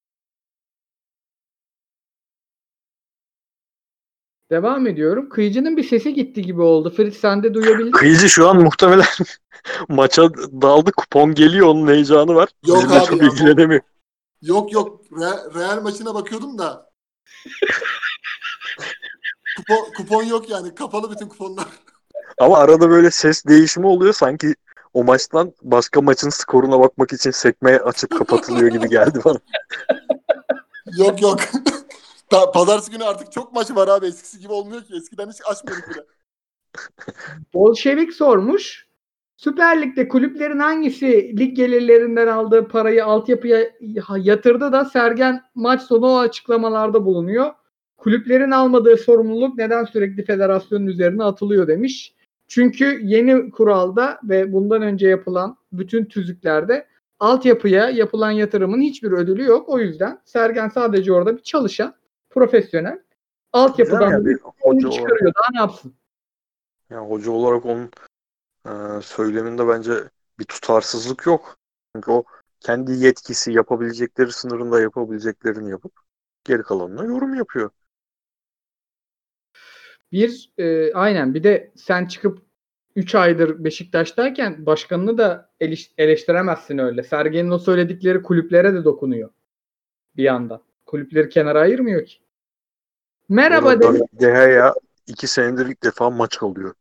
Devam ediyorum. Kıyıcı'nın bir sesi gitti gibi oldu. Fritz sen de duyabildin? Kıyıcı şu an muhtemelen (laughs) maça daldı. Kupon geliyor. Onun heyecanı var. Yok Bizimle abi çok ya, ilgilenemiyor. Yok yok. Re- Real maçına bakıyordum da. (laughs) kupon, kupon yok yani. Kapalı bütün kuponlar. Ama arada böyle ses değişimi oluyor. Sanki o maçtan başka maçın skoruna bakmak için sekme açıp kapatılıyor gibi geldi bana. Yok yok. (laughs) Ta- Pazartesi günü artık çok maç var abi. Eskisi gibi olmuyor ki. Eskiden hiç açmıyorduk bile. (laughs) Bolşevik sormuş. Süper Lig'de kulüplerin hangisi lig gelirlerinden aldığı parayı altyapıya yatırdı da Sergen maç sonu o açıklamalarda bulunuyor. Kulüplerin almadığı sorumluluk neden sürekli federasyonun üzerine atılıyor demiş. Çünkü yeni kuralda ve bundan önce yapılan bütün tüzüklerde altyapıya yapılan yatırımın hiçbir ödülü yok. O yüzden Sergen sadece orada bir çalışan, profesyonel. Altyapıdan da bir hoca oyuncu olarak, çıkarıyor. Daha ne yapsın? yani hoca olarak onun e, söyleminde bence bir tutarsızlık yok. Çünkü o kendi yetkisi yapabilecekleri sınırında yapabileceklerini yapıp geri kalanına yorum yapıyor. Bir e, aynen bir de sen çıkıp 3 aydır Beşiktaş'tayken başkanını da eleş- eleştiremezsin öyle. Sergen'in o söyledikleri kulüplere de dokunuyor bir yandan. Kulüpleri kenara ayırmıyor ki. Merhaba demiş. De Gea iki senedir ilk defa maç alıyor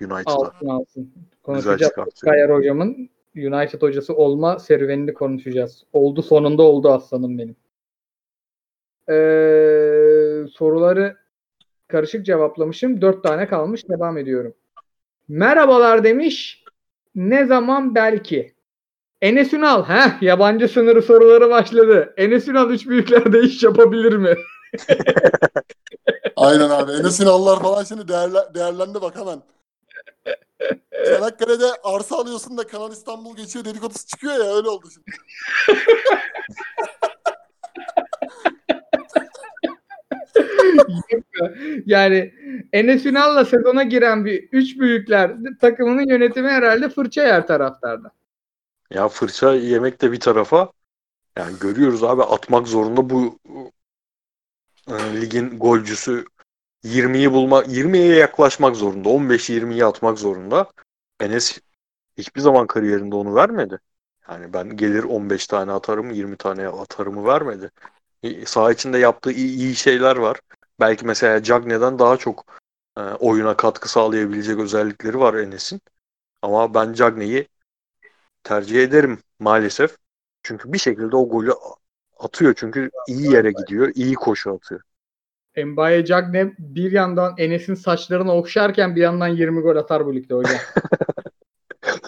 United'da. Alsın alsın. Konuşacağız. Kayar hocamın United hocası olma serüvenini konuşacağız. Oldu sonunda oldu aslanım benim. Ee, soruları karışık cevaplamışım. Dört tane kalmış. Devam ediyorum. Merhabalar demiş. Ne zaman belki. Enes Ünal. Heh, yabancı sınırı soruları başladı. Enes Ünal üç büyüklerde iş yapabilir mi? (laughs) Aynen abi. Enes Ünal'lar falan şimdi değerle- değerlendi bak hemen. Çanakkale'de arsa alıyorsun da Kanal İstanbul geçiyor dedikodusu çıkıyor ya öyle oldu şimdi. (laughs) (laughs) yani Enes Ünal'la sezona giren bir üç büyükler takımının yönetimi herhalde fırça yer taraftarda. Ya fırça yemek de bir tarafa yani görüyoruz abi atmak zorunda bu e, ligin golcüsü 20'yi bulma 20'ye yaklaşmak zorunda. 15-20'yi atmak zorunda. Enes hiçbir zaman kariyerinde onu vermedi. Yani ben gelir 15 tane atarım, 20 tane atarımı vermedi. E, Saha içinde yaptığı iyi, iyi şeyler var. Belki mesela Cagney'den daha çok e, oyuna katkı sağlayabilecek özellikleri var Enes'in. Ama ben Cagney'i tercih ederim maalesef. Çünkü bir şekilde o golü atıyor. Çünkü iyi yere gidiyor, iyi koşu atıyor. Mbaye Cagne bir yandan Enes'in saçlarını okşarken bir yandan 20 gol atar bu ligde hocam.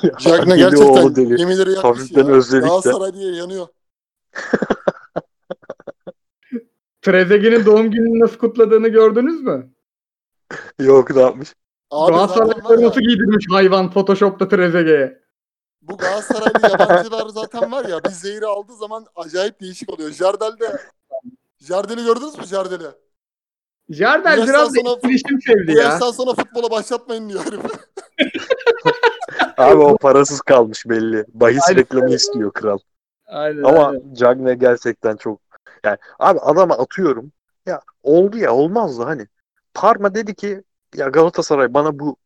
(laughs) Cagne gerçekten gemileri yakmış Hafiften ya. özledik de. Galatasaray diye yanıyor. (laughs) Trezeguet'in doğum gününü nasıl kutladığını gördünüz mü? Yok ne yapmış? Abi Galatasaray zaten var ya, forması giydirmiş hayvan Photoshop'ta Trezeguet'e. bu Galatasaraylı yabancılar zaten var ya bir zehri aldığı zaman acayip değişik oluyor. Jardel'de Jardel'i gördünüz mü Jardel'i? Jardel biraz da etkileşim sevdi ya. yaştan sonra futbola başlatmayın diyor herif. Abi o parasız kalmış belli. Bahis Aynen. reklamı istiyor kral. Aynen, Ama aynen. Cagne gerçekten çok yani abi adama atıyorum. Ya oldu ya olmaz da hani. Parma dedi ki ya Galatasaray bana bu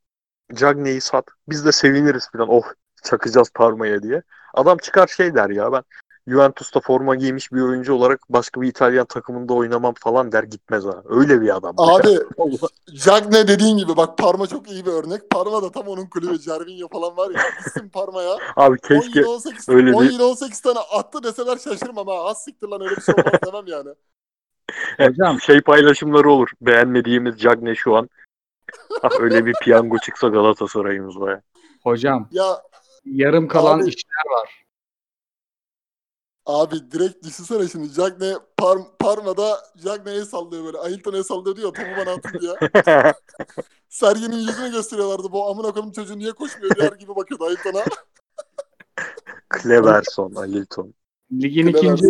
Cagney'i sat. Biz de seviniriz falan. Oh çakacağız Parma'ya diye. Adam çıkar şey der ya ben Juventus'ta forma giymiş bir oyuncu olarak başka bir İtalyan takımında oynamam falan der gitmez ha. Öyle bir adam. (laughs) Abi Allah. Cagne dediğin gibi bak Parma çok iyi bir örnek. Parma da tam onun kulübü. Cervinho falan var ya. Gitsin Parma'ya. (laughs) Abi 10 keşke yıl 18, öyle 10 bir- yıl 18 tane attı deseler şaşırmam ha. Az siktir lan öyle bir şey olmaz demem yani. (laughs) Hocam şey paylaşımları olur. Beğenmediğimiz Cagne şu an. Ah öyle bir piyango çıksa Galatasaray'ımız var ya. hocam Ya yarım kalan Abi- işler var. Abi direkt düşünsene şimdi Cagne Par Parma'da Cagne'ye sallıyor böyle. Ailton'a sallıyor diyor topu bana atın diye. (laughs) Sergen'in yüzünü gösteriyorlardı. Bu amına koyayım çocuğu niye koşmuyor der gibi bakıyordu Ailton'a. (laughs) Cleverson, Alilton. Ligin ikinci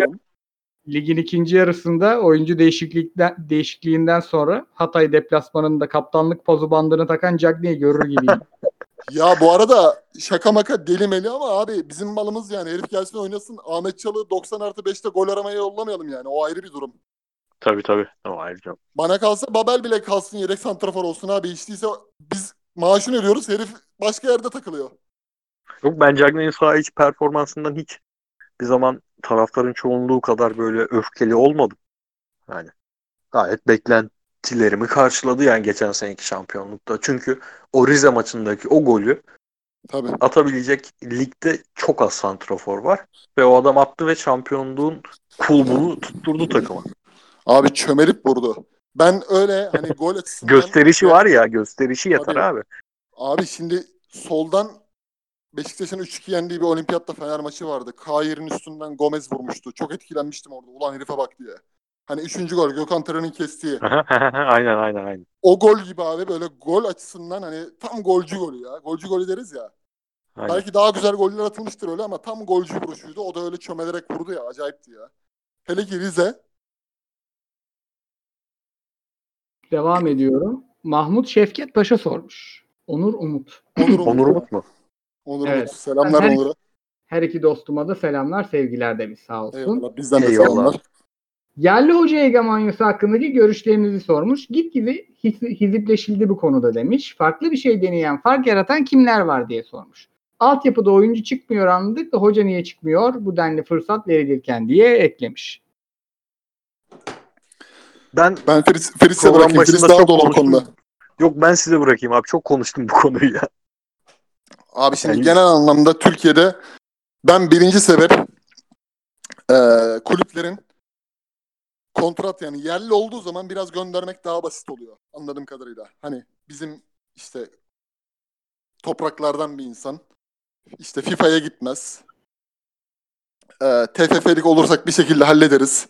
ligin ikinci yarısında oyuncu değişiklikten değişikliğinden sonra Hatay deplasmanında kaptanlık pozu bandını takan Cagney'i görür gibiyim. (laughs) Ya bu arada şaka maka deli meli ama abi bizim malımız yani. Herif gelsin oynasın. Ahmet Çalı 90 artı 5'te gol aramaya yollamayalım yani. O ayrı bir durum. Tabii tabii. O ayrıca. Bana kalsa Babel bile kalsın yedek santrafor olsun abi. Hiç değilse biz maaşını ödüyoruz. Herif başka yerde takılıyor. Yok ben Cagney'in saha iç performansından hiç bir zaman taraftarın çoğunluğu kadar böyle öfkeli olmadım. Yani gayet beklentilerimi karşıladı yani geçen seneki şampiyonlukta. Çünkü o Rize maçındaki o golü Tabii. atabilecek ligde çok az santrafor var. Ve o adam attı ve şampiyonluğun kulbunu tutturdu takıma. Abi çömelip vurdu. Ben öyle hani (laughs) gol açısından... Gösterişi var ya gösterişi yeter Tabii. abi. Abi şimdi soldan Beşiktaş'ın 3-2 yendiği bir olimpiyatta Fener maçı vardı. Kair'in üstünden Gomez vurmuştu. Çok etkilenmiştim orada. Ulan herife bak diye. Hani üçüncü gol Gökhan Tören'in kestiği. aynen aynen aynen. O gol gibi abi böyle gol açısından hani tam golcü golü ya. Golcü golü deriz ya. aynen. Belki daha güzel goller atılmıştır öyle ama tam golcü vuruşuydu. O da öyle çömelerek vurdu ya. Acayipti ya. Hele ki Rize. Devam ediyorum. Mahmut Şevket Paşa sormuş. Onur Umut. Onur Umut. Onur Umut mu? Onur Evet. Umut. Selamlar her- Onur'a. Her iki dostuma da selamlar, sevgiler demiş sağ olsun. Eyvallah. Bizden de Eyvallah. selamlar. Yerli hoca hegemonyası hakkındaki görüşlerinizi sormuş. Gitgide hiz- hizipleşildi bu konuda demiş. Farklı bir şey deneyen, fark yaratan kimler var diye sormuş. Altyapıda oyuncu çıkmıyor anladık da hoca niye çıkmıyor bu denli fırsat verilirken diye eklemiş. Ben Ben Feris, Feris'e Program bırakayım. Feris daha çok dolu konuda. yok ben size bırakayım abi çok konuştum bu konuyu ya. Abi şimdi Yani- genel anlamda Türkiye'de ben birinci sebep eee, kulüplerin kontrat yani yerli olduğu zaman biraz göndermek daha basit oluyor anladığım kadarıyla. Hani bizim işte topraklardan bir insan işte FIFA'ya gitmez. Eee TFF'lik olursak bir şekilde hallederiz.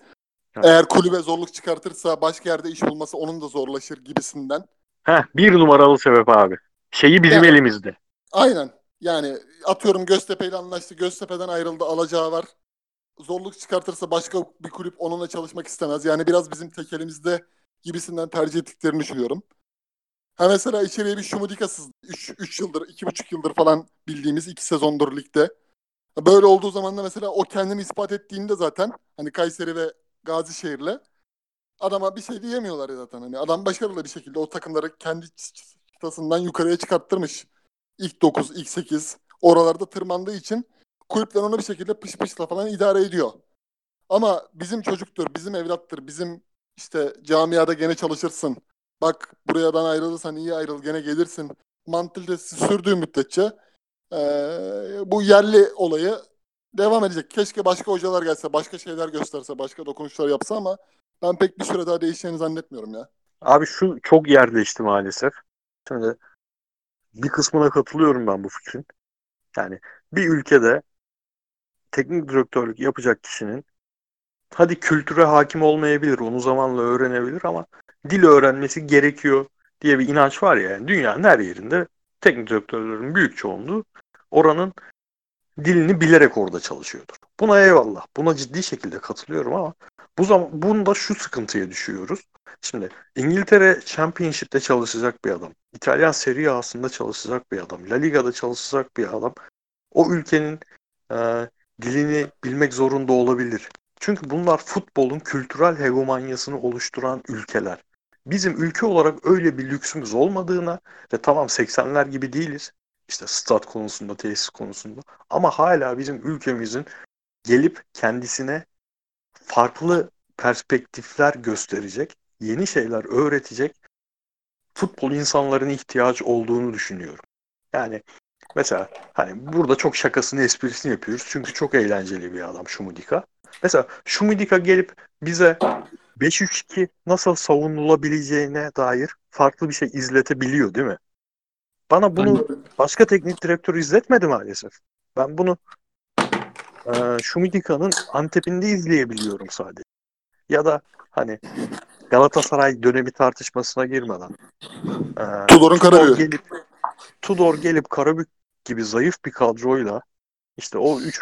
Evet. Eğer kulübe zorluk çıkartırsa başka yerde iş bulması onun da zorlaşır gibisinden. Heh, bir numaralı sebep abi. Şeyi bizim Evet. elimizde. Aynen. Yani atıyorum Göztepe ile anlaştı. Göztepe'den ayrıldı. Alacağı var. Zorluk çıkartırsa başka bir kulüp onunla çalışmak istemez. Yani biraz bizim tek elimizde gibisinden tercih ettiklerini düşünüyorum. Ha mesela içeriye bir Şumudika sızdı. 3 yıldır, 2,5 yıldır falan bildiğimiz 2 sezondur ligde. Böyle olduğu zaman da mesela o kendini ispat ettiğinde zaten hani Kayseri ve Gazişehir'le adama bir şey diyemiyorlar ya zaten. Hani adam başarılı bir şekilde o takımları kendi çıtasından yukarıya çıkarttırmış ilk 9, ilk 8 oralarda tırmandığı için kulüpler onu bir şekilde pış pışla falan idare ediyor. Ama bizim çocuktur, bizim evlattır, bizim işte camiada gene çalışırsın. Bak buradan ayrılırsan iyi ayrıl gene gelirsin. Mantalitesi sürdüğü müddetçe eee, bu yerli olayı devam edecek. Keşke başka hocalar gelse, başka şeyler gösterse, başka dokunuşlar yapsa ama ben pek bir süre daha değişeceğini zannetmiyorum ya. Abi şu çok yerleşti maalesef. Şimdi bir kısmına katılıyorum ben bu fikrin. Yani bir ülkede teknik direktörlük yapacak kişinin hadi kültüre hakim olmayabilir, onu zamanla öğrenebilir ama dil öğrenmesi gerekiyor diye bir inanç var ya. Yani dünyanın her yerinde teknik direktörlerin büyük çoğunluğu oranın dilini bilerek orada çalışıyordur. Buna eyvallah. Buna ciddi şekilde katılıyorum ama bu zaman bunda şu sıkıntıya düşüyoruz. Şimdi İngiltere Championship'te çalışacak bir adam. İtalyan Serie A'sında çalışacak bir adam. La Liga'da çalışacak bir adam. O ülkenin e, dilini bilmek zorunda olabilir. Çünkü bunlar futbolun kültürel hegemonyasını oluşturan ülkeler. Bizim ülke olarak öyle bir lüksümüz olmadığına ve tamam 80'ler gibi değiliz. İşte stat konusunda, tesis konusunda. Ama hala bizim ülkemizin gelip kendisine farklı perspektifler gösterecek, yeni şeyler öğretecek futbol insanların ihtiyacı olduğunu düşünüyorum. Yani mesela hani burada çok şakasını esprisini yapıyoruz. Çünkü çok eğlenceli bir adam Şumudika. Mesela Şumudika gelip bize 5-3-2 nasıl savunulabileceğine dair farklı bir şey izletebiliyor değil mi? Bana bunu başka teknik direktör izletmedi maalesef. Ben bunu e, Şumidika'nın Antep'inde izleyebiliyorum sadece. Ya da hani Galatasaray dönemi tartışmasına girmeden e, Tudor'un Tudor gelip Tudor gelip Karabük gibi zayıf bir kadroyla işte o 3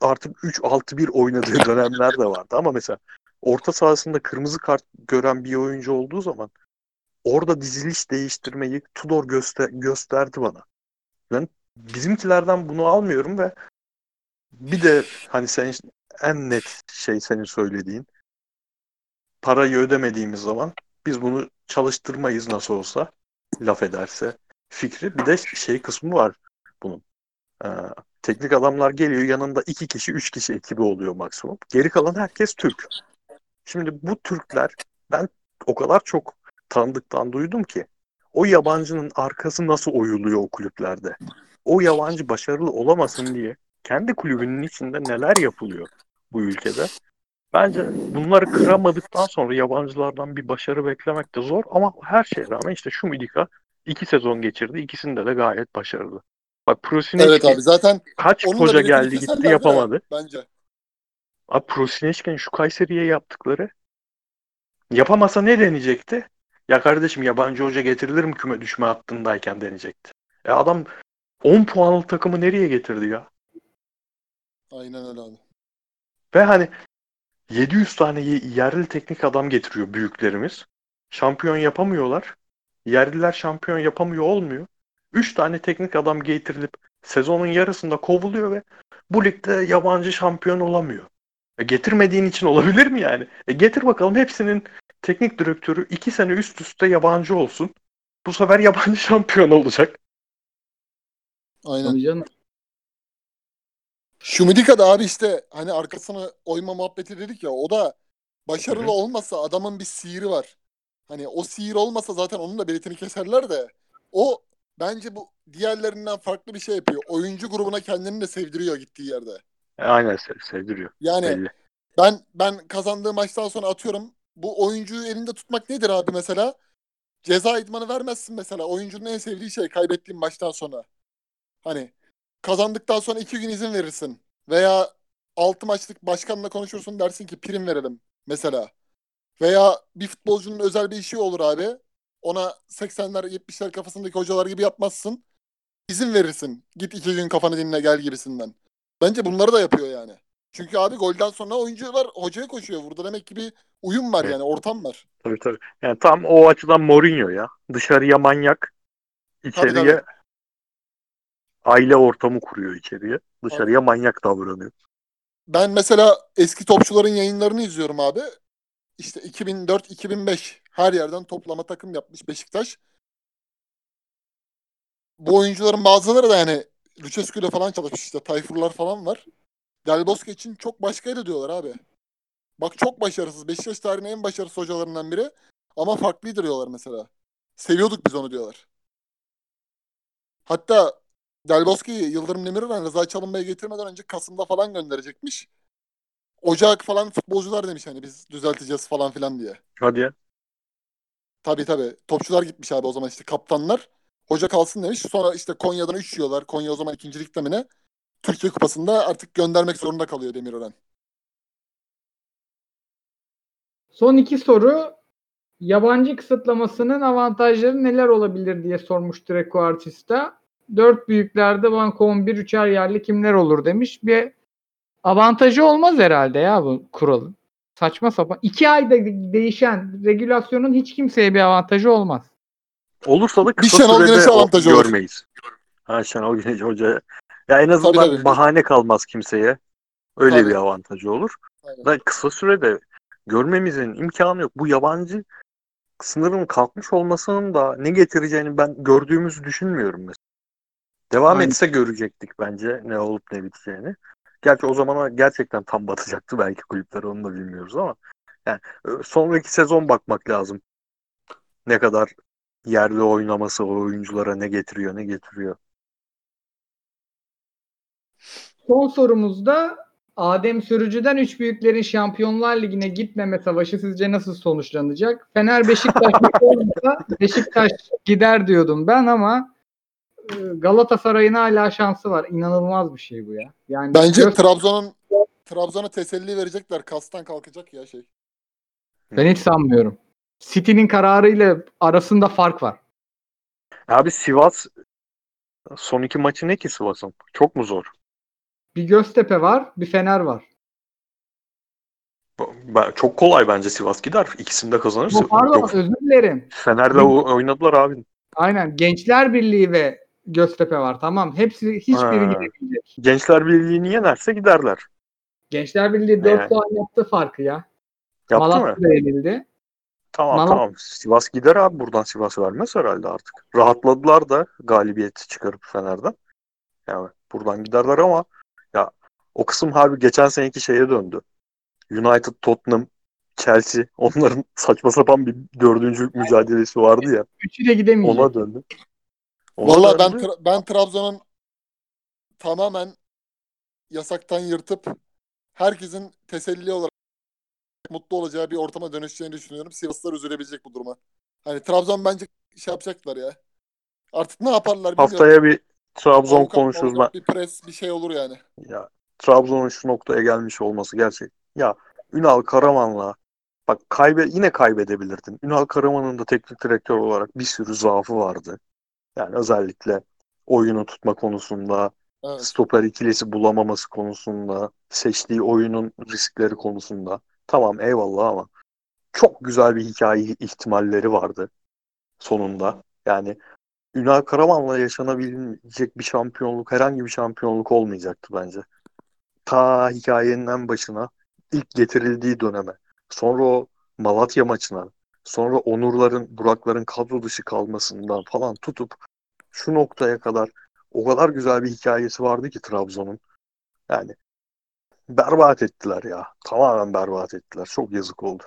artık 3-6-1 oynadığı dönemler de vardı ama mesela orta sahasında kırmızı kart gören bir oyuncu olduğu zaman orada diziliş değiştirmeyi Tudor göster gösterdi bana. Ben bizimkilerden bunu almıyorum ve bir de hani sen en net şey senin söylediğin parayı ödemediğimiz zaman biz bunu çalıştırmayız nasıl olsa laf ederse fikri. Bir de şey kısmı var bunun. Ee, teknik adamlar geliyor yanında iki kişi üç kişi ekibi oluyor maksimum. Geri kalan herkes Türk. Şimdi bu Türkler ben o kadar çok tanıdıktan duydum ki o yabancının arkası nasıl oyuluyor o kulüplerde. O yabancı başarılı olamasın diye kendi kulübünün içinde neler yapılıyor bu ülkede. Bence bunları kıramadıktan sonra yabancılardan bir başarı beklemek de zor ama her şeye rağmen işte şu Midika iki sezon geçirdi. İkisinde de gayet başarılı. Bak Prosinecki Evet abi zaten kaç biletini geldi gitti yapamadı. Bence. Abi Prosinecki'nin şu Kayseri'ye yaptıkları yapamasa ne deneyecekti? Ya kardeşim yabancı hoca getirilir mi küme düşme hattındayken deneyecekti. E adam 10 puanlı takımı nereye getirdi ya? Aynen öyle abi. Ve hani 700 tane ye- yerli teknik adam getiriyor büyüklerimiz. Şampiyon yapamıyorlar. Yerliler şampiyon yapamıyor olmuyor. 3 tane teknik adam getirilip sezonun yarısında kovuluyor ve bu ligde yabancı şampiyon olamıyor. E getirmediğin için olabilir mi yani? E getir bakalım hepsinin teknik direktörü 2 sene üst üste yabancı olsun. Bu sefer yabancı (laughs) şampiyon olacak. Aynen. Canım. Şumidika da abi işte hani arkasını oyma muhabbeti dedik ya o da başarılı Hı hı. olmasa adamın bir sihiri var. Hani o sihir olmasa zaten onun da biletini keserler de o bence bu diğerlerinden farklı bir şey yapıyor. Oyuncu grubuna kendini de sevdiriyor gittiği yerde. E aynen sev- sevdiriyor. Yani Belli. ben ben kazandığı maçtan sonra atıyorum bu oyuncuyu elinde tutmak nedir abi mesela? Ceza idmanı vermezsin mesela. Oyuncunun en sevdiği şey kaybettiğin maçtan sonra. Hani kazandıktan sonra iki gün izin verirsin. Veya altı maçlık başkanla konuşursun dersin ki prim verelim mesela. Veya bir futbolcunun özel bir işi olur abi. Ona 80'ler 70'ler kafasındaki hocalar gibi yapmazsın. İzin verirsin. Git iki gün kafanı dinle gel gibisinden. Bence bunları da yapıyor yani. Çünkü abi golden sonra oyuncular hocaya koşuyor. Burada demek ki bir uyum var yani ortam var. Tabii tabii. Yani tam o açıdan Mourinho ya. Dışarıya manyak, içeriye tabii. aile ortamı kuruyor içeriye. Dışarıya manyak davranıyor. Ben mesela eski topçuların yayınlarını izliyorum abi. İşte 2004-2005 her yerden toplama takım yapmış Beşiktaş. Bu oyuncuların bazıları da yani Lucescu falan çalışmış işte Tayfurlar falan var. Del Bosque için çok başkaydı diyorlar abi. Bak çok başarısız. Beşiktaş tarihinin en başarısız hocalarından biri. Ama farklıydı diyorlar mesela. Seviyorduk biz onu diyorlar. Hatta Del Bosque'yi Yıldırım Demirören Rıza Çalınbay'ı getirmeden önce Kasım'da falan gönderecekmiş. Ocak falan futbolcular demiş hani biz düzelteceğiz falan filan diye. Hadi ya. Tabii tabii. Topçular gitmiş abi o zaman işte kaptanlar. Hoca kalsın demiş. Sonra işte Konya'dan 3 yiyorlar. Konya o zaman ikinci ligde mi? Türkiye Kupası'nda artık göndermek zorunda kalıyor Demirören. Son iki soru yabancı kısıtlamasının avantajları neler olabilir diye sormuştur Eko Artista. Dört büyüklerde banko 11 üçer yerli kimler olur demiş. Bir avantajı olmaz herhalde ya bu kuralın. Saçma sapan. İki ayda değişen regülasyonun hiç kimseye bir avantajı olmaz. Olursa da Bir kısa Şenol sürede Güneş'e avantajı olur. görmeyiz. Ha Şenol Güneş Hoca. Ya en azından Tabii, tabii. bahane kalmaz kimseye. Öyle Tabii. bir avantajı olur. Aynen. Da kısa sürede görmemizin imkanı yok. Bu yabancı sınırın kalkmış olmasının da ne getireceğini ben gördüğümüzü düşünmüyorum mesela. Devam Aynen. etse görecektik bence ne olup ne biteceğini. Gerçi o zamana gerçekten tam batacaktı belki kulüpler onu da bilmiyoruz ama yani e, sonraki sezon bakmak lazım. Ne kadar yerli oynaması o oyunculara ne getiriyor ne getiriyor. Son sorumuzda Adem Sürücü'den üç büyüklerin Şampiyonlar Ligi'ne gitmeme savaşı sizce nasıl sonuçlanacak? Fener Beşiktaş (laughs) Beşiktaş gider diyordum ben ama Galatasaray'ın hala şansı var. İnanılmaz bir şey bu ya. Yani Bence gö- Trabzon'un Trabzon'a teselli verecekler. Kastan kalkacak ya şey. ben hiç sanmıyorum. City'nin kararıyla arasında fark var. Abi Sivas son iki maçı ne ki Sivas'ın? Çok mu zor? Bir Göztepe var, bir Fener var. Ben, çok kolay bence Sivas gider. İkisini de kazanırsa. Pardon Yok, özür dilerim. Fener'le oynadılar abi. Aynen. Gençler Birliği ve Göztepe var. Tamam. Hepsi hiçbiri Ha. gidemeyecek. Gençler Birliği'ni yenerse giderler. Gençler Birliği 4 Evet. puan yaptı farkı ya. Yaptı mı? Malatya da yenildi. Tamam Malat- tamam. Sivas gider abi buradan Sivas vermez herhalde artık. Rahatladılar da galibiyeti çıkarıp Fener'den. Yani buradan giderler ama ya o kısım harbi geçen seneki şeye döndü. United, Tottenham, Chelsea (laughs) onların saçma sapan bir dördüncülük mücadelesi vardı ya. Üçü de gidemeyecek. Ona döndü. Ona Vallahi ben. Tra- ben Trabzon'un tamamen yasaktan yırtıp herkesin teselli olarak mutlu olacağı bir ortama dönüşeceğini düşünüyorum. Sivaslılar üzülebilecek bu duruma. Hani Trabzon bence şey yapacaklar ya. Artık ne yaparlar bilmiyorum. Haftaya bir Trabzon Avukat, konuşuruz ben. Bir pres bir şey olur yani. Ya Trabzon'un şu noktaya gelmiş olması gerçek. Ya Ünal Karaman'la bak kaybe yine kaybedebilirdin. Ünal Karaman'ın da teknik direktör olarak bir sürü zaafı vardı. Yani özellikle oyunu tutma konusunda, Evet. stoper ikilisi bulamaması konusunda, seçtiği oyunun riskleri konusunda. Tamam eyvallah ama çok güzel bir hikaye ihtimalleri vardı sonunda. Yani Ünal Karaman'la yaşanabilecek bir şampiyonluk, herhangi bir şampiyonluk olmayacaktı bence. Ta hikayenin en başına, ilk getirildiği döneme, sonra o Malatya maçına, sonra Onurların, Burakların kadro dışı kalmasından falan tutup şu noktaya kadar o kadar güzel bir hikayesi vardı ki Trabzon'un. Yani berbat ettiler ya. Tamamen berbat ettiler. Çok yazık oldu.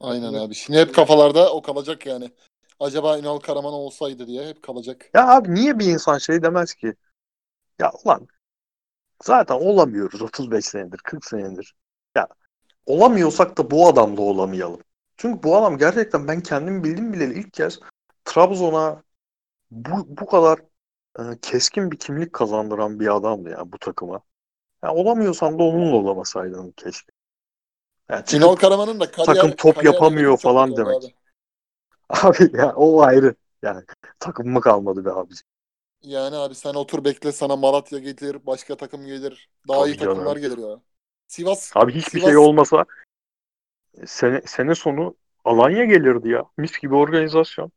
Aynen abi. Şimdi hep kafalarda o kalacak yani. Acaba Ünal Karaman olsaydı diye hep kalacak. Ya abi niye bir insan şey demez ki? Ya ulan zaten olamıyoruz 35 senedir, 40 senedir. Ya olamıyorsak da bu adamla olamayalım. Çünkü bu adam gerçekten ben kendim bildim bileli ilk kez Trabzon'a bu, bu kadar e, keskin bir kimlik kazandıran bir adamdı ya bu takıma. Ya olamıyorsan da onunla olamasaydın keşke. Yani Ünal Karaman'ın da kariyer, takım top kariyer yapamıyor falan demek. abi. abi ya o ayrı. Yani takım mı kalmadı be abi. Yani abi sen otur bekle sana Malatya gelir, başka takım gelir. Daha Tabii iyi takımlar canım. gelir ya. Sivas Abi hiçbir Sivas- şey olmasa sene, sene sonu Alanya gelirdi ya. Mis gibi organizasyon.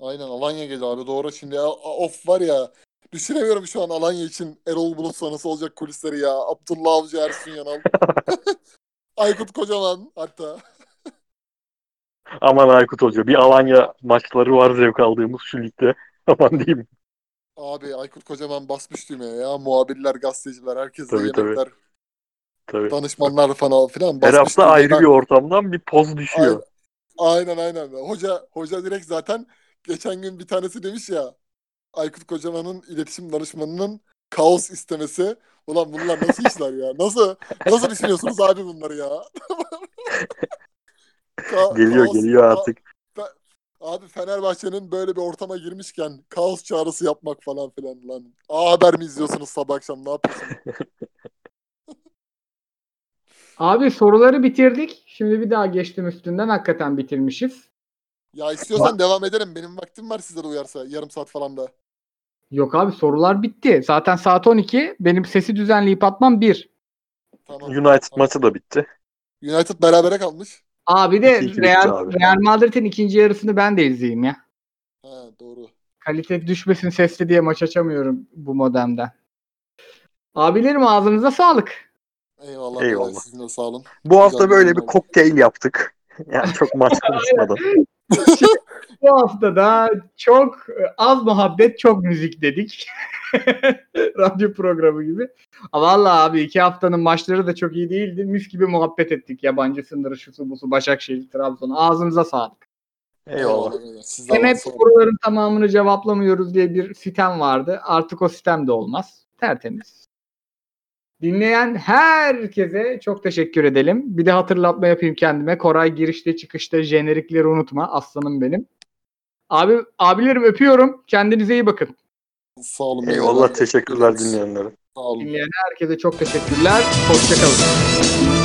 Aynen Alanya gelir abi doğru şimdi of var ya düşünemiyorum şu an Alanya için Erol Bulut sonrası olacak kulisleri ya. Abdullah Avcı Ersun Yanal. (laughs) Aykut Kocaman hatta. Aman Aykut Hoca bir Alanya maçları var zevk aldığımız şu ligde. (laughs) Aman diyeyim. Abi Aykut Kocaman basmış düğmeye ya. Muhabirler, gazeteciler, herkese Tabii, tabii. yemekler, Tabii. danışmanlar falan filan Her hafta ayrı Ben- bir ortamdan bir poz düşüyor. Aynen aynen. Hoca hoca direkt zaten geçen gün bir tanesi demiş ya Aykut Kocaman'ın iletişim danışmanının kaos istemesi. Ulan bunlar nasıl işler ya? Nasıl nasıl düşünüyorsunuz abi bunları ya? (laughs) Ka- Geliyor kaos- geliyor artık. Abi Fenerbahçe'nin böyle bir ortama girmişken kaos çağrısı yapmak falan filan lan. A Haber mi izliyorsunuz sabah akşam ne yapıyorsunuz? Abi soruları bitirdik. Şimdi bir daha geçtim üstünden. Hakikaten bitirmişiz. Ya istiyorsan devam ederim. Benim vaktim var size de uyarsa. Yarım saat falan da. Yok abi sorular bitti. Zaten saat 12. Benim sesi düzenleyip atmam 1. Tamam. United maçı da bitti. United berabere kalmış. Abi de İki Real, abi. Real Madrid'in ikinci yarısını ben de izleyeyim ya. Ha doğru. Kalite düşmesin sesli diye maç açamıyorum bu modemden. Abilerim ağzınıza sağlık. Eyvallah. Eyvallah. Sizin de sağ olun. Bu hafta Güzel böyle bir kokteyl yaptık. (laughs) Yani çok maç (laughs) konuşmadan. (laughs) Bu hafta da çok az muhabbet çok müzik dedik. (laughs) Radyo programı gibi. Ama Vallahi abi iki haftanın maçları da çok iyi değildi. Mis gibi muhabbet ettik. Yabancı sınırı şusu busu Başakşehir Trabzon. Ağzınıza sağlık. Eyvallah. Sizden Hem hep soruların tamamını cevaplamıyoruz diye bir sitem vardı. Artık o sitem de olmaz. Tertemiz. Dinleyen herkese çok teşekkür edelim. Bir de hatırlatma yapayım kendime. Koray girişte çıkışta jenerikleri unutma. Aslanım benim. Abi abilerim öpüyorum. Kendinize iyi bakın. Sağ olun. Eyvallah teşekkürler dinleyenlere. Sağ olun. Dinleyen herkese çok teşekkürler. Hoşçakalın.